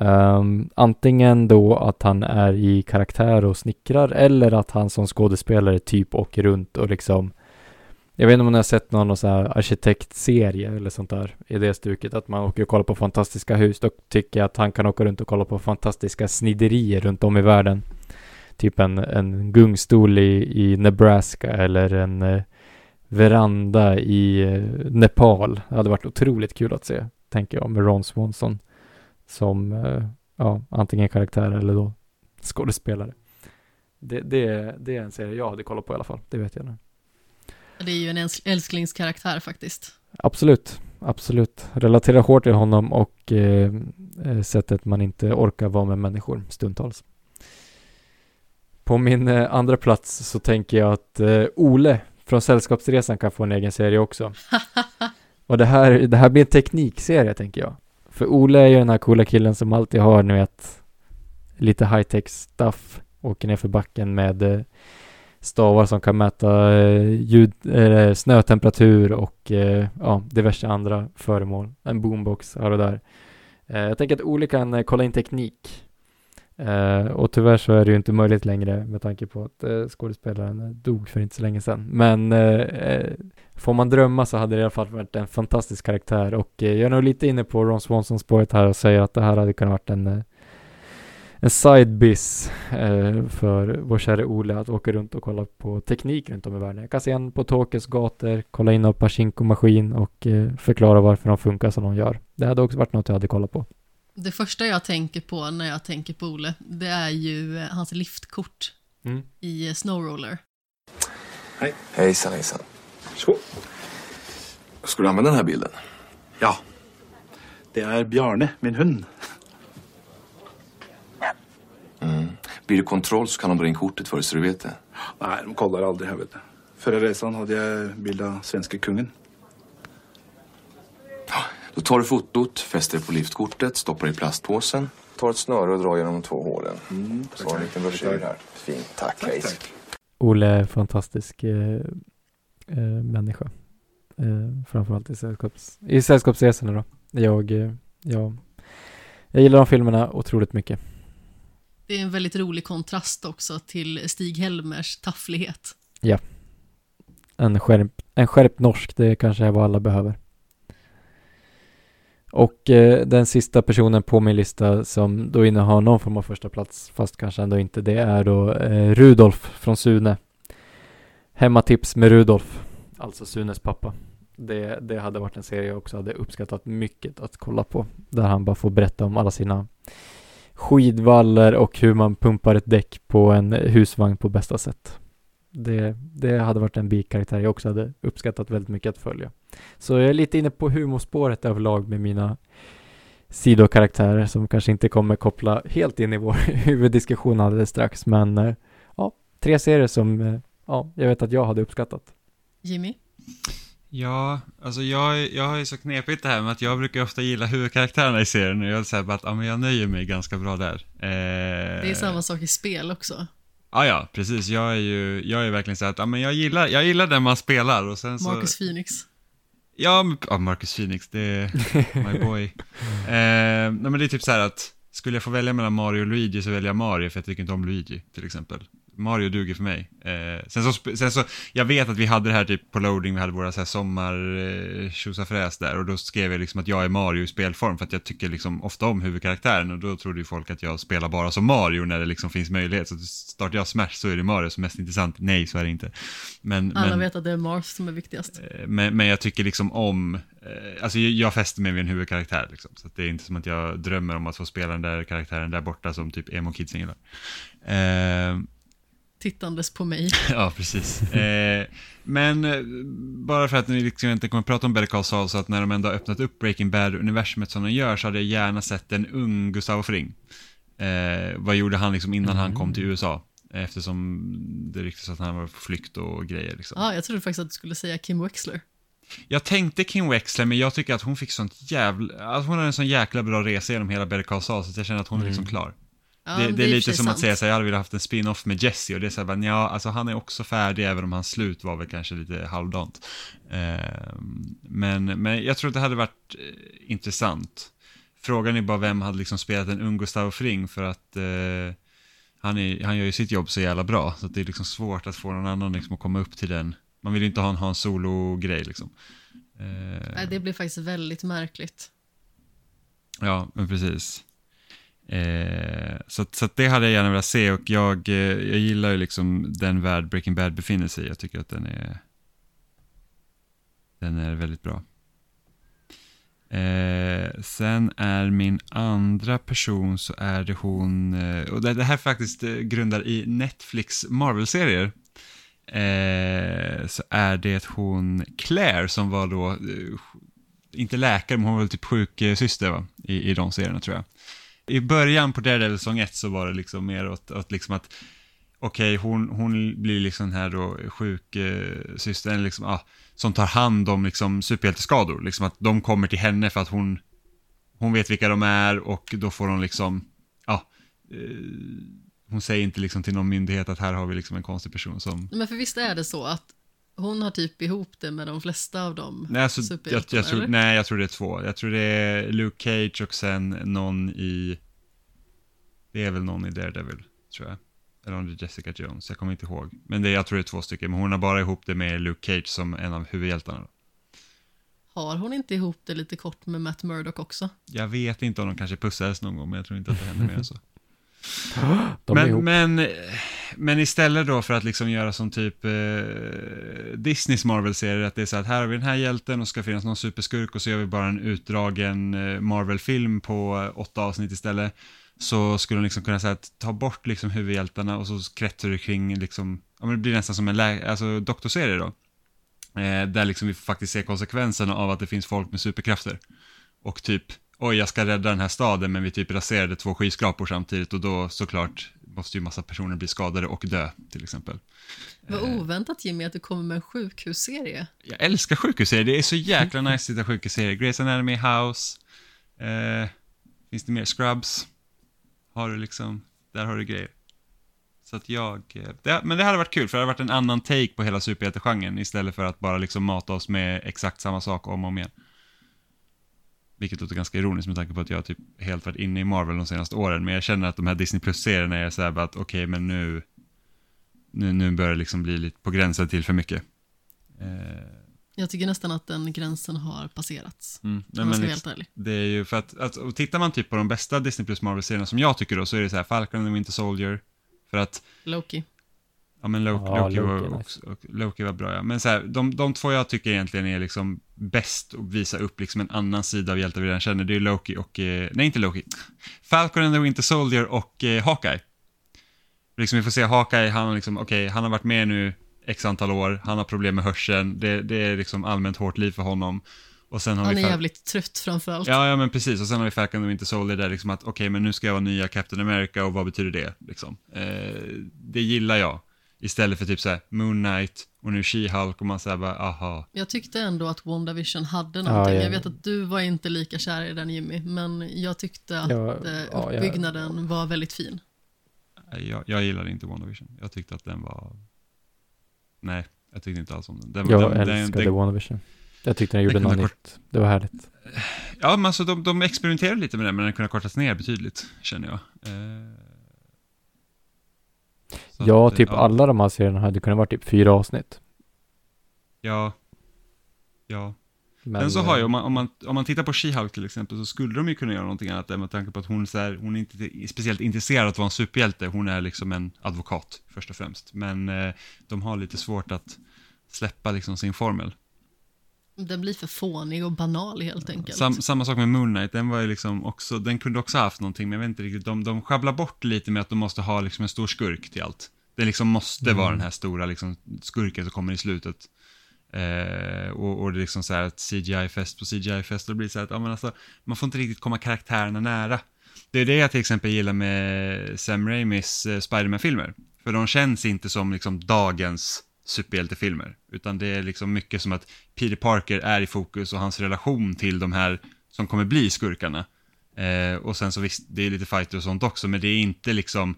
Um, antingen då att han är i karaktär och snickrar eller att han som skådespelare typ åker runt och liksom jag vet inte om ni har sett någon sån här arkitektserie eller sånt där i det stuket, att man åker och kollar på fantastiska hus. Då tycker jag att han kan åka runt och kolla på fantastiska sniderier runt om i världen. Typ en, en gungstol i, i Nebraska eller en eh, veranda i eh, Nepal. Det hade varit otroligt kul att se, tänker jag, med Ron Swanson som eh, ja, antingen karaktär eller då skådespelare. Det, det, det är en serie jag hade kollat på i alla fall, det vet jag nu. Det är ju en äls- älsklingskaraktär faktiskt. Absolut, absolut. Relaterar hårt till honom och eh, eh, sättet man inte orkar vara med människor stundtals. På min eh, andra plats så tänker jag att eh, Ole från Sällskapsresan kan få en egen serie också. och det här, det här blir en teknikserie tänker jag. För Ole är ju den här coola killen som alltid har, ni vet, lite high-tech stuff. Åker ner för backen med eh, stavar som kan mäta ljud, eh, snötemperatur och ja, diverse andra föremål. En boombox här och där. Jag tänker att Ole kan kolla in teknik. Eh, och tyvärr så är det ju inte möjligt längre med tanke på att eh, skådespelaren dog för inte så länge sedan. Men eh, eh får man drömma så hade det i alla fall varit en fantastisk karaktär och eh, jag är nog lite inne på Ron Swanson spåret här och säger att det här hade kunnat varit en eh, en sidebiz eh, för vår kära Ole att åka runt och kolla på teknik runt om i världen. Jag kan se en på Tokyos gator, kolla in en Pachinko-maskin och eh, förklara varför de funkar som de gör. Det hade också varit något jag hade kollat på. Det första jag tänker på när jag tänker på Ole, det är ju eh, hans liftkort Mm. i eh, Snowroller. Hejsan, hejsan. Så. Ska du använda den här bilden? Ja. Det är Bjarne, min hund. Blir det kontroll så kan de dra in kortet för dig så du vet det. Nej, de kollar aldrig här vet du. Förra resan hade jag bild av svenska kungen. Då tar du fotot, fäster det på liftkortet, stoppar i plastpåsen. Tar ett snöre och drar genom de två hålen. Mm, Så har du en liten broschyr här. Fint, tack. Tack, tack. Olle är en fantastisk eh, eh, människa. Eh, framförallt i, sällskaps, i sällskapsresorna då. Jag, eh, jag, jag gillar de filmerna otroligt mycket. Det är en väldigt rolig kontrast också till Stig-Helmers tafflighet. En skärp, en skärpt norsk, det kanske är vad alla behöver. Och eh, den sista personen på min lista som då innehar någon form av första plats, fast kanske ändå inte, det är då eh, Rudolf från Sune. Hemmatips med Rudolf, alltså Sunes pappa. Det, det hade varit en serie jag också hade uppskattat mycket att kolla på. Där han bara får berätta om alla sina skidvaller och hur man pumpar ett däck på en husvagn på bästa sätt. Det, det hade varit en bikaraktär jag också hade uppskattat väldigt mycket att följa. Så jag är lite inne på humorspåret överlag med mina sidokaraktärer som kanske inte kommer koppla helt in i vår huvuddiskussion alldeles strax. Men eh, ja, tre serier som eh, ja, jag vet att jag hade uppskattat. Jimmy? Ja, alltså jag, jag har ju så knepigt det här med att jag brukar ofta gilla huvudkaraktärerna i serien och jag säger bara att ja, men jag nöjer mig ganska bra där. Eh, Det är samma sak i spel också. Ja, ja, precis. Jag är ju, jag är verkligen så att, ja men jag gillar, jag gillar den man spelar och sen så... Marcus Phoenix. Ja, men- ja, Marcus Phoenix, det är my boy. eh, nej men det är typ så här att, skulle jag få välja mellan Mario och Luigi så väljer jag Mario för jag tycker inte om Luigi, till exempel. Mario duger för mig. Eh, sen, så, sen så, jag vet att vi hade det här typ på loading, vi hade våra så här sommar eh, tjosafräs där och då skrev jag liksom att jag är Mario i spelform för att jag tycker liksom ofta om huvudkaraktären och då trodde ju folk att jag spelar bara som Mario när det liksom finns möjlighet. Så startar jag Smash så är det Mario som är mest intressant. Nej, så är det inte. Men, Alla men, vet att det är Marth som är viktigast. Eh, Men, men jag tycker liksom om, eh, alltså jag, fäster mig vid en huvudkaraktär liksom. Så det är inte som att jag drömmer om att få spela den där karaktären där borta som typ emo-kidsen gillar. Eh, Tittandes på mig. ja, precis. Eh, men eh, bara för att ni liksom inte kommer att prata om Better Call Saul så att när de ändå har öppnat upp Breaking Bad-universumet som de gör så hade jag gärna sett en ung Gustavo Fring. Eh, vad gjorde han liksom innan han kom till USA? Eftersom det ryktas att han var på flykt och grejer liksom. Ja, jag trodde faktiskt att du skulle säga Kim Wexler. Jag tänkte Kim Wexler, men jag tycker att hon fick sånt jävla... Alltså hon har en sån jäkla bra resa genom hela Better Call Saul, så att jag känner att hon är liksom klar. Ja, det, det är lite som att sant. säga så här, jag hade velat haft en spin-off med Jesse och det är så här, bara, ja, alltså han är också färdig även om hans slut var väl kanske lite halvdant. Eh, men, men jag tror att det hade varit eh, intressant. Frågan är bara vem hade liksom spelat en ung Gustavo Fring för att eh, han, är, han gör ju sitt jobb så jävla bra så att det är liksom svårt att få någon annan liksom att komma upp till den. Man vill ju inte ha en, ha en solo-grej liksom. Nej, det blir faktiskt väldigt märkligt. Ja, men precis. Eh, så så att det hade jag gärna velat se och jag, eh, jag gillar ju liksom den värld Breaking Bad befinner sig i. Jag tycker att den är, den är väldigt bra. Eh, sen är min andra person så är det hon, eh, och det, det här faktiskt eh, grundar i Netflix Marvel-serier. Eh, så är det hon Claire som var då, eh, inte läkare men hon var väl typ sjuksyster eh, va? I, i de serierna tror jag. I början på Daredevil säsong 1 så var det liksom mer åt, åt liksom att okej, hon, hon blir liksom den här då sjuksystern eh, liksom, ah, som tar hand om liksom superhjälteskador. Liksom att de kommer till henne för att hon, hon vet vilka de är och då får hon liksom, ja, eh, hon säger inte liksom till någon myndighet att här har vi liksom en konstig person som Men för visst är det så att hon har typ ihop det med de flesta av dem Nej, alltså, jag, jag tror, nej, jag tror det är två. Jag tror det är Luke Cage och sen någon i... Det är väl någon i Daredevil, tror jag. Eller om det är Jessica Jones, jag kommer inte ihåg. Men det, jag tror det är två stycken, men hon har bara ihop det med Luke Cage som en av huvudhjältarna. Har hon inte ihop det lite kort med Matt Murdock också? Jag vet inte om de kanske pussades någon gång, men jag tror inte att det händer mer än så. De är men, ihop. men, men istället då för att liksom göra som typ eh, Disneys Marvel-serier, att det är så att här har vi den här hjälten och ska finnas någon superskurk och så gör vi bara en utdragen eh, Marvel-film på eh, åtta avsnitt istället. Så skulle de liksom kunna säga att ta bort liksom huvudhjältarna och så kretsar det kring liksom, ja men det blir nästan som en lä- alltså doktorserie då. Eh, där liksom vi faktiskt ser konsekvenserna av att det finns folk med superkrafter. Och typ, oj jag ska rädda den här staden men vi typ raserade två skyskrapor samtidigt och då såklart måste ju massa personer bli skadade och dö, till exempel. Vad oväntat Jimmy att du kommer med en sjukhusserie. Jag älskar sjukhusserier, det är så jäkla nice att titta sjukhusserier. Grey's Anatomy, House, eh, finns det mer? Scrubs. Har du liksom, där har du grejer. Så att jag, eh, det, men det hade varit kul för det hade varit en annan take på hela superhjältegenren istället för att bara liksom mata oss med exakt samma sak om och om igen. Vilket låter ganska ironiskt med tanke på att jag typ helt varit inne i Marvel de senaste åren. Men jag känner att de här Disney Plus-serierna är så här bara att okej, okay, men nu, nu, nu börjar det liksom bli lite på gränsen till för mycket. Eh, jag tycker nästan att den gränsen har passerats. Mm. Om jag ska vara helt ärlig. Det är ju för att, att och tittar man typ på de bästa Disney Plus Marvel-serierna som jag tycker då, så är det så här Falcon and the Winter Soldier. För att... Loki. Ja, men Loki, Ja, Loki, var, Loki, också, och Loki var bra, ja. Men så här, de, de två jag tycker egentligen är liksom bäst att visa upp liksom en annan sida av hjältar vi redan känner. Det är Loki och, eh, nej inte Loki, Falcon and the Winter Soldier och eh, Hawkeye. Liksom vi får se Hawkeye, han, liksom, okay, han har varit med nu x antal år, han har problem med hörseln, det, det är liksom allmänt hårt liv för honom. Och sen har Han vi är Fal- jävligt trött framförallt. Ja, ja men precis. Och sen har vi Falcon and the Winter Soldier där liksom att okej, okay, men nu ska jag vara nya Captain America och vad betyder det? Liksom. Eh, det gillar jag. Istället för typ såhär Moon Knight och nu She-Hulk och man säger bara aha. Jag tyckte ändå att WandaVision hade någonting. ja. Jag vet att du var inte lika kär i den Jimmy, men jag tyckte att Ja, eh, ja, jag- uppbyggnaden var väldigt fin. Jag, jag gillade inte WandaVision. Jag tyckte att den var... Nej, jag tyckte inte alls om den. den Jag den, älskade den, WandaVision. Jag tyckte den gjorde något kort- nytt. Det var härligt. Ja, men alltså de, de experimenterade lite med den, men den kunde kortats ner betydligt, känner jag. Eh, så Ja, att, typ ja, alla de här serierna hade kunnat vara typ fyra avsnitt. Ja. Ja. Men, Men så har eh, ju, om man, om man, om man tittar på She-Hulk till exempel, så skulle de ju kunna göra någonting annat där med tanke på att hon, så här, hon är inte speciellt intresserad av att vara en superhjälte, hon är liksom en advokat först och främst. Men eh, de har lite svårt att släppa liksom sin formel. Den blir för fånig och banal helt enkelt. Sam, samma sak med Moon Knight, den var ju liksom också, den kunde också haft någonting, men jag vet inte riktigt, de, de sjabblar bort lite med att de måste ha liksom en stor skurk till allt. Det liksom måste Mm. vara den här stora liksom, skurken som kommer i slutet. Eh, och, och det är liksom så här att CGI-fest på CGI-fest, och det blir så här att, ja men alltså, man får inte riktigt komma karaktärerna nära. Det är det jag till exempel gillar med Sam Raimis eh, Spider-Man-filmer. För de känns inte som liksom dagens superhjältefilmer, utan det är liksom mycket som att Peter Parker är i fokus och hans relation till de här som kommer bli skurkarna. Eh, och sen så visst, det är lite fighter och sånt också, men det är inte liksom,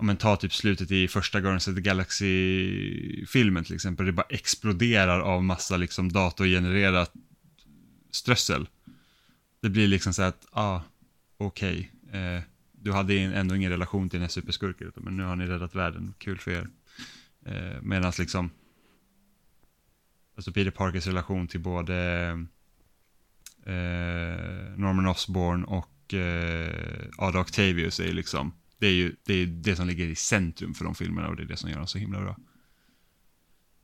om man tar typ slutet i första Guardians of the Galaxy-filmen till exempel, det bara exploderar av massa liksom datorgenererat strössel. Det blir liksom så här att, ah, okej, eh, du hade ändå ingen relation till den här superskurken, men nu har ni räddat världen, kul för er. Eh, Medan liksom, alltså Peter Parkers relation till både eh, Norman Osborn och eh, Ada Octavius är ju liksom, det är ju det, är det som ligger i centrum för de filmerna och det är det som gör dem så himla bra.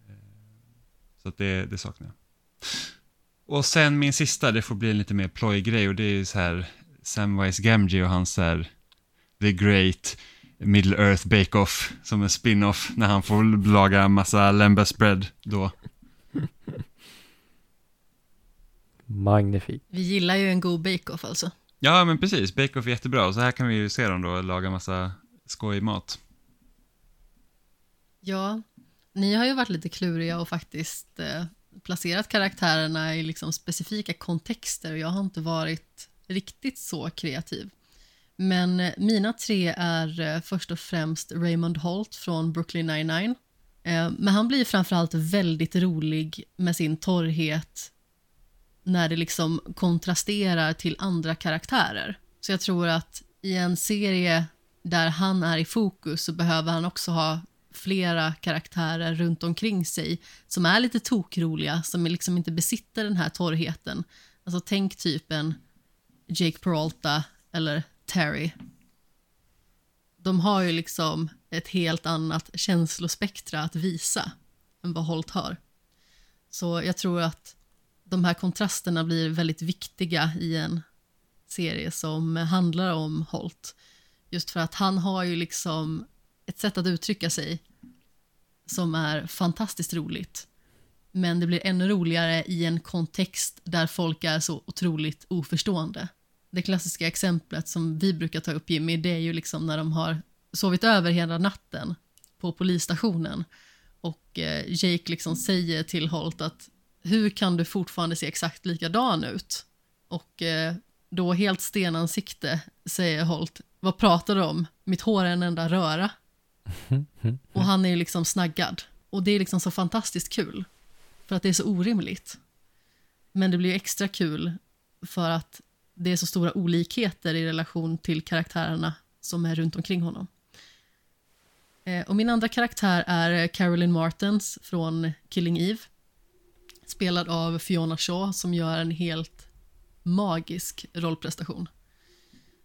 Eh, så att det, det saknar jag. Och sen min sista, det får bli en lite mer plojig grej och det är ju så här Samwise Gamgee och hans så här The Great Middle Earth Bake Off som en spin-off när han får laga en massa lembas bread då. Magnifik. Vi gillar ju en god bake-off alltså. Ja, men precis. Bake Off är jättebra. Och så här kan vi ju se dem då laga massa skojig mat. Ja, ni har ju varit lite kluriga och faktiskt eh, placerat karaktärerna i liksom specifika kontexter och jag har inte varit riktigt så kreativ. Men eh, mina tre är eh, först och främst Raymond Holt från Brooklyn 99. Eh, men han blir framförallt väldigt rolig med sin torrhet när det liksom kontrasterar till andra karaktärer. Så jag tror att i en serie där han är i fokus så behöver han också ha flera karaktärer runt omkring sig som är lite tokroliga, som liksom inte besitter den här torrheten. Alltså tänk typ en Jake Peralta eller Terry. De har ju liksom ett helt annat känslospektra att visa än vad Holt har. Så jag tror att de här kontrasterna blir väldigt viktiga i en serie som handlar om Holt. Just för att han har ju liksom ett sätt att uttrycka sig som är fantastiskt roligt. Men det blir ännu roligare i en kontext där folk är så otroligt oförstående. Det klassiska exemplet som vi brukar ta upp Jimmy, det är ju liksom när de har sovit över hela natten på polisstationen och eh, Jake liksom säger till Holt att hur kan du fortfarande se exakt likadan ut? Och eh, då helt stenansikte säger Holt, vad pratar du om? Mitt hår är en enda röra. Och han är ju liksom snaggad. Och det är liksom så fantastiskt kul. För att det är så orimligt. Men det blir ju extra kul för att det är så stora olikheter i relation till karaktärerna som är runt omkring honom. Eh, och min andra karaktär är Carolyn Martens från Killing Eve. Spelad av Fiona Shaw som gör en helt magisk rollprestation.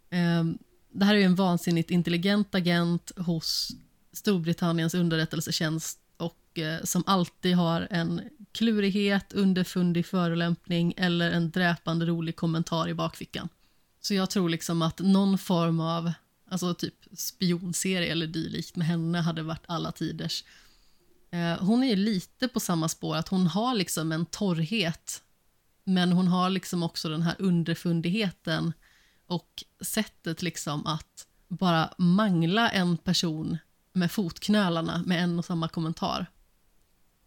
Ehm, det här är en vansinnigt intelligent agent hos Storbritanniens underrättelsetjänst och eh, som alltid har en klurighet, underfundig förolämpning eller en dräpande rolig kommentar i bakfickan. Så jag tror liksom att någon form av alltså typ spionserie eller dylikt med henne hade varit alla tiders. Eh, hon är ju lite på samma spår, att hon har liksom en torrhet men hon har liksom också den här underfundigheten och sättet liksom att bara mangla en person med fotknölarna med en och samma kommentar.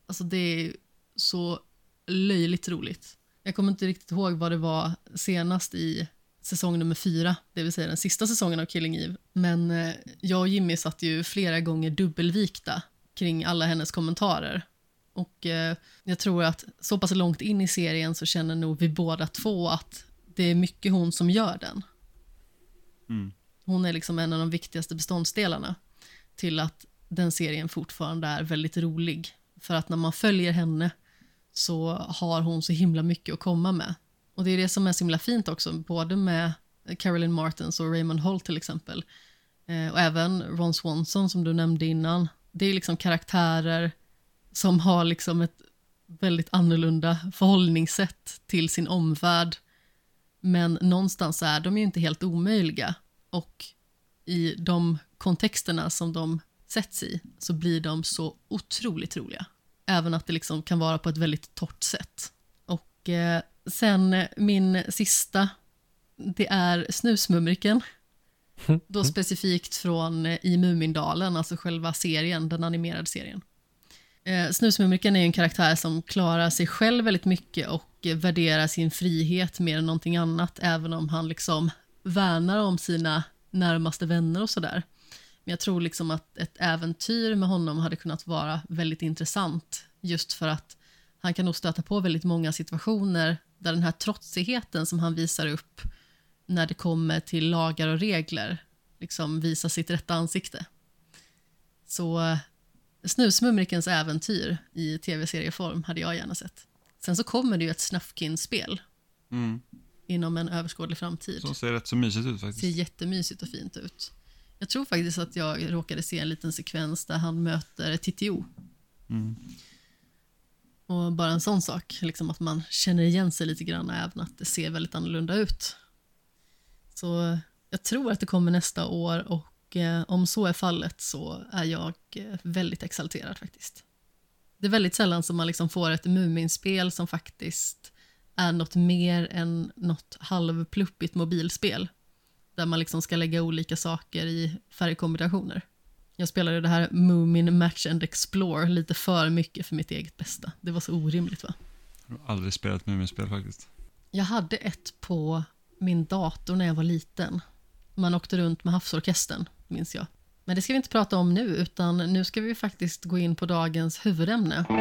Alltså det är så löjligt roligt. Jag kommer inte riktigt ihåg vad det var senast i säsong nummer fyra, det vill säga den sista säsongen av Killing Eve. Men eh, jag och Jimmy satt ju flera gånger dubbelvikta kring alla hennes kommentarer. Och eh, jag tror att så pass långt in i serien så känner nog vi båda två att det är mycket hon som gör den. Mm. Hon är liksom en av de viktigaste beståndsdelarna till att den serien fortfarande är väldigt rolig. För att när man följer henne så har hon så himla mycket att komma med. Och det är det som är så himla fint också, både med Carolyn Martens och Raymond Holt till exempel. Eh, och även Ron Swanson som du nämnde innan. Det är liksom karaktärer som har liksom ett väldigt annorlunda förhållningssätt till sin omvärld. Men någonstans är de ju inte helt omöjliga. Och i de kontexterna som de sätts i så blir de så otroligt roliga. Även att det liksom kan vara på ett väldigt torrt sätt. Och eh, sen min sista, det är Snusmumriken. Då specifikt från eh, I Mumindalen, alltså själva serien, den animerade serien. Eh, Snusmumriken är en karaktär som klarar sig själv väldigt mycket och värderar sin frihet mer än någonting annat, även om han liksom värnar om sina närmaste vänner och sådär. Men jag tror liksom att ett äventyr med honom hade kunnat vara väldigt intressant just för att han kan nog stöta på väldigt många situationer där den här trotsigheten som han visar upp när det kommer till lagar och regler liksom visar sitt rätta ansikte. Så eh, Snusmumrikens äventyr i tv-serieform hade jag gärna sett. Sen så kommer det ju ett Snufkin-spel Mm. inom en överskådlig framtid. Som ser rätt så mysigt ut ser faktiskt. jättemysigt och fint ut. Jag tror faktiskt att jag råkade se en liten sekvens där han möter Titio. Mm. Och bara en sån sak, liksom att man känner igen sig lite grann även att det ser väldigt annorlunda ut. Så jag tror att det kommer nästa år och eh, om så är fallet så är jag eh, väldigt exalterad faktiskt. Det är väldigt sällan som man liksom får ett Muminspel som faktiskt är något mer än något halvpluppigt mobilspel där man liksom ska lägga olika saker i färgkombinationer. Jag spelade det här Moomin Match and Explore lite för mycket för mitt eget bästa. Det var så orimligt va? Jag har aldrig spelat Muminspel faktiskt. Jag hade ett på min dator när jag var liten. Man åkte runt med havsorkestern, minns jag. Men det ska vi inte prata om nu, utan nu ska vi faktiskt gå in på dagens huvudämne. Då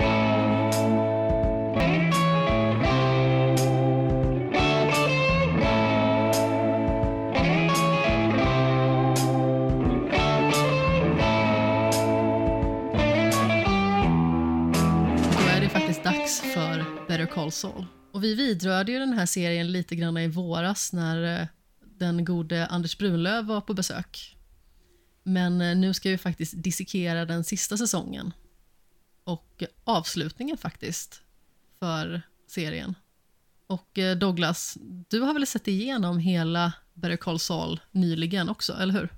är det faktiskt dags för Better Call Saul. Och vi vidrörde ju den här serien lite grann i våras när eh, den gode Anders Brunlöv var på besök. Men eh, nu ska vi faktiskt dissekera den sista säsongen. Och avslutningen faktiskt för serien. Och eh, Douglas, du har väl sett igenom hela Better Call Saul nyligen också, eller hur?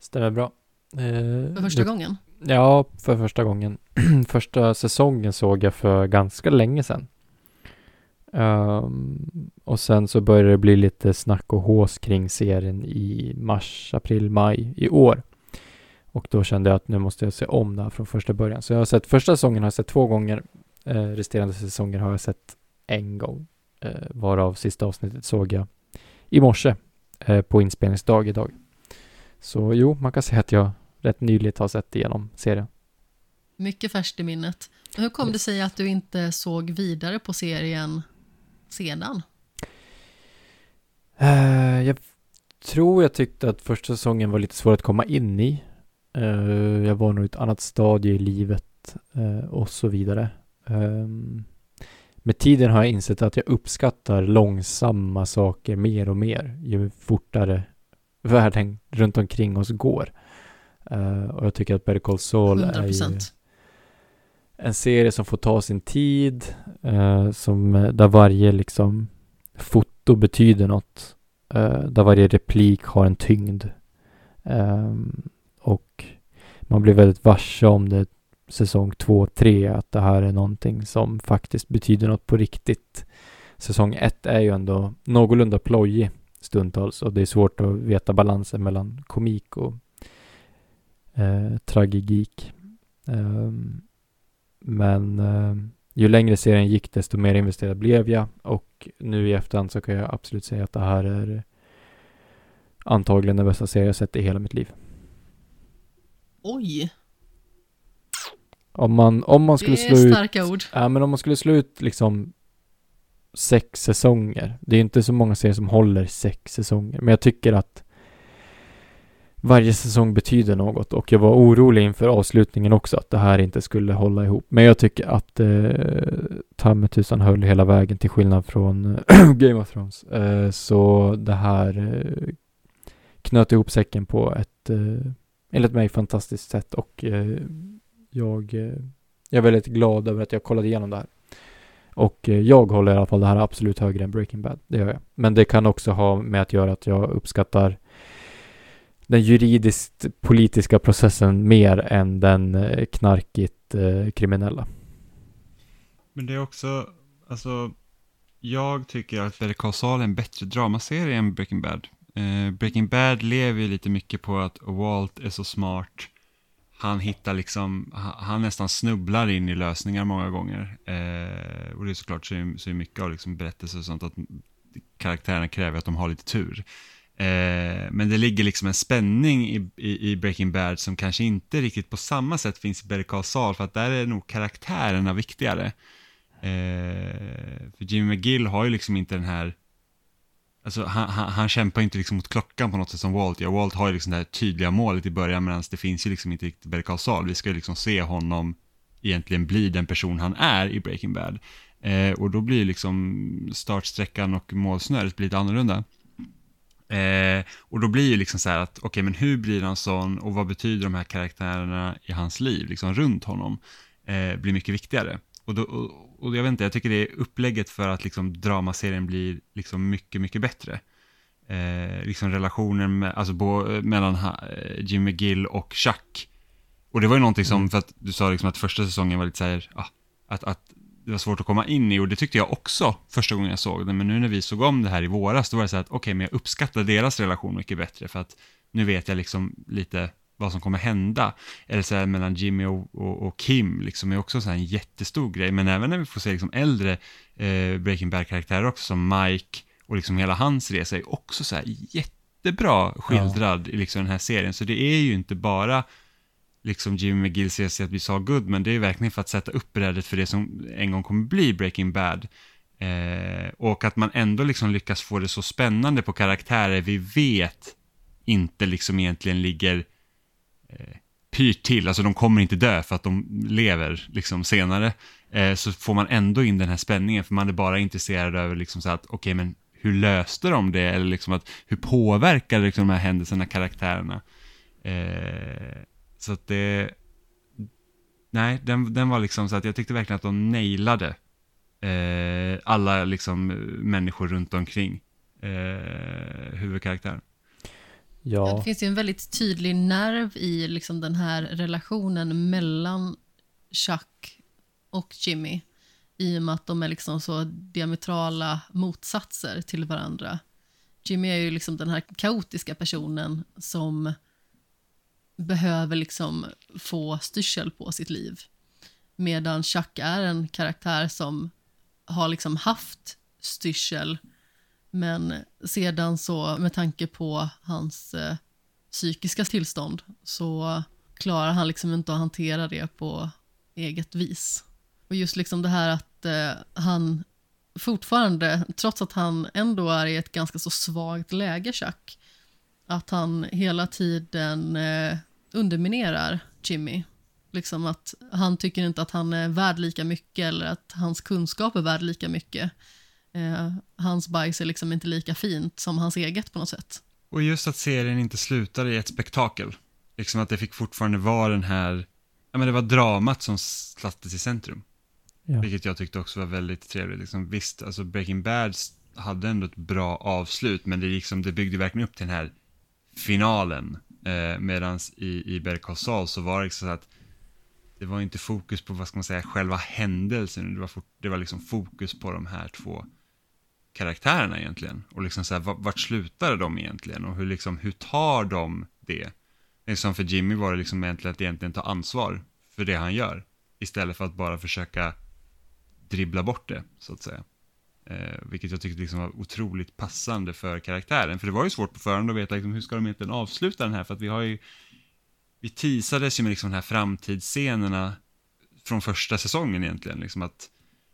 Stämmer bra. Eh, För första nu- gången. Ja, för första gången. första säsongen såg jag för ganska länge sedan. Ehm, och sen så började det bli lite snack och hås kring serien i mars, april, maj i år. och då kände jag att nu måste jag se om det här från första början. Så jag har sett första säsongen har jag sett två gånger. Eh, resterande säsonger har jag sett en gång. Eh, varav sista avsnittet såg jag i morse eh, på inspelningsdag idag. Så jo, man kan säga att jag rätt nyligen har sett igenom serien. Mycket färskt i minnet. Hur kom det sig att du inte såg vidare på serien sedan? Eh, jag tror jag tyckte att första säsongen var lite svår att komma in i. Eh, jag var nog i ett annat stadie i livet eh, och så vidare. Ehm, med tiden har jag insett att jag uppskattar långsamma saker mer och mer ju fortare världen runt omkring oss går. Uh, och jag tycker att Better Call Saul 100%. är ju en serie som får ta sin tid, eh, som, eh, där varje liksom foto betyder något, eh, där varje replik har en tyngd. Eh, och man blir väldigt varse om det säsong två, tre, att det här är någonting som faktiskt betyder något på riktigt. Säsong ett är ju ändå någorlunda plojig stundtals och det är svårt att veta balansen mellan komik och eh, tragik. Um, men eh, ju längre serien gick desto mer investerad blev jag och nu i efterhand så kan jag absolut säga att det här är antagligen den bästa serie jag sett i hela mitt liv. Oj! Om man, om man skulle slå ut... Det är starka ord. Ja, men om man skulle slå ut liksom sex säsonger. Det är inte så många serier som håller sex säsonger. Men jag tycker att varje säsong betyder något och jag var orolig inför avslutningen också att det här inte skulle hålla ihop. Men jag tycker att eh, ta med tusan höll hela vägen till skillnad från eh, Game of Thrones. Eh, så det här eh, knöt ihop säcken på ett eh, enligt mig fantastiskt sätt och eh, jag, eh, jag är väldigt glad över att jag kollade igenom det här. Och eh, jag håller i alla fall det här absolut högre än Breaking Bad. Det gör jag. Men det kan också ha med att göra att jag uppskattar den juridiskt politiska processen mer än den eh, knarkigt eh, kriminella. Men det är också, alltså, jag tycker att Better Call Saul är en bättre dramaserie än Breaking Bad. Eh, Breaking Bad lever ju lite mycket på att Walt är så smart han hittar liksom, han nästan snubblar in i lösningar många gånger. Eh, och det är såklart så är, så är mycket av liksom berättelser och sånt att karaktärerna kräver att de har lite tur. Eh, men det ligger liksom en spänning i, i, i, Breaking Bad som kanske inte riktigt på samma sätt finns i Better Call Saul, för att där är nog karaktärerna viktigare. Eh, för Jimmy McGill har ju liksom inte den här Alltså han, han, han kämpar inte liksom mot klockan på något sätt som Walt gör. Walt har ju liksom det här tydliga målet i början medan det finns ju liksom inte riktigt Better Vi ska ju liksom se honom egentligen bli den person han är i Breaking Bad. Eh, och då blir liksom startsträckan och målsnöret lite annorlunda. Eh, och då blir ju liksom så här att, okej okay, men hur blir han sån och vad betyder de här karaktärerna i hans liv, liksom runt honom, eh, blir mycket viktigare. Och, då, och, och, jag vet inte, jag tycker det är upplägget för att liksom dramaserien blir liksom mycket, mycket bättre. Eh, liksom relationen med, alltså bo, mellan ha, eh, Jimmy Gill och Chuck. Och det var ju någonting som, mm. för att du sa liksom att första säsongen var lite så här, ah, att, att det var svårt att komma in i och det tyckte jag också första gången jag såg det. Men nu när vi såg om det här i våras, då var det så här att okej, okay, men jag uppskattar deras relation mycket bättre för att nu vet jag liksom lite vad som kommer hända. Eller så här mellan Jimmy och, och, och Kim, liksom är också så en jättestor grej. Men även när vi får se liksom äldre eh, Breaking Bad-karaktärer också, som Mike och liksom hela hans resa är också så här jättebra skildrad ja. i liksom den här serien. Så det är ju inte bara liksom Jimmy McGill ser sig att bli Saul Goodman, det är verkligen för att sätta upp brädet för det som en gång kommer bli Breaking Bad. Eh, och att man ändå liksom lyckas få det så spännande på karaktärer vi vet inte liksom egentligen ligger eh, pyrt till, alltså de kommer inte dö för att de lever liksom senare, eh, så får man ändå in den här spänningen för man är bara intresserad över liksom så att okej okay, men hur löste de det eller liksom att hur påverkade liksom de här händelserna karaktärerna? Eh, så att det, nej den, den var liksom så att jag tyckte verkligen att de nailade eh, alla liksom människor runt omkring eh, huvudkaraktären. Ja. Det finns ju en väldigt tydlig nerv i liksom den här relationen mellan Chuck och Jimmy i och med att de är liksom så diametrala motsatser till varandra. Jimmy är ju liksom den här kaotiska personen som behöver liksom få styrsel på sitt liv. Medan Chuck är en karaktär som har liksom haft styrsel men sedan så med tanke på hans eh, psykiska tillstånd så klarar han liksom inte att hantera det på eget vis. Och just liksom det här att eh, han fortfarande, trots att han ändå är i ett ganska så svagt läge, Chuck, att han hela tiden eh, underminerar Jimmy. Liksom att han tycker inte att han är värd lika mycket eller att hans kunskap är värd lika mycket. Eh, hans bajs är liksom inte lika fint som hans eget på något sätt. Och just att serien inte slutade i ett spektakel. Liksom att det fick fortfarande vara den här, ja men det var dramat som sattes i centrum. Ja. Vilket jag tyckte också var väldigt trevligt. Liksom, visst, alltså Breaking Bad hade ändå ett bra avslut, men det, liksom, det byggde verkligen upp till den här finalen. Eh, Medan i, i Better så var det liksom så att det var inte fokus på, vad ska man säga, själva händelsen, det var, fort, det var liksom fokus på de här två karaktärerna egentligen. Och liksom så här, vart slutade de egentligen? Och hur, liksom, hur tar de det? Liksom för Jimmy var det liksom egentligen att egentligen ta ansvar för det han gör. Istället för att bara försöka dribbla bort det, så att säga. Eh, vilket jag tyckte liksom var otroligt passande för karaktären. För det var ju svårt på förhand att veta liksom, hur ska de egentligen avsluta den här. För att vi har ju, vi teasades ju med liksom de här framtidsscenerna från första säsongen egentligen. Liksom att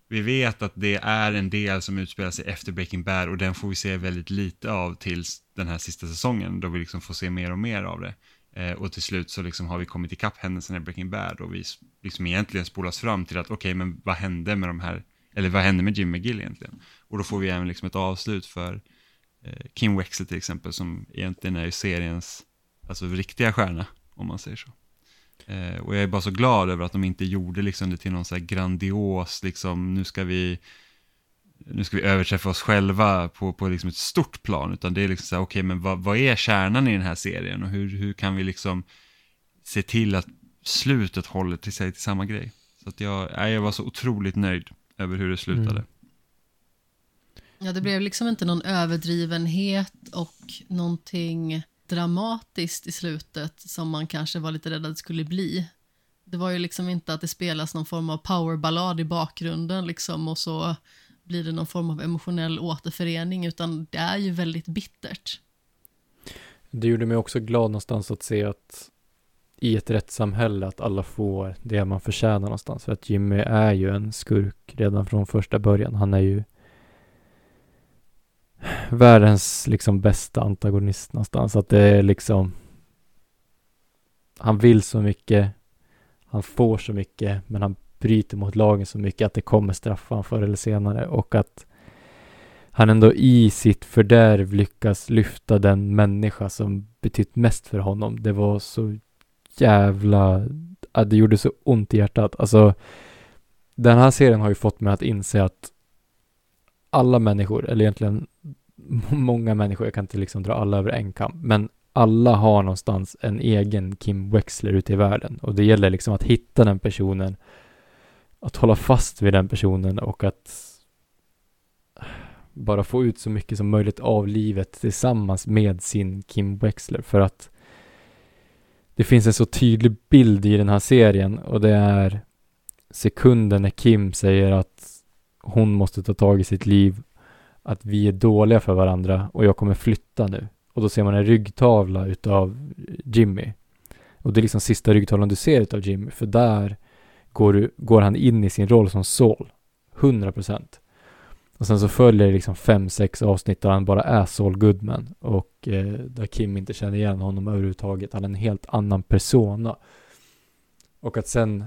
vi vet att det är en del som utspelar sig efter Breaking Bad och den får vi se väldigt lite av tills den här sista säsongen då vi liksom får se mer och mer av det. Eh, och till slut så liksom har vi kommit ikapp händelserna i Breaking Bad och vi liksom egentligen spolas fram till att okej, okay, men vad hände med de här, eller vad hände med Jim McGill egentligen? Och då får vi även liksom ett avslut för eh, Kim Wexler till exempel som egentligen är seriens, alltså riktiga stjärna, om man säger så. Eh, och jag är bara så glad över att de inte gjorde liksom det till någon så här grandios, liksom nu ska vi nu ska vi överträffa oss själva på, på liksom ett stort plan, utan det är liksom så här, okej, okay, men vad, vad, är kärnan i den här serien och hur, hur kan vi liksom se till att slutet håller till sig till samma grej? Så att jag, jag var så otroligt nöjd över hur det slutade. Mm. Ja, det blev liksom inte någon överdrivenhet och någonting dramatiskt i slutet som man kanske var lite rädd att det skulle bli. Det var ju liksom inte att det spelas någon form av powerballad i bakgrunden liksom och så blir det någon form av emotionell återförening utan det är ju väldigt bittert. Det gjorde mig också glad någonstans att se att i ett rättssamhälle att alla får det man förtjänar någonstans. För att Jimmy är ju en skurk redan från första början. Han är ju världens liksom bästa antagonist någonstans. Att det är liksom han vill så mycket, han får så mycket, men han bryter mot lagen så mycket att det kommer straffa honom förr eller senare och att han ändå i sitt fördärv lyckas lyfta den människa som betytt mest för honom. Det var så jävla, det gjorde så ont i hjärtat. Alltså, den här serien har ju fått mig att inse att alla människor, eller egentligen många människor, jag kan inte liksom dra alla över en kam, men alla har någonstans en egen Kim Wexler ute i världen och det gäller liksom att hitta den personen att hålla fast vid den personen och att bara få ut så mycket som möjligt av livet tillsammans med sin Kim Wexler för att det finns en så tydlig bild i den här serien och det är sekunden när Kim säger att hon måste ta tag i sitt liv, att vi är dåliga för varandra och jag kommer flytta nu. Och då ser man en ryggtavla utav Jimmy. Och det är liksom sista ryggtavlan du ser utav Jimmy, för där går, går han in i sin roll som Saul. 100%. Och sen så följer det liksom fem, sex avsnitt där han bara är Saul Goodman och eh, där Kim inte känner igen honom överhuvudtaget. Han är en helt annan persona. Och att sen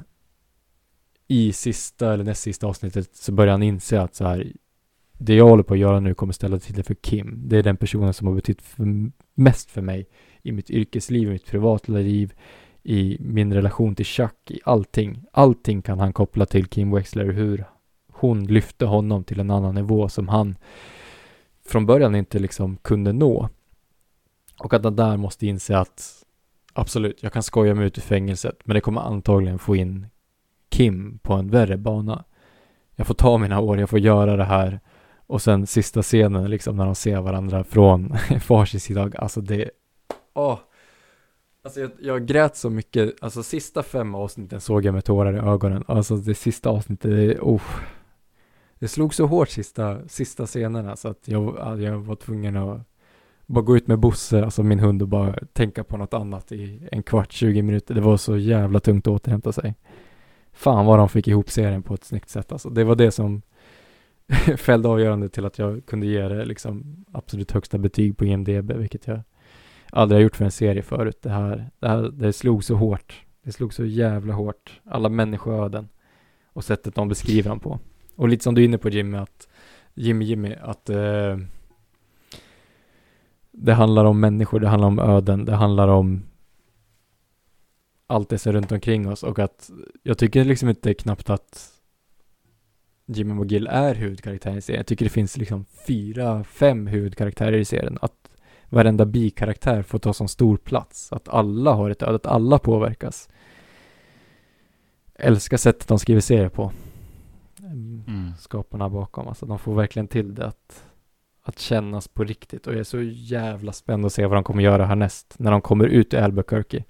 i sista eller näst sista avsnittet så börjar han inse att så här det jag håller på att göra nu kommer ställa till det för Kim. Det är den personen som har betytt för, mest för mig i mitt yrkesliv, i mitt privatliv, i min relation till Chuck, i allting. Allting kan han koppla till Kim Wexler, hur hon lyfte honom till en annan nivå som han från början inte liksom kunde nå. Och att han där måste inse att absolut, jag kan skoja mig ut ur fängelset, men det kommer antagligen få in Kim på en värre bana. Jag får ta mina år, jag får göra det här. Och sen sista scenen liksom när de ser varandra från farsin sida, alltså det, åh, Alltså jag, jag grät så mycket, alltså sista fem avsnitten såg jag med tårar i ögonen. Alltså det sista avsnittet, det, oh, det slog så hårt sista, sista scenerna så att jag, jag var tvungen att bara gå ut med Bosse, alltså min hund och bara tänka på något annat i en kvart, 20 minuter. Det var så jävla tungt att återhämta sig. Fan vad de fick ihop serien på ett snyggt sätt alltså. Det var det som fällde avgörande till att jag kunde ge det liksom absolut högsta betyg på IMDB, vilket jag aldrig har gjort för en serie förut. Det här, det här, det slog så hårt. Det slog så jävla hårt. Alla människoöden och sättet de beskriver dem på. Och lite som du är inne på Jimmy, att Jimmy, Jimmy, att eh, det handlar om människor, det handlar om öden, det handlar om allt det som är runt omkring oss och att jag tycker liksom inte knappt att Jimmy McGill är huvudkaraktären i serien. Jag tycker det finns liksom fyra, fem huvudkaraktärer i serien. Att varenda bikaraktär får ta sån stor plats. Att alla har ett öde, att alla påverkas. Älskar sättet de skriver serier på. Skaparna bakom, alltså de får verkligen till det att, att kännas på riktigt. Och jag är så jävla spänd att se vad de kommer göra härnäst. När de kommer ut i Albuquerque.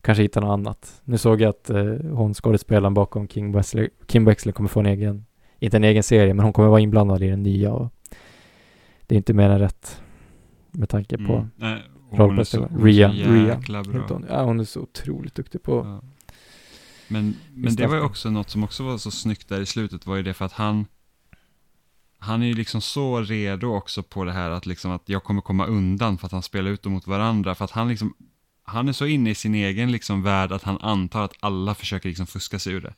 Kanske hitta något annat. Nu såg jag att eh, hon skådespelaren bakom King Wesley, Kim Wexley kommer få en egen, inte en egen serie, men hon kommer vara inblandad i den nya och det är inte mer än rätt med tanke på Mm. Nej, hon är så, Ria, Ria. bra. Ja, hon är så otroligt duktig på Ja. Men, men det var ju också något som också var så snyggt där i slutet var ju det för att han han är ju liksom så redo också på det här att liksom att jag kommer komma undan för att han spelar ut dem mot varandra för att han liksom han är så inne i sin egen liksom värld att han antar att alla försöker liksom fuska sig ur det.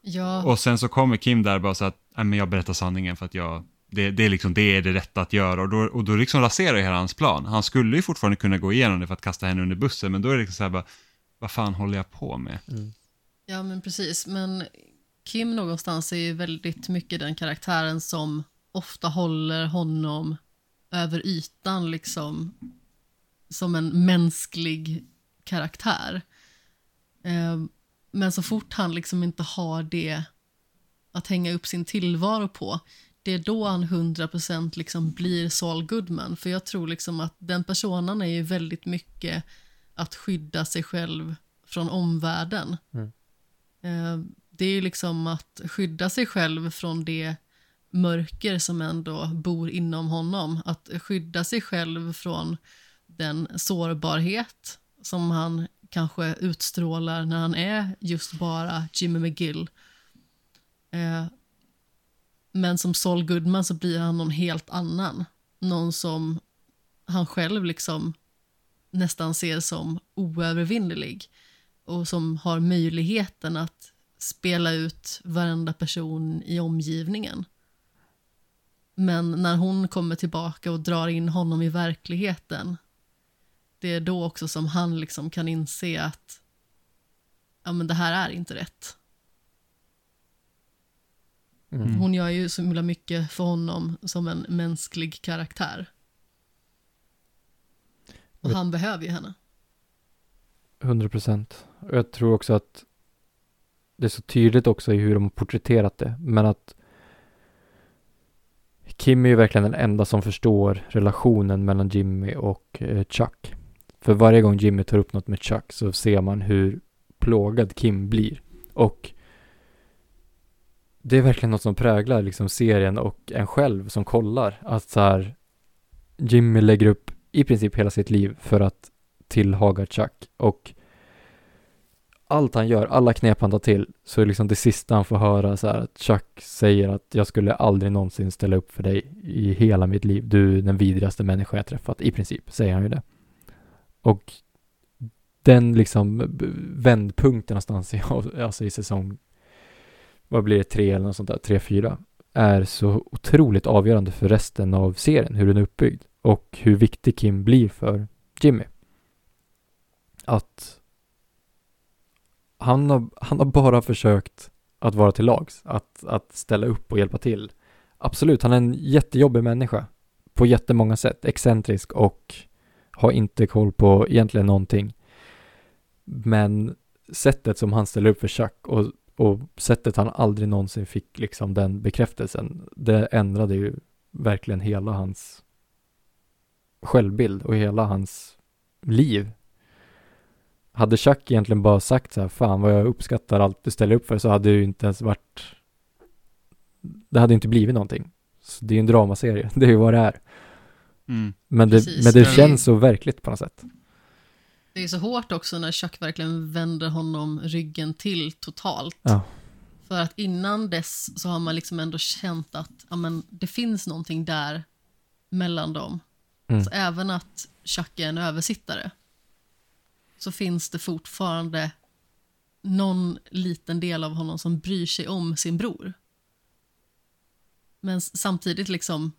Ja, Och sen så kommer Kim där bara så att, nej men jag berättar sanningen för att jag, det, det är liksom, det är det rätta att göra och då, och då liksom raserar ju hela hans plan. Han skulle ju fortfarande kunna gå igenom det för att kasta henne under bussen, men då är det liksom så här bara, vad fan håller jag på med? Ja, men precis. Men Kim någonstans är ju väldigt mycket den karaktären som ofta håller honom över ytan, liksom som en mänsklig karaktär. Eh, men så fort han liksom inte har det att hänga upp sin tillvaro på, det är då han 100% liksom blir Saul Goodman. För jag tror liksom att den personen är ju väldigt mycket att skydda sig själv från omvärlden. Mm. Eh, det är ju liksom att skydda sig själv från det mörker som ändå bor inom honom. Att skydda sig själv från den sårbarhet som han kanske utstrålar när han är just bara Jimmy McGill. Eh, men som Saul Goodman så blir han någon helt annan. Någon som han själv liksom nästan ser som oövervinnelig och som har möjligheten att spela ut varenda person i omgivningen. Men när hon kommer tillbaka och drar in honom i verkligheten det är då också som han liksom kan inse att ja, men det här är inte rätt. Mm. Hon gör ju så himla mycket för honom som en mänsklig karaktär. Och han behöver ju henne. 100 procent. Och jag tror också att det är så tydligt också i hur de har porträtterat det. Men att Kim är ju verkligen den enda som förstår relationen mellan Jimmy och eh, Chuck. För varje gång Jimmy tar upp något med Chuck så ser man hur plågad Kim blir. Och det är verkligen något som präglar liksom serien och en själv som kollar. Att så här Jimmy lägger upp i princip hela sitt liv för att tillhaga Chuck och allt han gör, alla knep han tar till, så är liksom det sista han får höra så här att Chuck säger att jag skulle aldrig någonsin ställa upp för dig i hela mitt liv. Du är den vidrigaste människa jag träffat, i princip, säger han ju det. Och den liksom vändpunkten någonstans i, alltså i säsong, vad blir det, tre eller något sånt där, tre, fyra, är så otroligt avgörande för resten av serien, hur den är uppbyggd och hur viktig Kim blir för Jimmy. Att han har, han har bara försökt att vara till lags, att, att ställa upp och hjälpa till. Absolut, han är en jättejobbig människa på jättemånga sätt, excentrisk och har inte koll på egentligen någonting. Men sättet som han ställer upp för Chuck och, och sättet han aldrig någonsin fick liksom den bekräftelsen, det ändrade ju verkligen hela hans självbild och hela hans liv hade Chuck egentligen bara sagt så här, fan vad jag uppskattar allt du ställer upp för, så hade det ju inte ens varit, det hade inte blivit någonting. Så det är ju en dramaserie, det är ju vad det är. Mm. Men det, Precis. men det känns så verkligt på något sätt. Det är så hårt också när Chuck verkligen vänder honom ryggen till totalt. Ja. För att innan dess så har man liksom ändå känt att ja, men, det finns någonting där mellan dem. Mm. Så även att Chuck är en översittare så finns det fortfarande någon liten del av honom som bryr sig om sin bror. Men samtidigt, liksom,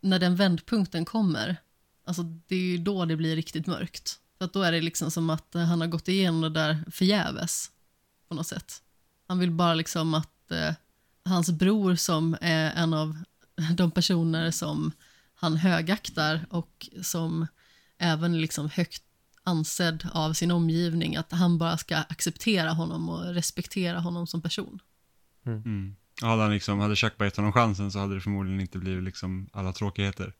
när den vändpunkten kommer, alltså det är ju då det blir riktigt mörkt. För att då är det liksom som att eh, han har gått igenom det där förgäves på något sätt. Han vill bara liksom att eh, hans bror som är en av de personer som han högaktar och som även liksom högt ansedd av sin omgivning, att han bara ska acceptera honom och respektera honom som person. Mm. Hade, han liksom, hade Chuck bara gett honom chansen så hade det förmodligen inte blivit liksom alla tråkigheter.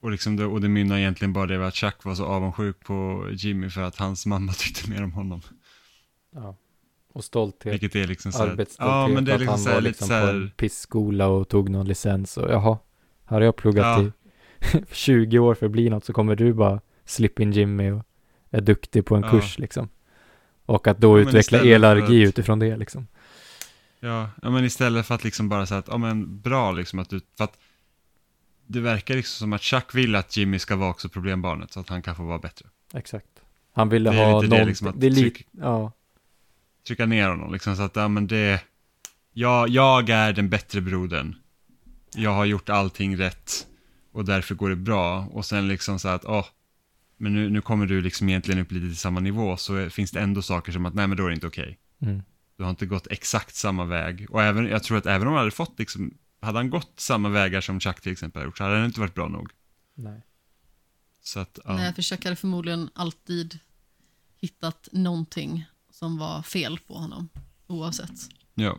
Och, liksom det, och det mynnar egentligen bara det att Chuck var så avundsjuk på Jimmy för att hans mamma tyckte mer om honom. Ja. Och stolthet. Vilket är liksom så här, Arbetsstolthet. Ja, men det är att liksom han så här, var lite liksom så på här, en pissskola och tog någon licens och jaha, här har jag pluggat Ja. i 20 år för att bli något så kommer du bara slip in Jimmy och är duktig på en Ja. kurs liksom. Och att då Ja, utveckla elallergi att- utifrån det liksom. Ja, ja, men istället för att liksom bara säga att, ja men bra liksom att du, för att det verkar liksom som att Chuck vill att Jimmy ska vara också problembarnet så att han kan få vara bättre. Exakt. Han ville ha lite det någon, liksom det är lite, tryck- ja, Trycka ner honom liksom så att, ja men det, jag, jag är den bättre brodern. Jag har gjort allting rätt och därför går det bra. Och sen liksom så att, åh, men nu, nu kommer du liksom egentligen upp lite till samma nivå så finns det ändå saker som att, nej men då är det inte okej. mm, Du har inte gått exakt samma väg. Och även, jag tror att även om han hade fått liksom, hade han gått samma vägar som Chuck till exempel gjort så hade det inte varit bra nog. nej. Så att, ja. Nej, för Chuck hade förmodligen alltid hittat någonting som var fel på honom, oavsett. ja.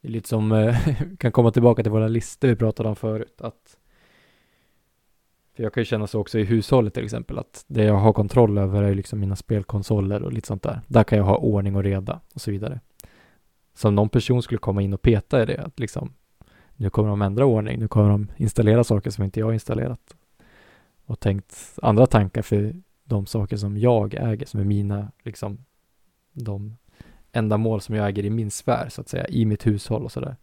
Det är lite som, eh, kan komma tillbaka till våra listor vi pratade om förut, att för jag kan ju känna så också i hushållet till exempel, att det jag har kontroll över är ju liksom mina spelkonsoler och lite sånt där. Där kan jag ha ordning och reda och så vidare. Så om någon person skulle komma in och peta i det, att liksom nu kommer de ändra ordning, nu kommer de installera saker som inte jag har installerat. Och tänkt andra tankar för de saker som jag äger, som är mina, liksom, de ändamål som jag äger i min sfär, så att säga, i mitt hushåll och sådär.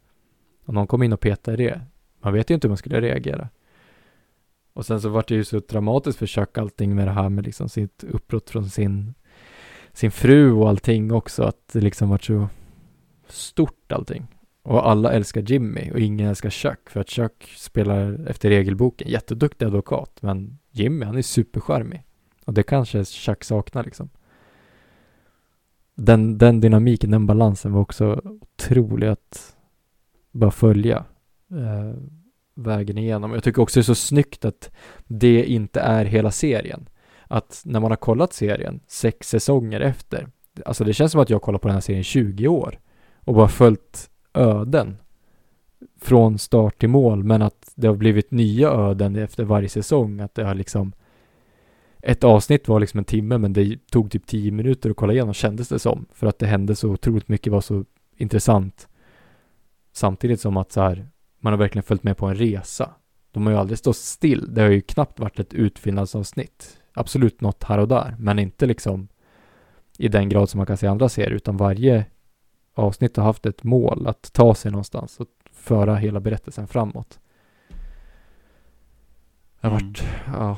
Om någon kommer in och petar i det, man vet ju inte hur man skulle reagera. Och sen så vart det ju så dramatiskt för Chuck allting med det här med liksom sitt uppbrott från sin, sin fru och allting också, att det liksom vart så stort allting. Och alla älskar Jimmy och ingen älskar Chuck, för att Chuck spelar efter regelboken, jätteduktig advokat, men Jimmy, han är supercharmig. Och det kanske Chuck saknar liksom. Den, den dynamiken, den balansen var också otrolig att bara följa eh, vägen igenom. Jag tycker också det är så snyggt att det inte är hela serien. Att när man har kollat serien sex säsonger efter, alltså det känns som att jag kollar på den här serien i 20 år och bara följt öden från start till mål, men att det har blivit nya öden efter varje säsong, att det har liksom ett avsnitt var liksom en timme, men det tog typ tio minuter att kolla igenom, kändes det som, för att det hände så otroligt mycket, var så intressant. Samtidigt som att så här, man har verkligen följt med på en resa. De har ju aldrig stått still. Det har ju knappt varit ett utfyllnadsavsnitt. Absolut något här och där, men inte liksom i den grad som man kan se andra serier, utan varje avsnitt har haft ett mål att ta sig någonstans och föra hela berättelsen framåt. Det har Mm. varit, ja.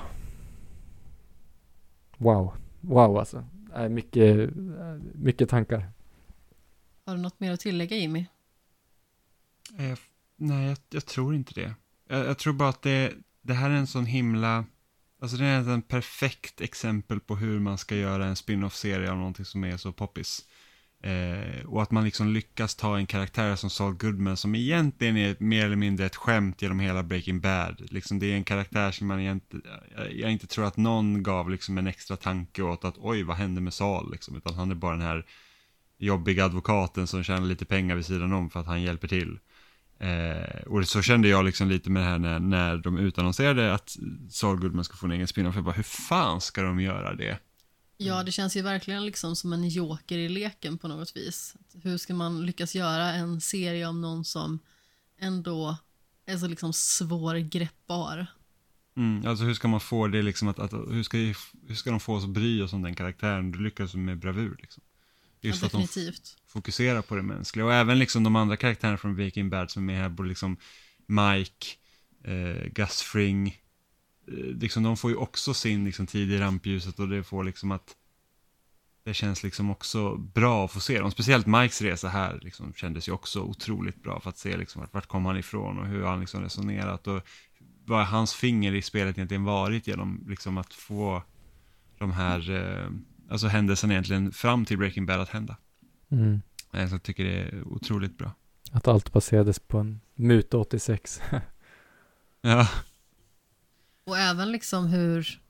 Wow. Wow alltså. Äh, mycket, äh, mycket tankar. Har du något mer att tillägga, Jimmy? Nej, jag, jag tror inte det. Jag, jag tror bara att det, det här är en sån himla... Alltså det är en perfekt exempel på hur man ska göra en spin-off-serie av någonting som är så poppis. Eh, och att man liksom lyckas ta en karaktär som Saul Goodman som egentligen är mer eller mindre ett skämt genom hela Breaking Bad. Liksom det är en karaktär som man egentligen, jag, jag inte tror att någon gav liksom en extra tanke åt att oj, vad hände med Saul liksom, utan han är bara den här jobbiga advokaten som tjänar lite pengar vid sidan om för att han hjälper till. Eh, och så kände jag liksom lite med det här när, när de utannonserade att Saul Goodman ska få en egen spin-off. Jag bara, hur fan ska de göra det? Ja, det känns ju verkligen liksom som en joker i leken på något vis. Hur ska man lyckas göra en serie om någon som ändå är så liksom svårgreppbar? Mm, alltså hur ska man få det liksom att, att hur, ska, hur ska de få oss att bry oss om den karaktären? Du lyckas med bravur liksom. Just ja, att de fokuserar på det mänskliga. Och även liksom de andra karaktärerna från Breaking Bad som är här, både liksom Mike, eh, Gus Fring, eh, liksom de får ju också sin liksom, tid i rampljuset och det får liksom att det känns liksom också bra att få se dem. Speciellt Mikes resa här liksom, kändes ju också otroligt bra för att se liksom, vart, vart kom han ifrån och hur han liksom resonerat och vad hans finger i spelet egentligen varit genom liksom, att få de här eh, alltså händelserna egentligen fram till Breaking Bad att hända. Mm. Eh, Så jag tycker det är otroligt bra. Att allt baserades på en Muta 86. Ja, Och även liksom hur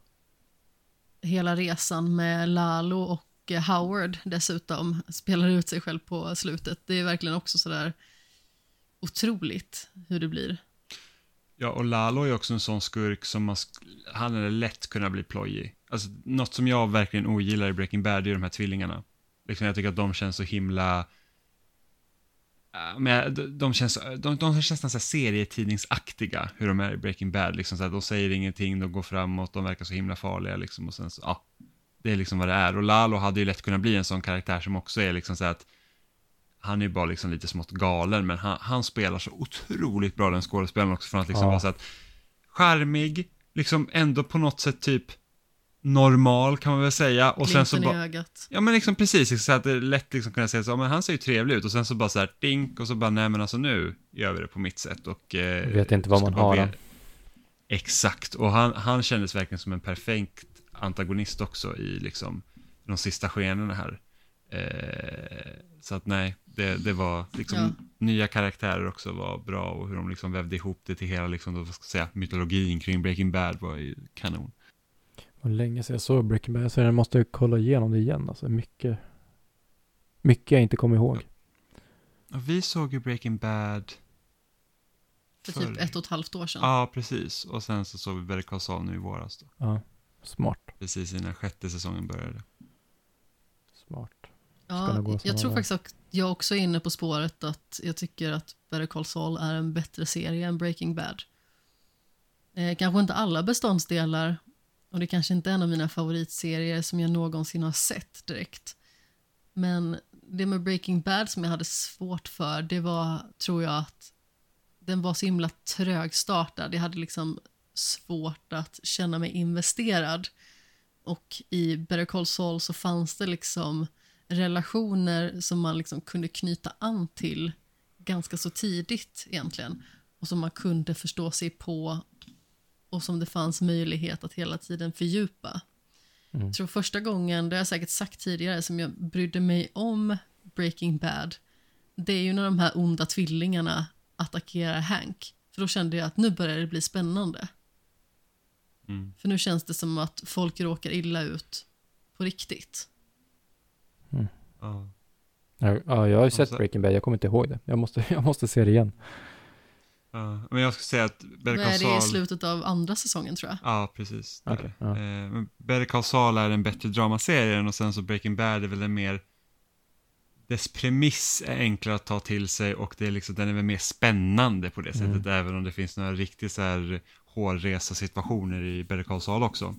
hela resan med Lalo och eh, Howard dessutom spelar ut sig själv på slutet. Det är verkligen också sådär otroligt hur det blir. ja och Lalo är också en sån skurk som man, han hade lätt kunna bli plojig. Alltså något som jag verkligen ogillar i Breaking Bad är de här tvillingarna. Liksom jag tycker att de känns så himla Ja, Men de, de känns, de, de känns nästan serietidningsaktiga, hur de är i Breaking Bad. Liksom så här, de säger ingenting, de går framåt, de verkar så himla farliga. Liksom, och sen så, ja, det är liksom vad det är. Och Lalo hade ju lätt kunnat bli en sån karaktär som också är liksom så här att han är ju bara liksom lite smått galen, men han, han spelar så otroligt bra den skådespelaren också, från att liksom Ja. vara så att charmig, liksom ändå på något sätt typ normal kan man väl säga. Och sen så i ögat. Ja men liksom precis, liksom så att det är lätt liksom kunna säga så, men han ser ju trevlig ut och sen så bara så här dink och så bara nej men alltså nu gör vi det på mitt sätt och... Eh, vet inte vad man har be-. Exakt, och han, han kändes verkligen som en perfekt antagonist också i liksom de sista skenorna här. Eh, så att nej, det, det var liksom Ja. nya karaktärer också var bra och hur de liksom vävde ihop det till hela liksom, då, vad ska jag säga, mytologin kring Breaking Bad var ju kanon. Var länge sedan jag såg Breaking Bad, så jag måste kolla igenom det igen. Alltså mycket, mycket jag inte kommer ihåg. Och vi såg ju Breaking Bad För Förr. typ ett och ett halvt år sedan. Ja, precis. Och sen så såg vi Better Call Saul nu i våras då. Ja, smart. Precis innan sjätte säsongen började. Smart. Ja, jag tror faktiskt att jag också är inne på spåret att jag tycker att Better Call Saul är en bättre serie än Breaking Bad. Eh, kanske inte alla beståndsdelar och det kanske inte är en av mina favoritserier som jag någonsin har sett direkt. Men det med Breaking Bad som jag hade svårt för, det var, tror jag, att den var så himla trögstartad. Jag hade liksom svårt att känna mig investerad. Och i Better Call Saul så fanns det liksom relationer som man liksom kunde knyta an till ganska så tidigt egentligen. Och som man kunde förstå sig på och som det fanns möjlighet att hela tiden fördjupa. Mm. Jag tror första gången, det har jag säkert sagt tidigare, som jag brydde mig om Breaking Bad, det är ju när de här onda tvillingarna attackerar Hank. För då kände jag att nu börjar det bli spännande. Mm. För nu känns det som att folk råkar illa ut på riktigt. Ja. Ja, ja, jag har ju sett Breaking Bad, jag kommer inte ihåg det. Jag måste, jag måste se det igen. Ja, Men jag ska säga att Better Call är det i Saul... slutet av andra säsongen tror jag. Ja, precis. Okej, ja. Eh, men Better Call Saul är en bättre dramaserie och sen så Breaking Bad är väl en mer... Dess premiss är enklare att ta till sig och det är liksom, den är väl mer spännande på det Mm. sättet, även om det finns några riktigt så här hårresa situationer i Better Call Saul också.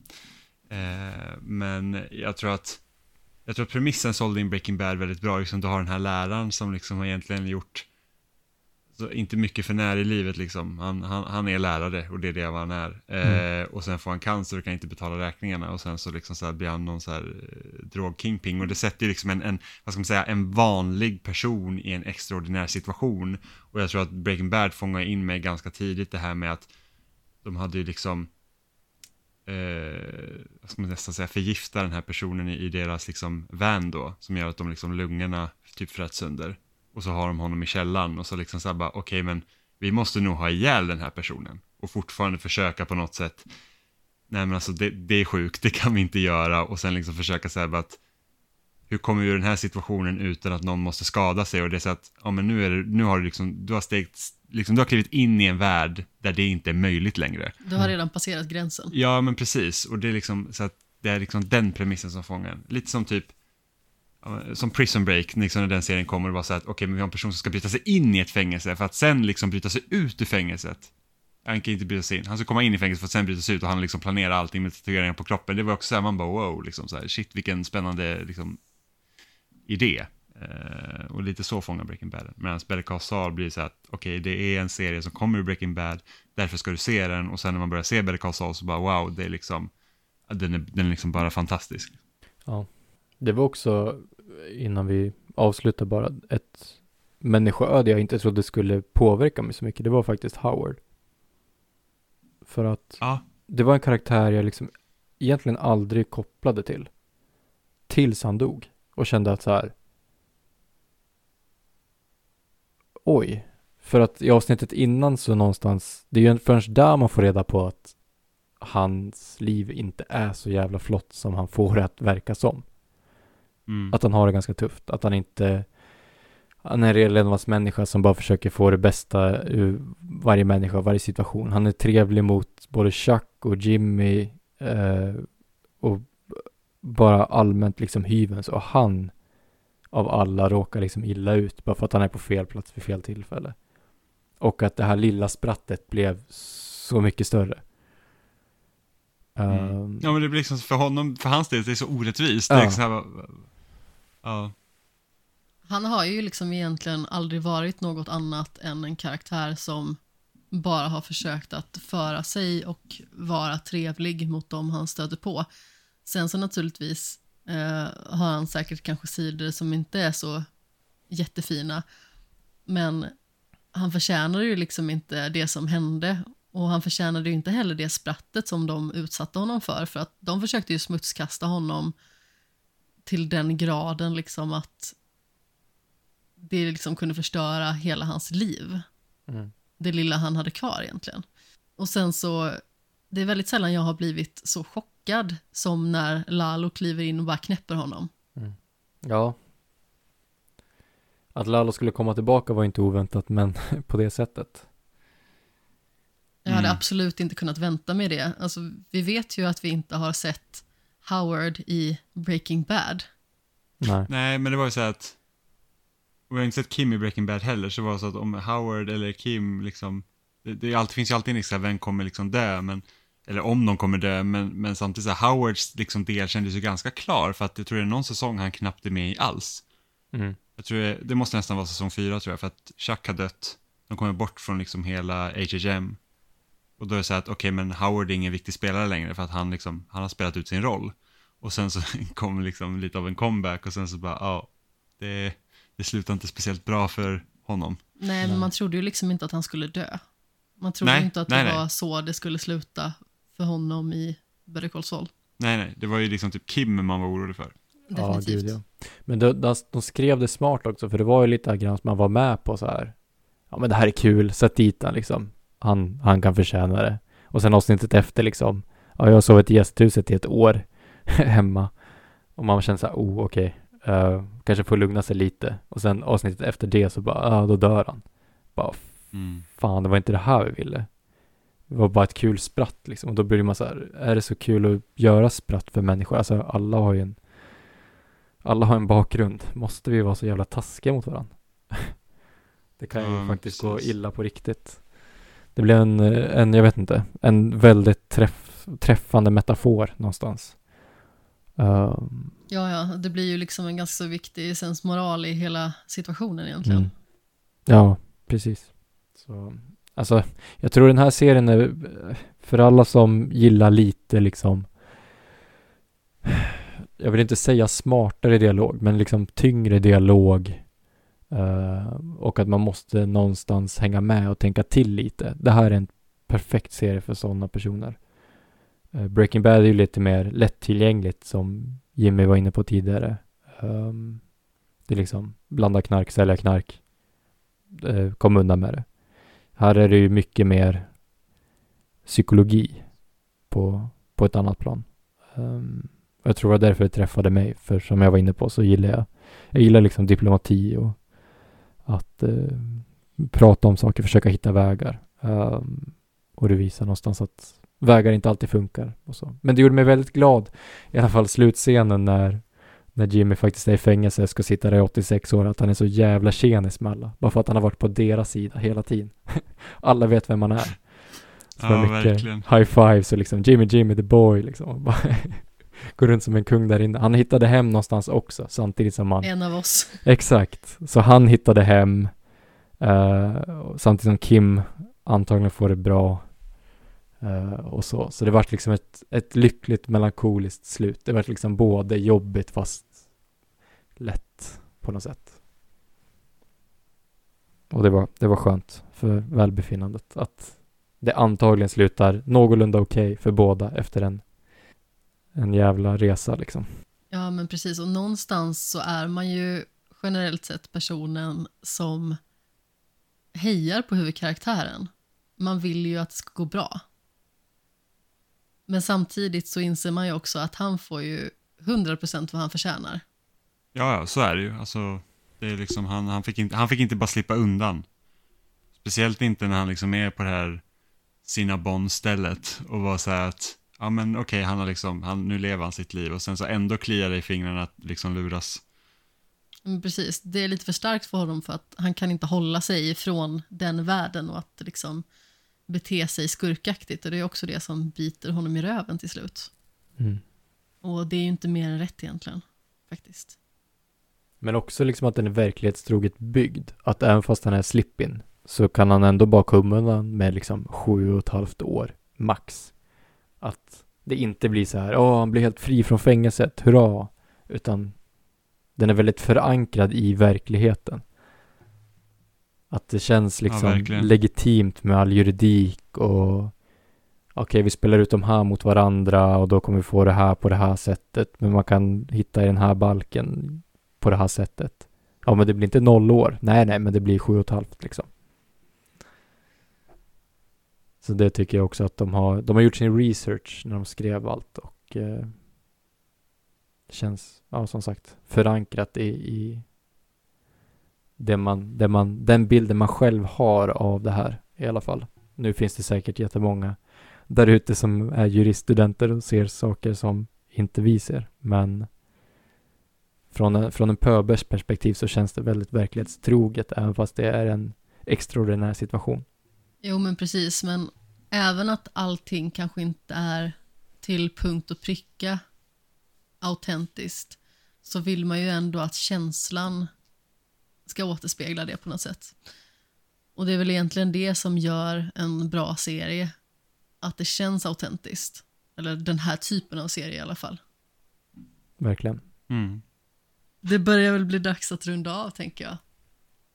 Eh, men jag tror att jag tror att premissen sålde in Breaking Bad väldigt bra. Liksom, du har den här läraren som liksom har egentligen gjort inte mycket för när i livet liksom. Han, han, han är lärare och det är det vad han är. Eh, och sen får han cancer och kan inte betala räkningarna och sen så, liksom så blir han någon så här eh, drogkingping och det sätter ju liksom en, en, vad ska man säga, en vanlig person i en extraordinär situation. Och jag tror att Breaking Bad fångar in mig ganska tidigt det här med att de hade ju liksom eh, vad ska man nästan säga, förgifta den här personen i, i deras liksom van då, som gör att de liksom lungorna typ fräts sönder. Och så har de honom i källaren och så liksom så här bara, okej men vi måste nog ha ihjäl den här personen. Och fortfarande försöka på något sätt, nej men alltså det, det är sjukt, det kan vi inte göra. Och sen liksom försöka säga att, hur kommer vi ur den här situationen utan att någon måste skada sig? Och det är så att, ja men nu är det, nu har du liksom, du har stegt, liksom, du har klivit in i en värld där det inte är möjligt längre. Du har redan passerat gränsen. Ja, men precis. Och det är liksom så att det är liksom den premissen som fångar. Lite som typ, som Prison Break, liksom när den serien kommer och bara så att okej, men vi har en person som ska bryta sig in i ett fängelse för att sen liksom bryta sig ut ur fängelset. Han kan inte bryta sig in, han ska komma in i fängelset för att sen bryta sig ut och han liksom planerar allting med tatueringar på kroppen. Det var också så här, man bara wow, liksom så här, shit vilken spännande liksom, idé. Uh, och lite så fångar Breaking Bad. Medan Better Call Saul blir så att okej, det är en serie som kommer ur Breaking Bad, därför ska du se den och sen när man börjar se Better Call Saul så bara wow, det är liksom, den är, den är liksom bara fantastisk. Ja. Det var också, innan vi avslutar bara, ett människoöde jag inte trodde skulle påverka mig så mycket. Det var faktiskt Howard. För att Ja, det var en karaktär jag liksom egentligen aldrig kopplade till. Tills han dog. Och kände att så här. Oj. För att i avsnittet innan så någonstans, det är ju först där man får reda på att hans liv inte är så jävla flott som han får det att verka som. Mm. Att han har det ganska tufft. Att han inte... Han är en renlevnadsmänniska som bara försöker få det bästa ur varje människa, varje situation. Han är trevlig mot både Chuck och Jimmy eh, och bara allmänt liksom hyvens. Och han av alla råkar liksom illa ut bara för att han är på fel plats vid fel tillfälle. Och att det här lilla sprattet blev så mycket större. Mm. Ehm, Ja men det blir liksom för honom, för hans del, det är så orättvist. Ja. Det är liksom här, ja. Han har ju liksom egentligen aldrig varit något annat än en karaktär som bara har försökt att föra sig och vara trevlig mot dem han stöter på. Sen så naturligtvis eh, har han säkert kanske sidor som inte är så jättefina, men han förtjänade ju liksom inte det som hände och han förtjänade ju inte heller det sprattet som de utsatte honom för, för att de försökte ju smutskasta honom till den graden liksom att det liksom kunde förstöra hela hans liv. Mm. Det lilla han hade kvar egentligen. Och sen så, det är väldigt sällan jag har blivit så chockad som när Lalo kliver in och bara knäpper honom. Ja. Att Lalo skulle komma tillbaka var inte oväntat, men på det sättet. Jag hade Mm. absolut inte kunnat vänta med det. Alltså, vi vet ju att vi inte har sett Howard i Breaking Bad. Nej. Nej, men det var ju så här att, och jag har inte sett Kim i Breaking Bad heller, så var det så att om Howard eller Kim liksom, det, det, alltid, finns ju alltid en risk att vem kommer liksom dö, men, eller om de kommer dö, men, men samtidigt så här, Howards liksom del kändes ju ganska klar, för att jag tror det är någon säsong han knappt är med i alls. Mm. Jag tror det, det måste nästan vara säsong fyra tror jag, för att Chuck har dött, de kommer bort från liksom hela HHM. Och då är det så här att, okej, men Howard är ingen viktig spelare längre, för att han liksom, han har spelat ut sin roll. Och sen så kom liksom lite av en comeback och sen så bara, ja, det, det slutar inte speciellt bra för honom. Nej, men man trodde ju liksom inte att han skulle dö. Man trodde Nej, ju inte att nej, det nej. var så det skulle sluta för honom i Better Call Saul. Nej, nej, det var ju liksom typ Kim man var orolig för. Ja, Definitivt. gud ja. Men de, de, de skrev det smart också, för det var ju lite grann som man var med på så här. Ja, men det här är kul, sätt dit han liksom. Han, han kan förtjäna det. Och sen avsnittet efter liksom. Ja, jag har sovit i gästhuset i ett år hemma. Och man känner så här, oh, okej. eh, kanske får lugna sig lite. Och sen avsnittet efter det så bara, ja, då dör han. Bara, Mm. fan, det var inte det här vi ville. Det var bara ett kul spratt liksom. Och då blir man så här, är det så kul att göra spratt för människor? Alltså alla har ju en, alla har en bakgrund. Måste vi vara så jävla taskiga mot varandra? det kan ju men faktiskt gå precis. illa på riktigt. Det blir en, en, jag vet inte, en väldigt träff, träffande metafor någonstans. Ehm, Ja, ja, det blir ju liksom en ganska viktig sensmoral i hela situationen egentligen. Mm. Ja, precis. Så, alltså, jag tror den här serien är för alla som gillar lite liksom jag vill inte säga smartare dialog, men liksom tyngre dialog Eh, och att man måste någonstans hänga med och tänka till lite. Det här är en perfekt serie för sådana personer. Uh, Breaking Bad är ju lite mer lättillgängligt som Jimmy var inne på tidigare. Um, det är liksom blanda knark, sälja knark, uh, kom undan med det. Här är det ju mycket mer psykologi på, på ett annat plan. Um, och jag tror det var därför det träffade mig, för som jag var inne på så gillar jag, jag gillar liksom diplomati och att eh, prata om saker, försöka hitta vägar. Ehm, och det visar någonstans att vägar inte alltid funkar och så. Men det gjorde mig väldigt glad, i alla fall slutscenen när, när Jimmy faktiskt är i fängelse, ska sitta där i 86 år, att han är så jävla tjenis med alla. Bara för att han har varit på deras sida hela tiden. alla vet vem man är. Så Ja, mycket verkligen. high fives och liksom Jimmy, Jimmy the boy liksom. Går runt som en kung där inne. Han hittade hem någonstans också, samtidigt som han En av oss. Exakt, så han hittade hem och samtidigt som Kim antagligen får det bra eh, och så. Så det vart liksom ett, ett lyckligt melankoliskt slut. Det vart liksom både jobbigt fast lätt på något sätt. Och det var, det var skönt för välbefinnandet att det antagligen slutar någorlunda okej för båda efter en, en jävla resa liksom. Ja, men precis. Och någonstans så är man ju generellt sett personen som hejar på huvudkaraktären. Man vill ju att det ska gå bra. Men samtidigt så inser man ju också att han får ju 100% vad han förtjänar. Ja, ja, så är det ju. Alltså, det är liksom, han, han, fick inte, han fick inte bara slippa undan. Speciellt inte när han liksom är på det här sina stället och var så här att, ja men okej, han har liksom, han, nu lever han sitt liv och sen så ändå kliar det i fingrarna att liksom luras. Men precis, det är lite för starkt för honom för att han kan inte hålla sig ifrån den världen och att liksom bete sig skurkaktigt och det är också det som biter honom i röven till slut. Mm. Och det är ju inte mer än rätt egentligen, faktiskt. Men också liksom att den är verklighetstroget byggd. Att även fast han är slip-in så kan han ändå bara komma undan med liksom sju och ett halvt år, max. Att det inte blir så här, åh, han blir helt fri från fängelset, hurra. Utan den är väldigt förankrad i verkligheten. Att det känns liksom verkligen. legitimt med all juridik och okej, vi spelar ut de här mot varandra och då kommer vi få det här på det här sättet. Men man kan hitta i den här balken på det här sättet. Ja, men det blir inte noll år. Nej, nej, men det blir sju och ett halvt liksom. Så det tycker jag också att de har, de har gjort sin research när de skrev allt och eh, känns, ja som sagt, förankrat i, i det man, det man, den bilden man själv har av det här i alla fall. Nu finns det säkert jättemånga där ute som är juriststudenter och ser saker som inte vi ser, men från en, från en pöbers perspektiv så känns det väldigt verklighetstroget även fast det är en extraordinär situation. Jo, men precis. Men även att allting kanske inte är till punkt och pricka autentiskt så vill man ju ändå att känslan ska återspegla det på något sätt. Och det är väl egentligen det som gör en bra serie. Att det känns autentiskt. Eller den här typen av serie i alla fall. Verkligen. Mm. Det börjar väl bli dags att runda av, tänker jag.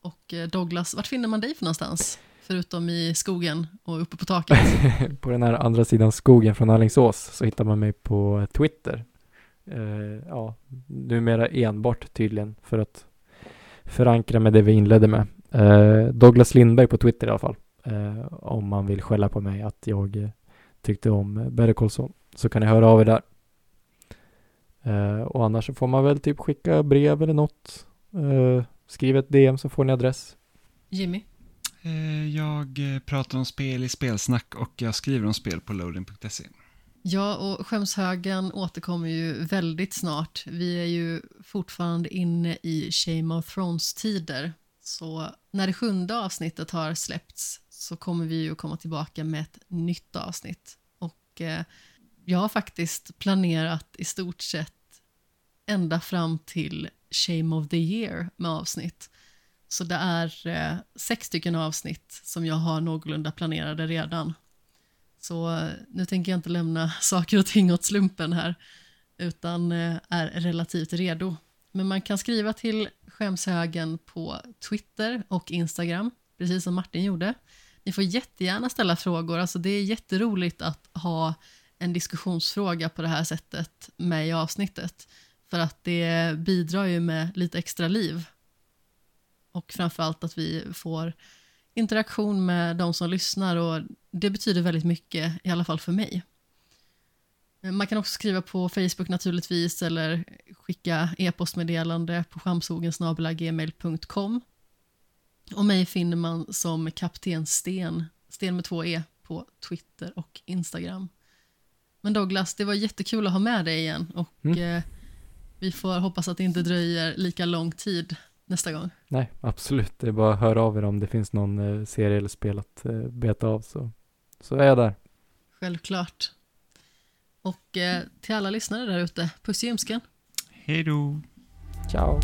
Och eh, Douglas, vart finner man dig för någonstans? Förutom i skogen och uppe på taket. på den här andra sidan skogen från Alingsås så hittar man mig på Twitter. Eh, ja, numera enbart tydligen för att förankra med det vi inledde med. Eh, Douglas Lindberg på Twitter i alla fall. Eh, om man vill skälla på mig att jag tyckte om Better Call Saul så kan ni höra av er där. Och annars så får man väl typ skicka brev eller något. Skriv ett DM så får ni adress. Jimmy? Eh, jag eh, pratar om spel i spelsnack och jag skriver om spel på loading.se. Ja, och skämshögen återkommer ju väldigt snart. Vi är ju fortfarande inne i Shame of Thrones-tider. Så när det sjunde avsnittet har släppts så kommer vi ju komma tillbaka med ett nytt avsnitt. Och eh, jag har faktiskt planerat i stort sett ända fram till Shame of the Year med avsnitt. Så det är eh, sex stycken avsnitt som jag har någorlunda planerade redan. Så eh, nu tänker jag inte lämna saker och ting åt slumpen här, utan eh, är relativt redo. Men man kan skriva till skämshögen på Twitter och Instagram, precis som Martin gjorde. Ni får jättegärna ställa frågor, alltså det är jätteroligt att ha en diskussionsfråga på det här sättet med i avsnittet. För att det bidrar ju med lite extra liv. Och framförallt att vi får interaktion med de som lyssnar och det betyder väldigt mycket, i alla fall för mig. Man kan också skriva på Facebook naturligtvis eller skicka e-postmeddelande på skamsogensgmail.com. Och mig finner man som Kapten Sten, Sten med två E, på Twitter och Instagram. Men Douglas, det var jättekul att ha med dig igen och Mm. eh, vi får hoppas att det inte dröjer lika lång tid nästa gång. Nej, absolut. Det är bara att höra av er om det finns någon eh, serie eller spel att eh, beta av så, så är jag där. Självklart. Och eh, till alla lyssnare där ute, puss i ljumsken. Hej då! Ciao!